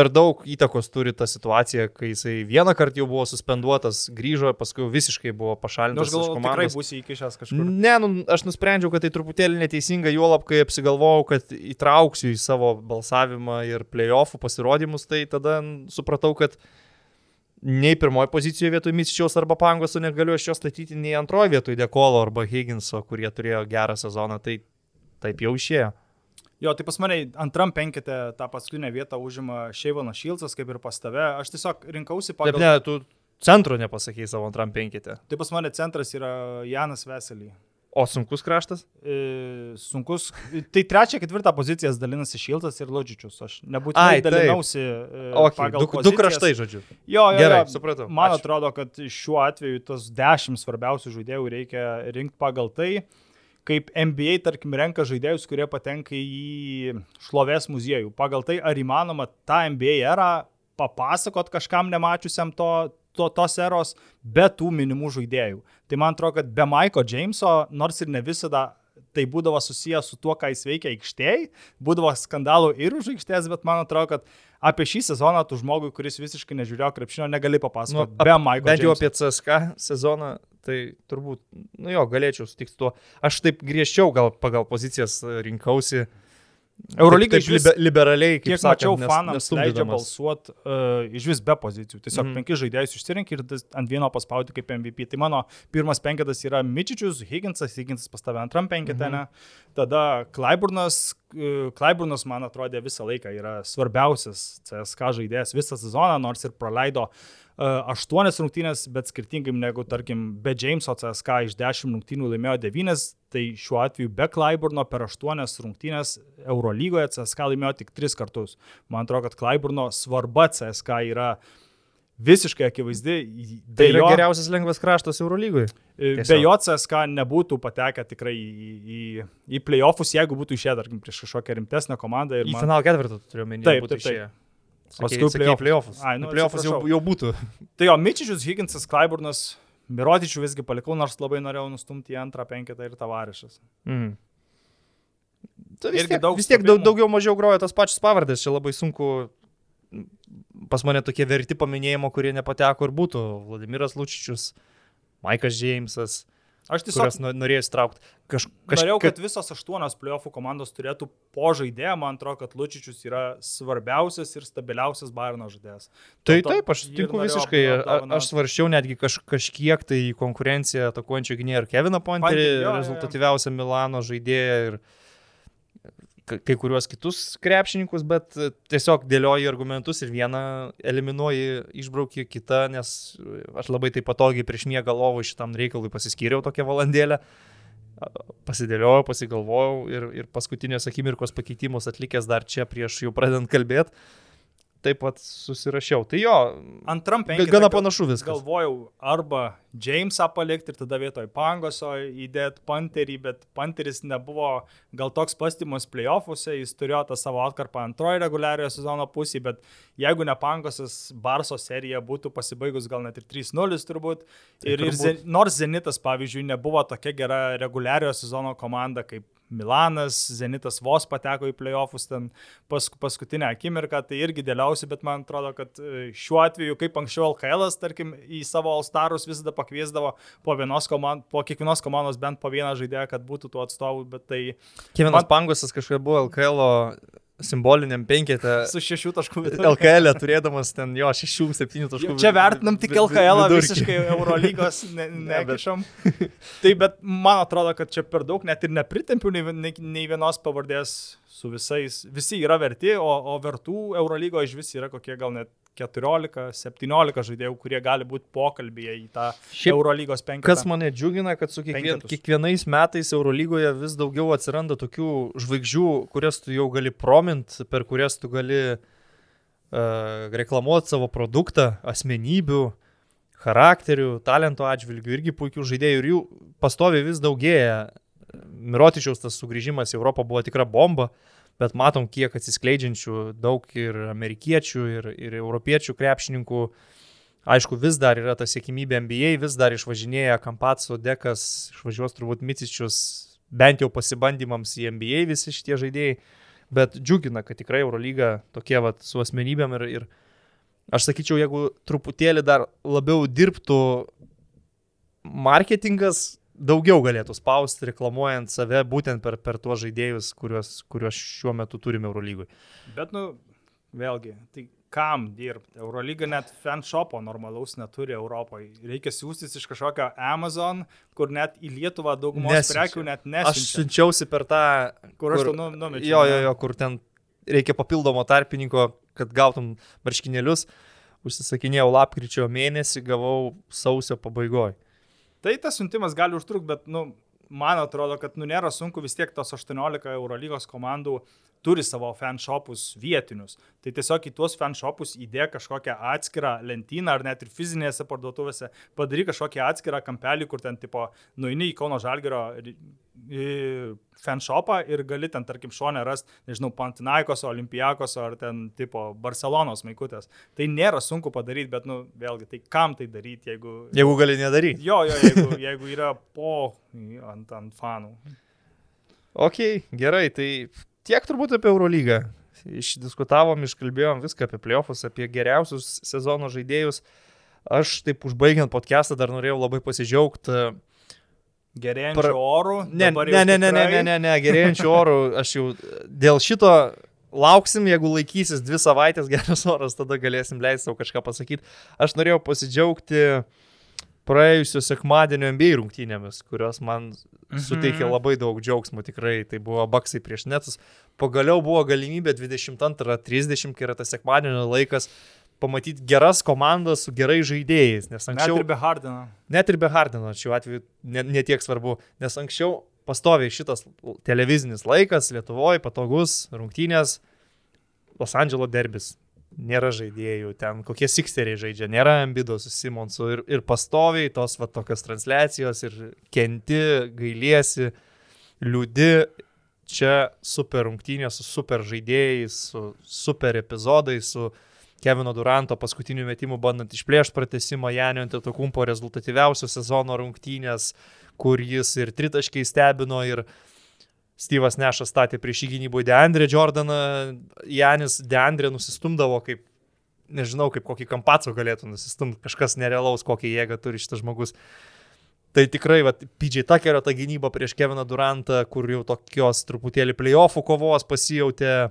per daug įtakos turi ta situacija, kai jisai vieną kartą jau buvo suspenduotas, grįžo, paskui visiškai buvo Nu, pašalintas. aš galvoju, tikrai bus įkišęs kažkur. Ne, nu, aš nusprendžiau, kad tai truputėlį neteisinga, juolab, kai apsigalvojau, kad įtrauksiu į savo balsavimą ir playoffų pasirodymus, tai tada supratau, kad nei pirmoji pozicijoje vietoj Misičiaus arba Pangoso negaliu aš jo statyti, nei antroji vietoj Dekolo arba Higginso, kurie turėjo gerą sezoną, tai taip jau išėjo. Jo, tai pas mane antram penketė tą paskutinę vietą užima Šeivonas Šilcas, kaip ir pas tave. Aš tiesiog rinkausi Taip, pagal... ne, tu centro nepasakėjai savo antram penkite. Tai pas mane centras yra Janas Veselį. O sunkus kraštas? E, sunkus. Tai trečią, ketvirtą pozicijas dalinasi Šiltas ir Lodžičius. Aš Ai, nebūtinai taip. dalinausi e, Okay, du, du pozicijas. kraštai, žodžiu. Jo, jo, Gerai, jo. supratau. Man Ačiū. atrodo, kad šiuo atveju tos dešimt svarbiausių žaidėjų reikia rinkti pagal tai, kaip NBA, tarkim, renka žaidėjus, kurie patenka į šlovės muziejų. Pagal tai, ar įmanoma tą NBA erą papasakot kažkam nemačiusiam to, to, tos eros be tų minimų žaidėjų. Tai man atrodo, kad be Maiko Jameso, nors ir ne visada tai būdavo susijęs su tuo, ką jis veikia aikštėje, būdavo skandalų ir už aikštės, bet man atrodo, kad apie šį sezoną tu žmogui, kuris visiškai nežiūrėjo krepšinio, negali Nu, papasakoti ap- be Maiko Bent jau apie CSK sezoną, tai turbūt, nu jo, galėčiau sutikti tuo. Aš taip griežčiau gal pagal pozicijas rinkausi. Eurolyga išvis- libe, liberaliai, Kiek mačiau, sakant, nes- fanams leidžia balsuoti uh, iš vis be pozicijų. Tiesiog mm. penki žaidėjus išsirinkti ir ant vieno paspauti kaip MVP. Tai mano pirmas penketas yra Mičičius, Higginsas, Higginsas pas tave antram penketą, Mhm. ne? Tada Klaiburnas, uh, Klaiburnas man atrodė visą laiką yra svarbiausias CSK žaidėjas visą sezoną, nors ir praleido uh, aštuonias rungtynės, bet skirtingai negu, tarkim, be Jameso CSK iš dešimt rungtynių laimėjo devynes, tai šiuo atveju be Klaiburno per aštuonias rungtynės Eurolygoje CSK laimėjo tik tris kartus. Man atrodo, kad Klaiburno svarba CSK yra visiškai akivaizdi. Tai Be yra jo, geriausias lengvas kraštas Eurolygoje. be tiesiog. jo CSK nebūtų patekę tikrai į, į, į playoffus, jeigu būtų išėję, tarkim, prieš kažkokią rimtesnę komandą. ir Į man- finalą ketvirtą turiu menį. Taip, taip, taip. Paskui playoffus. Ai, nu, nu, playoffus jau, jau būtų. Tai jo, Mičičius, Higginsas, Klaiburnas, Mirotičių visgi palikau, nors labai norėjau nustumti į antrą penketą ir Tavarišas. Mm. Tai vis tiek, daug vis tiek daug, daugiau mažiau groja tos pačios pavardės, čia labai sunku. Pas mane tokie verti paminėjimo, kurie nepateko ir būtų. Vladimiras Lučičius, Maikas Džeimsas, Aš tiesiog norėjau įtraukti. Kaž, Norėjau, kad visos aštuonios playoffų komandos turėtų po žaidėją, man atrodo, kad Lučičius yra svarbiausias ir stabiliausias Bayerno žaidėjas. Tai to taip, aš sutinku visiškai. A-. Aš svarščiau netgi kaž, kažkiek tai konkurenciją atakuojančio gynėjo ir Keviną jo. rezultatyviausią Milano žaidėją ir kai kuriuos kitus krepšininkus, bet e, tiesiog dėlioji argumentus ir vieną eliminuoji, išbrauki kitą, nes aš labai taip patogiai prieš miegą lovų šitam reikalui pasiskyriau tokią valandėlę. Pasidėliojau, pasigalvojau ir, ir paskutinės akimirkos pakeitimus atlikęs dar čia prieš jau pradedant kalbėti. Taip pat susirašiau. Tai jo, Antram penketą Gana panašu viskas. Galvojau arba Jamesą palikti ir tada vietoj Pangoso įdėti Panterį, bet Panteris nebuvo gal toks pastimus playoffuose, jis turėjo tą savo atkarpą antroji reguliariojo sezono pusėje, bet jeigu ne Pangosas, Barso serija būtų pasibaigus gal net ir 3-0 turbūt. Tai Ir, ir turbūt. Zen, nors Zenitas, pavyzdžiui, nebuvo tokia gera reguliariojo sezono komanda kaip Milanas, Zenitas vos pateko į playoffus ten pas, paskutinę akimirką, tai irgi dėliausi, bet man atrodo, kad e, šiuo atveju, kaip anksčiau LKL, tarkim, į savo All-Starus visada pakviesdavo po, vienos komand, po kiekvienos komandos bent po vieną žaidėją, kad būtų tų atstovų, bet tai Kevinas Man- Pangosas kažkaip buvo LKL simboliniam penketę. su šešių taškų viduriu. LKL turėdamas ten jo 6-7 taškų. Čia vertinam tik LKL, vidurkį. visiškai Eurolygos ne, Ne, bet- nekišam. tai bet man atrodo, kad čia per daug net ir nepritempiu nei, nei, nei vienos pavardės su visais. Visi yra verti, o, o vertų Eurolygoje iš vis yra kokie gal net 14-17 žaidėjų, kurie gali būti pokalbėje į tą Šiaip, Eurolygos penketą. Kas mane džiugina, kad su kiekvien, Penketus. kiekvienais metais Eurolygoje vis daugiau atsiranda tokių žvaigždžių, kurias tu jau gali promint, per kurias tu gali uh, reklamuoti savo produktą, asmenybių, charakterių, talento atžvilgių, irgi puikių žaidėjų ir jų pastoviai vis daugėja. Mirotičiaus tas sugrįžimas į Europą buvo tikra bomba, bet matom, kiek atsiskleidžiančių daug ir amerikiečių, ir, ir europiečių krepšininkų. Aišku, vis dar yra ta sėkmybė NBA, vis dar išvažinėja Kampatso, Dekas, išvažiuos turbūt Micičius, bent jau pasibandymams į NBA visi šitie žaidėjai, bet džiugina, kad tikrai Eurolyga tokie vat su asmenybėm ir, ir aš sakyčiau, jeigu truputėlį dar labiau dirbtų marketingas, daugiau galėtų spausti, reklamuojant save būtent per, per tuos žaidėjus, kuriuos, kuriuos šiuo metu turime Eurolygui. Bet, nu, vėlgi, tai kam dirbti? Eurolyga net fanshopo normalaus neturi Europoje. Reikia siūstis iš kažkokio Amazon, kur net į Lietuvą daugumos Nesiunčia. prekių net nesiunčia. Aš siunčiausi per tą, kur aš to nu, numečiau. Jo, jo, jo, kur ten reikia papildomo tarpininko, kad gautum marškinėlius. Užsisakinėjau lapkričio mėnesį, gavau sausio pabaigoje. Tai tas siuntimas gali užtrukti, bet, nu, man atrodo, kad, nu, nėra sunku vis tiek tos 18 Eurolygos komandų turi savo fanshopus vietinius. Tai tiesiog į tuos fanshopus įdėk kažkokią atskirą lentyną ar net ir fizinėse parduotuvėse, padaryk kažkokį atskirą kampelį, kur ten tipo nueini į Kauno Žalgerio fanshopą ir gali ten, tarkim, šonę rasti, nežinau, Pantinaikos, Olimpijakos ar ten tipo Barcelonos maikutės. Tai nėra sunku padaryti, bet, nu, vėlgi, tai kam tai daryti, jeigu... Jeigu gali nedaryti. Jo, jo, jeigu, jeigu yra po ant, ant fanų. Ok, gerai, tai tiek turbūt apie Eurolygą. Išdiskutavom, iškalbėjom viską apie playoffus, apie geriausius sezono žaidėjus. Aš taip užbaigiant podcastą dar norėjau labai pasidžiaugti. Gerėjančių pra... orų? Ne, ne, ne, ne, ne, ne, ne, ne, gerėjančių orų. Aš jau dėl šito lauksim, jeigu laikysis dvi savaitės geras oras, tada galėsim leisti savo kažką pasakyti. Aš norėjau pasidžiaugti praėjusio sekmadienio NBA rungtynėmis, kurios man mhm. suteikė labai daug džiaugsmo tikrai. Tai buvo baksai prieš netus. Pagaliau buvo galimybė 22.30, kai yra tas sekmadienio laikas, pamatyti geras komandas su gerais žaidėjais. Anksčiau... Net ir be Hardino. Net ir be Hardino, šiuo atveju netiek ne svarbu. Nes anksčiau pastoviai šitas televizinis laikas Lietuvoje, patogus, rungtynės, Los Andželo derbis nėra žaidėjų, ten kokie siksteriai žaidžia, nėra ambido su Simonsu ir, ir pastoviai tos va tokios transliacijos ir kenti, gailiesi, liūdi, čia super rungtynės su super žaidėjais, su super epizodais, su Kevino Duranto paskutiniu metimu bandant išplėšti pratesimą Janio Antetokumpo rezultatyviausio sezono rungtynės, kur jis ir tritaškiai stebino ir Steve'as Nešas statė prieš jį gynyboje Deandre Jordaną, Janis Deandre nusistumdavo kaip, nežinau, kaip kokį kampaco galėtų nusistumti, kažkas nerealaus, kokią jėgą turi šitas žmogus. Tai tikrai, va, PJ Tuckerio ta gynyba prieš Keviną Durantą, kur jau tokios truputėlį playoffų kovos pasijautė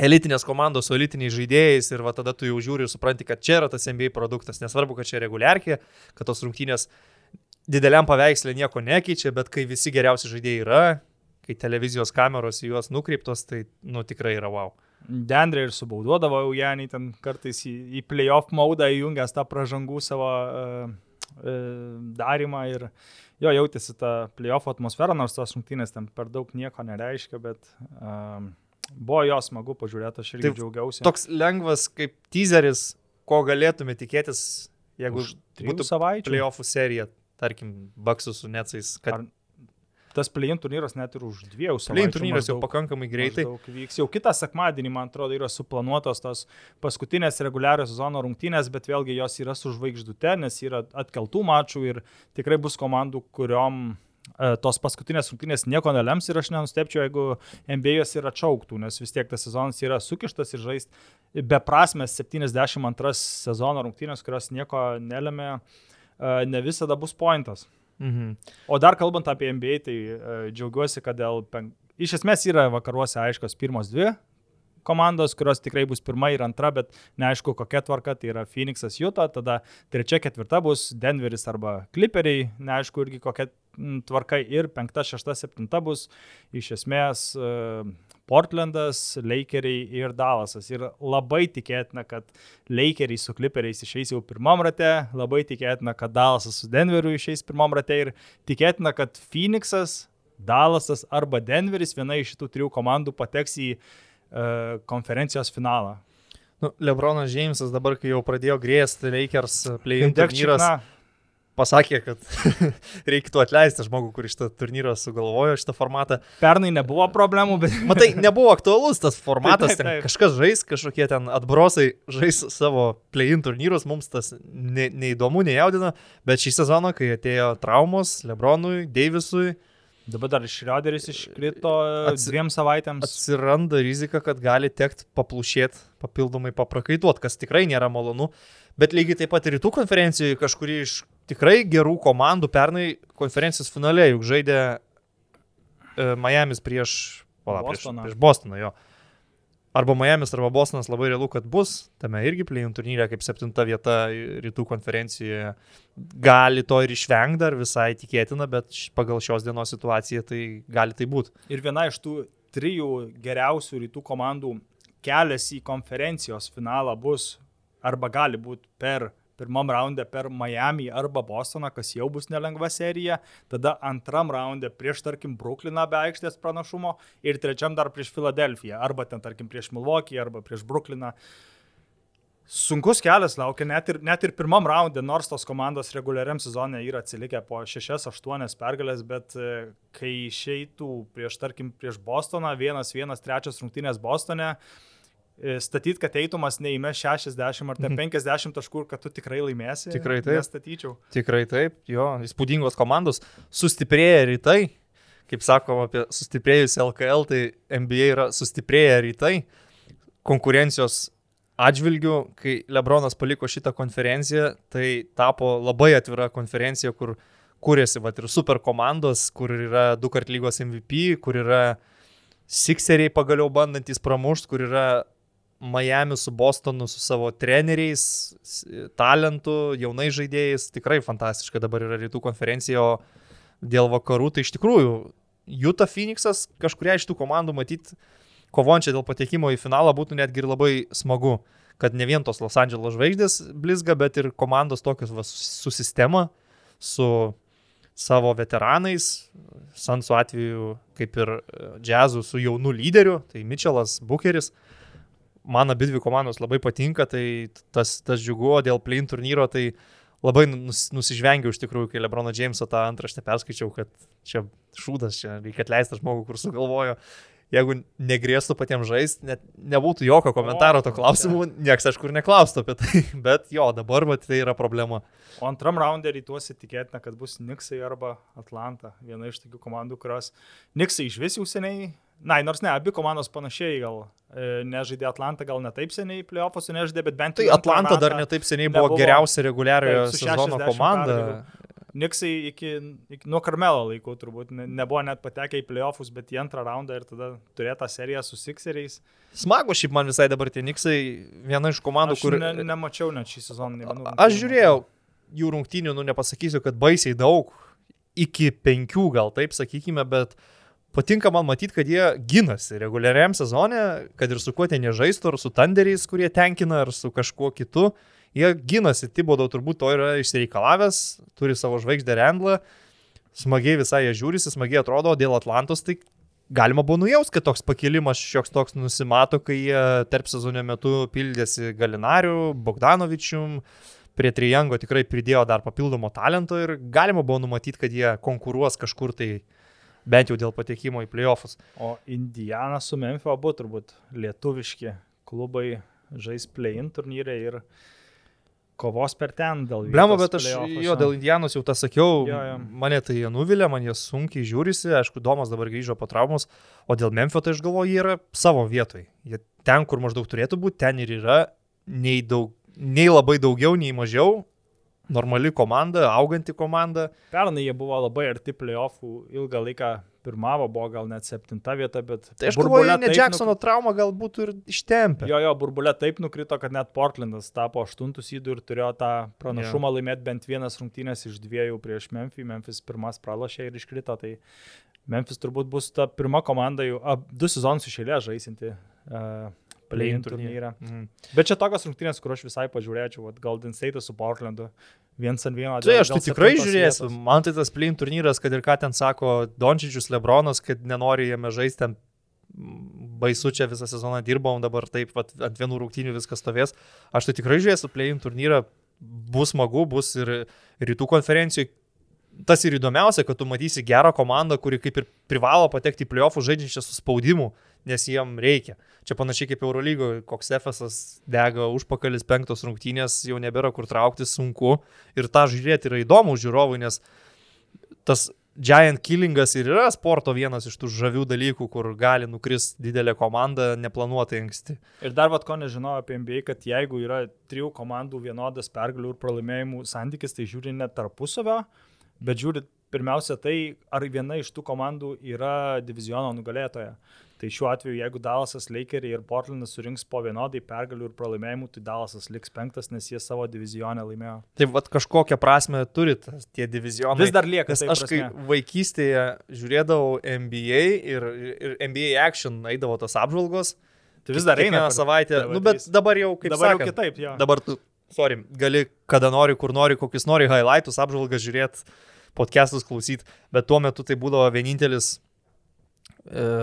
elitinės komandos su elitiniais žaidėjais ir va tada tu jau žiūri ir supranti, kad čia yra tas NBA produktas, nesvarbu, kad čia reguliarkė, kad tos rungtynės dideliam paveikslė nieko nekeičia, bet kai visi geriausi žaidėjai yra, kai televizijos kameros į juos nukreiptos, tai, nu, tikrai yra wow. Dendrė ir subauduodavo jau Janį ten kartais į, į playoff maudą įjungęs tą pražangų savo uh, uh, darimą ir jo jautėsi tą playoff atmosferą, nors tos rungtynės ten per daug nieko nereiškia, bet uh, buvo jo smagu pažiūrėti, aš irgi Taip, džiaugiausi. Toks lengvas kaip teaseris, ko galėtume tikėtis, jeigu būtų savaičių. Playoffų serija, tarkim, Baksų su Necais. Kad... Ar tas play-in turnyras net ir už dviejų savaičių. Play-in turnyras maždaug, jau pakankamai greitai. Vyks. Jau kitą sekmadienį, man atrodo, yra suplanuotos tos paskutinės reguliarios sezono rungtynės, bet vėlgi jos yra su žvaigždute, nes yra atkeltų mačų ir tikrai bus komandų, kuriuom tos paskutinės rungtynės nieko nelems ir aš nenustepčiau, jeigu NBA jos ir atšauktų, nes vis tiek tas sezonas yra sukištas ir žaisti beprasmės 72 sezono rungtynės, kurios nieko nelėmė, e, ne visada bus pointas. Mhm. O dar kalbant apie NBA, tai uh, džiaugiuosi, kad dėl... Pen... Iš esmės yra vakaruose aiškios pirmos dvi komandos, kurios tikrai bus pirma ir antra, bet neaišku kokia tvarka, tai yra Phoenixas Juta, tada trečia, ketvirta bus Denveris arba Clipperiai, neaišku irgi kokia tvarka ir penkta, šešta, septinta bus iš esmės uh, Portlandas, Lakeriai ir Dallasas. Ir labai tikėtina, kad Lakeriai su Clipperiais išeis jau pirmam rate, labai tikėtina, kad Dallasas su Denveriu išeis pirmam rate ir tikėtina, kad Phoenixas, Dallasas arba Denveris, viena iš šitų trijų komandų pateks į uh, konferencijos finalą. Nu, Lebronas Džeimsas dabar, kai jau pradėjo grėsti Lakers play-in turnyras. Pasakė, kad reikėtų atleisti žmogų, kuris šitą turnyrą sugalvojo, šitą formatą. Pernai nebuvo problemų, bet... Matai, nebuvo aktualus tas formatas, Taip, taip, taip. kažkas žais, kažkokie ten atbrosai žais savo play-in turnyrus, mums tas ne, neįdomu, nejaudina, bet šį sezoną, kai atėjo traumos Lebronui, Deivisui, Dabar dar Šrioderis iškrito Atsi- dviem savaitėms. atsiranda rizika, kad gali tekti paplušėti, papildomai paprakaituoti, kas tikrai nėra malonu. Bet lygiai taip pat ir rytų konferencijoje kažkuri iš tikrai gerų komandų pernai konferencijos finale juk žaidė e, Miami's prieš, pala, prieš, prieš Bostoną jo. Arba Miami's, arba Bostonas labai realu, kad bus tame irgi play-in turnyre kaip septinta vieta rytų konferencijoje. Gali to ir išvengti dar visai tikėtina, bet pagal šios dienos situaciją tai gali tai būti. Ir viena iš tų trijų geriausių rytų komandų kelias į konferencijos finalą bus arba gali būti per pirmam raunde per Miami arba Bostoną, kas jau bus nelengva serija, tada antram raunde prieš, tarkim, Brooklyną be aikštės pranašumo ir trečiam dar prieš Filadelfiją, arba ten, tarkim, prieš Milwaukee, arba prieš Brooklyną. Sunkus kelias laukia net ir, net ir pirmam raunde, nors tos komandos reguliariam sezonė yra atsilikę po 6-8 pergalės, bet e, kai išeitų prieš, tarkim, prieš Bostoną, 1-1 trečias rungtynės Bostone, e, statyt, kad eitumas neįmė 60 ar ten 50 taškų, ir kad tu tikrai laimėsi. Tikrai taip. Nestatyčiau. Tikrai taip, jo, įspūdingos komandos, sustiprėję rytai, kaip sakoma apie sustiprėjusią LKL, tai NBA yra sustiprėję rytai, konkurencijos atžvilgių, kai Lebronas paliko šitą konferenciją, tai tapo labai atvira konferencija, kur kūrėsi vat, ir super komandos, kur yra du kart lygos MVP, kur yra Sixeriai pagaliau bandantis pramušti, kur yra Miami su Bostonu, su savo treneriais, talentu, jaunai žaidėjais. Tikrai fantastiška dabar yra rytų konferencija, o dėl vakarų tai iš tikrųjų Utah Phoenixas kažkuria iš tų komandų matyti kovončia dėl patekimo į finalą būtų netgi ir labai smagu, kad ne vien tos Los Angeles žvaigždės blizga, bet ir komandos tokios va, su sistema, su savo veteranais, Sansu atveju kaip ir e, džiazu su jaunu lyderiu, tai Mitchellas, Bucheris. Man abi dvi komandos labai patinka, tai tas, tas džiugu, o dėl play-in turnyro tai labai nus, nusižvengiau iš tikrųjų, kai Lebrono Jameso tą antraštę perskaičiau, kad čia šūdas, čia reikia atleisti žmogų, kur sugalvojo. Jeigu negrėstų patiems žaisti, net nebūtų jokio komentaro to klausimu, nieks aišku ir neklaustų apie tai, bet jo, dabar mat, tai yra problema. O antram raunde rytuose tikėtina, kad bus Niksai arba Atlanta. Viena iš tokių komandų, kurios Niksai iš vis jau seniai. Na, nors ne, abi komandos panašiai gal e, nežaidė Atlanta, gal ne taip seniai playoffuose nežaidė, bet bent Tai jau antrą Atlanta dar netaip seniai buvo nebuvo- geriausia reguliariojo sezono 60 komanda. Niksai iki, iki nuo Karmelo laikų turbūt ne, nebuvo net patekę į playoffus, bet į antrą raundą ir tada turėta serija su Sixeriais. Smagu šiaip man visai dabar tie Niksai, viena iš komandų, Aš kur... ne, nemačiau net šį sezoną. vienų Aš žiūrėjau jų rungtynių, nu nepasakysiu, kad baisiai daug, iki penkių gal taip sakykime, bet patinka man matyti, kad jie ginasi reguliariam sezone, kad ir su kuo ten jie žaistų, ar su tanderiais, kurie tenkina, ar su kažkuo kitu. Jie ginasi, Tibodo turbūt to yra išsireikalavęs, turi savo žvaigždę Rendlą, smagiai visai jie žiūrisi, smagiai atrodo, dėl Atlantos tai galima buvo nujaus, kad toks pakilimas šioks toks nusimato, kai jie tarp sezono metu pildėsi Galinariu, Bogdanovičium, prie Trijango tikrai pridėjo dar papildomo talento ir galima buvo numatyti, kad jie konkuruos kažkur tai bent jau dėl patekimo į playoffus. O Indiana su Memphis abu turbūt lietuviški klubai žais play-in turnyrė ir kovos per ten dėl Blemo, vietos bet aš jo dėl Indianos jau tą sakiau, Jo, jo. mane tai jie nuvilė, man jie sunkiai žiūrisi, aišku, Domas dabar grįžo po traumos, o dėl Memphio tai aš galvoju, jie yra savo vietoj. Jie ten, kur maždaug turėtų būti, ten ir yra, nei, daug, nei labai daugiau, nei mažiau. Normali komanda, auganti komanda. Pernai jie buvo labai arti playoffų, ilgą laiką pirmavo, buvo gal net septinta vieta, bet... Tai aš galvoju, ne Jacksono trauma gal būtų ir ištempę. Jo, jo, burbulė taip nukrito, kad net Portlandas tapo aštuntus įdų ir turėjo tą pranašumą yeah. laimėti bent vienas rungtynės iš dviejų prieš Memphis. Memphis pirmas pralašė ir iškrito. Tai Memphis turbūt bus ta pirma komanda jau a, du sezonus išėlė žaisinti uh, play-in turnyrą. Mhm. Bet čia tokios rungtynės, kur aš visai pažiūrėčiau, vat, Golden State su Portlandu. Viens ant vieno. Tai aš tai tikrai žiūrėsiu. vietos. Man tai tas plyn turnyras, kad ir ką ten sako Dončičius, Lebronas, kad nenori jame žaisti ten baisu čia visą sezoną dirbom, dabar taip vat, ant vienų rungtynių viskas stovės. Aš tai tikrai žiūrėsiu play-in turnyrą bus smagu, bus ir rytų konferencijoje. Tas ir įdomiausia, kad tu matysi gerą komandą, kuri kaip ir privalo patekti į playoffų žaidžiančią su spaudimu, nes jiem reikia. Čia panašiai kaip Eurolygoje, koks Efesas dega užpakalis penktos rungtynės, jau nebėra kur traukti sunku ir tą žiūrėti yra įdomu žiūrovui, nes tas Giant Killingas ir yra sporto vienas iš tų žavių dalykų, kur gali nukris didelė komanda neplanuotai anksti. Ir dar vad ko nežinau apie NBA, kad jeigu yra trijų komandų vienodas pergalių ir pralaimėjimų santykis, tai žiūri ne tarpusavio, bet žiūri pirmiausia tai, ar viena iš tų komandų yra diviziono nugalėtoja. Tai šiuo atveju, jeigu Dalasas, Lakeriai ir Portlandas surinks po vienodai pergalių ir pralaimėjimų, tai Dalasas liks penktas, nes jie savo divizionę laimėjo. Tai vad kažkokią prasme turi tie divizionai. Vis dar lieka. Nes tai aš kai vaikystėje žiūrėdavau NBA ir, ir NBA Action eidavo tos apžvalgos. Tai vis dar eina. per savaitę. TV3. Nu, bet dabar jau kaip Dabar jau sakant, kitaip, jo. Dabar tu, sorry, gali kada nori, kur nori, kokius nori highlightus, apžvalgas žiūrėti, podcastus klausyti, bet tuo metu tai būdavo vienintelis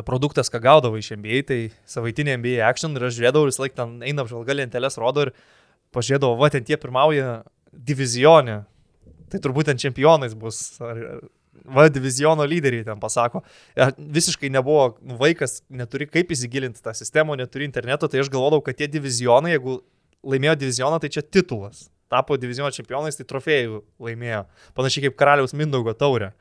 produktas, ką gaudavo iš NBA, tai savaitinė NBA action ir aš žiūrėdavau visą laiką ten eina apžvalga lentelės rodo ir pažiūrėdavau, va, ten tie pirmauja divizionė. Tai turbūt ten čempionais bus. Ar, va, diviziono lyderiai ten pasako. Ja, visiškai nebuvo nu, vaikas, neturi kaip įsigilinti tą sistemą, neturi interneto, tai aš galvodavau, kad tie divizionai, jeigu laimėjo divizioną, tai čia titulas. Tapo diviziono čempionais, tai trofėjų laimėjo. Panašiai kaip karaliaus Mindaugo taurė.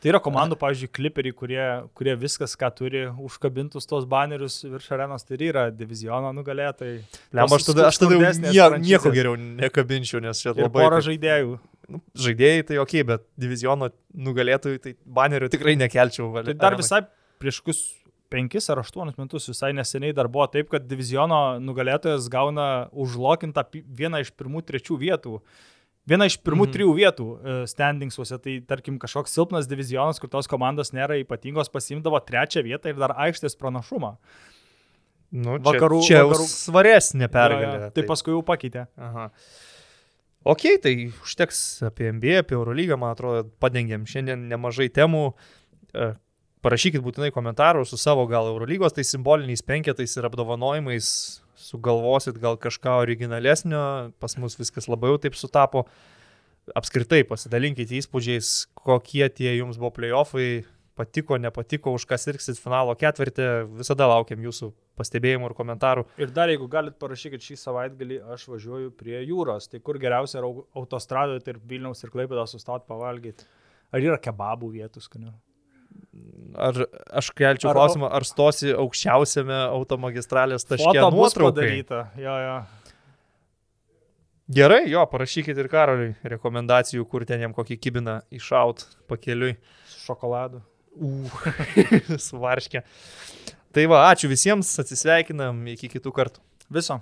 Tai yra komandų, pavyzdžiui, kliperiai, kurie, kurie viskas, ką turi, užkabintus tos banerius virš arenos, tai yra diviziono nugalėtojai. Lem, aš tada, aš tada jau nie, nieko geriau nekabinčiau, nes čia labai... taip- žaidėjų. nu, žaidėjai tai ok, bet diviziono nugalėtojų tai banerio tikrai nekelčiau. Tai dar visai prieš kokius penkis ar aštuonis metus visai neseniai dar buvo taip, kad diviziono nugalėtojas gauna užlokintą vieną iš pirmų trečių vietų. Viena iš pirmų Mhm. mhm. trijų vietų e, standingsuose, tai tarkim kažkoks silpnas divizionas, kur tos komandos nėra ypatingos, pasimdavo trečią vietą ir dar aikštės pranašumą. Nu, čia, Vakarų- čia vakarų- svaresnė pergalė. jo. Tai paskui jau pakeitė. Aha. Ok, tai užteks apie NBA, apie Eurolygą, man atrodo, padengėm šiandien nemažai temų. E, Parašykit būtinai komentarų su savo gal Eurolygos, tai simboliniais penketais ir apdovanojimais sugalvosit gal kažką originalesnio, pas mus viskas labai jau taip sutapo. Apskritai pasidalinkite įspūdžiais, kokie tie jums buvo playoffai, patiko, nepatiko, už ką sirksit finalo ketvirtį, visada laukiam jūsų pastebėjimų ir komentarų. Ir dar jeigu galit parašykit šį savaitgalį, aš važiuoju prie jūros. Tai kur geriausia autostradoje tarp Vilniaus ir Klaipėdos sustoti pavalgyti? Ar yra kebabų vietų skanių? Ar aš kelčiau Ar- klausimą, ar stosi aukščiausiame automagistralės taške nuotraukai? padaryta. Jo, jo. Gerai, jo, parašykit ir Karoliui rekomendacijų, kur ten jam kokį kibiną iššaut pakeliui. Su šokoladu. U, suvarškė. Tai va, ačiū visiems, atsisveikinam, iki kitų kartų. Viso.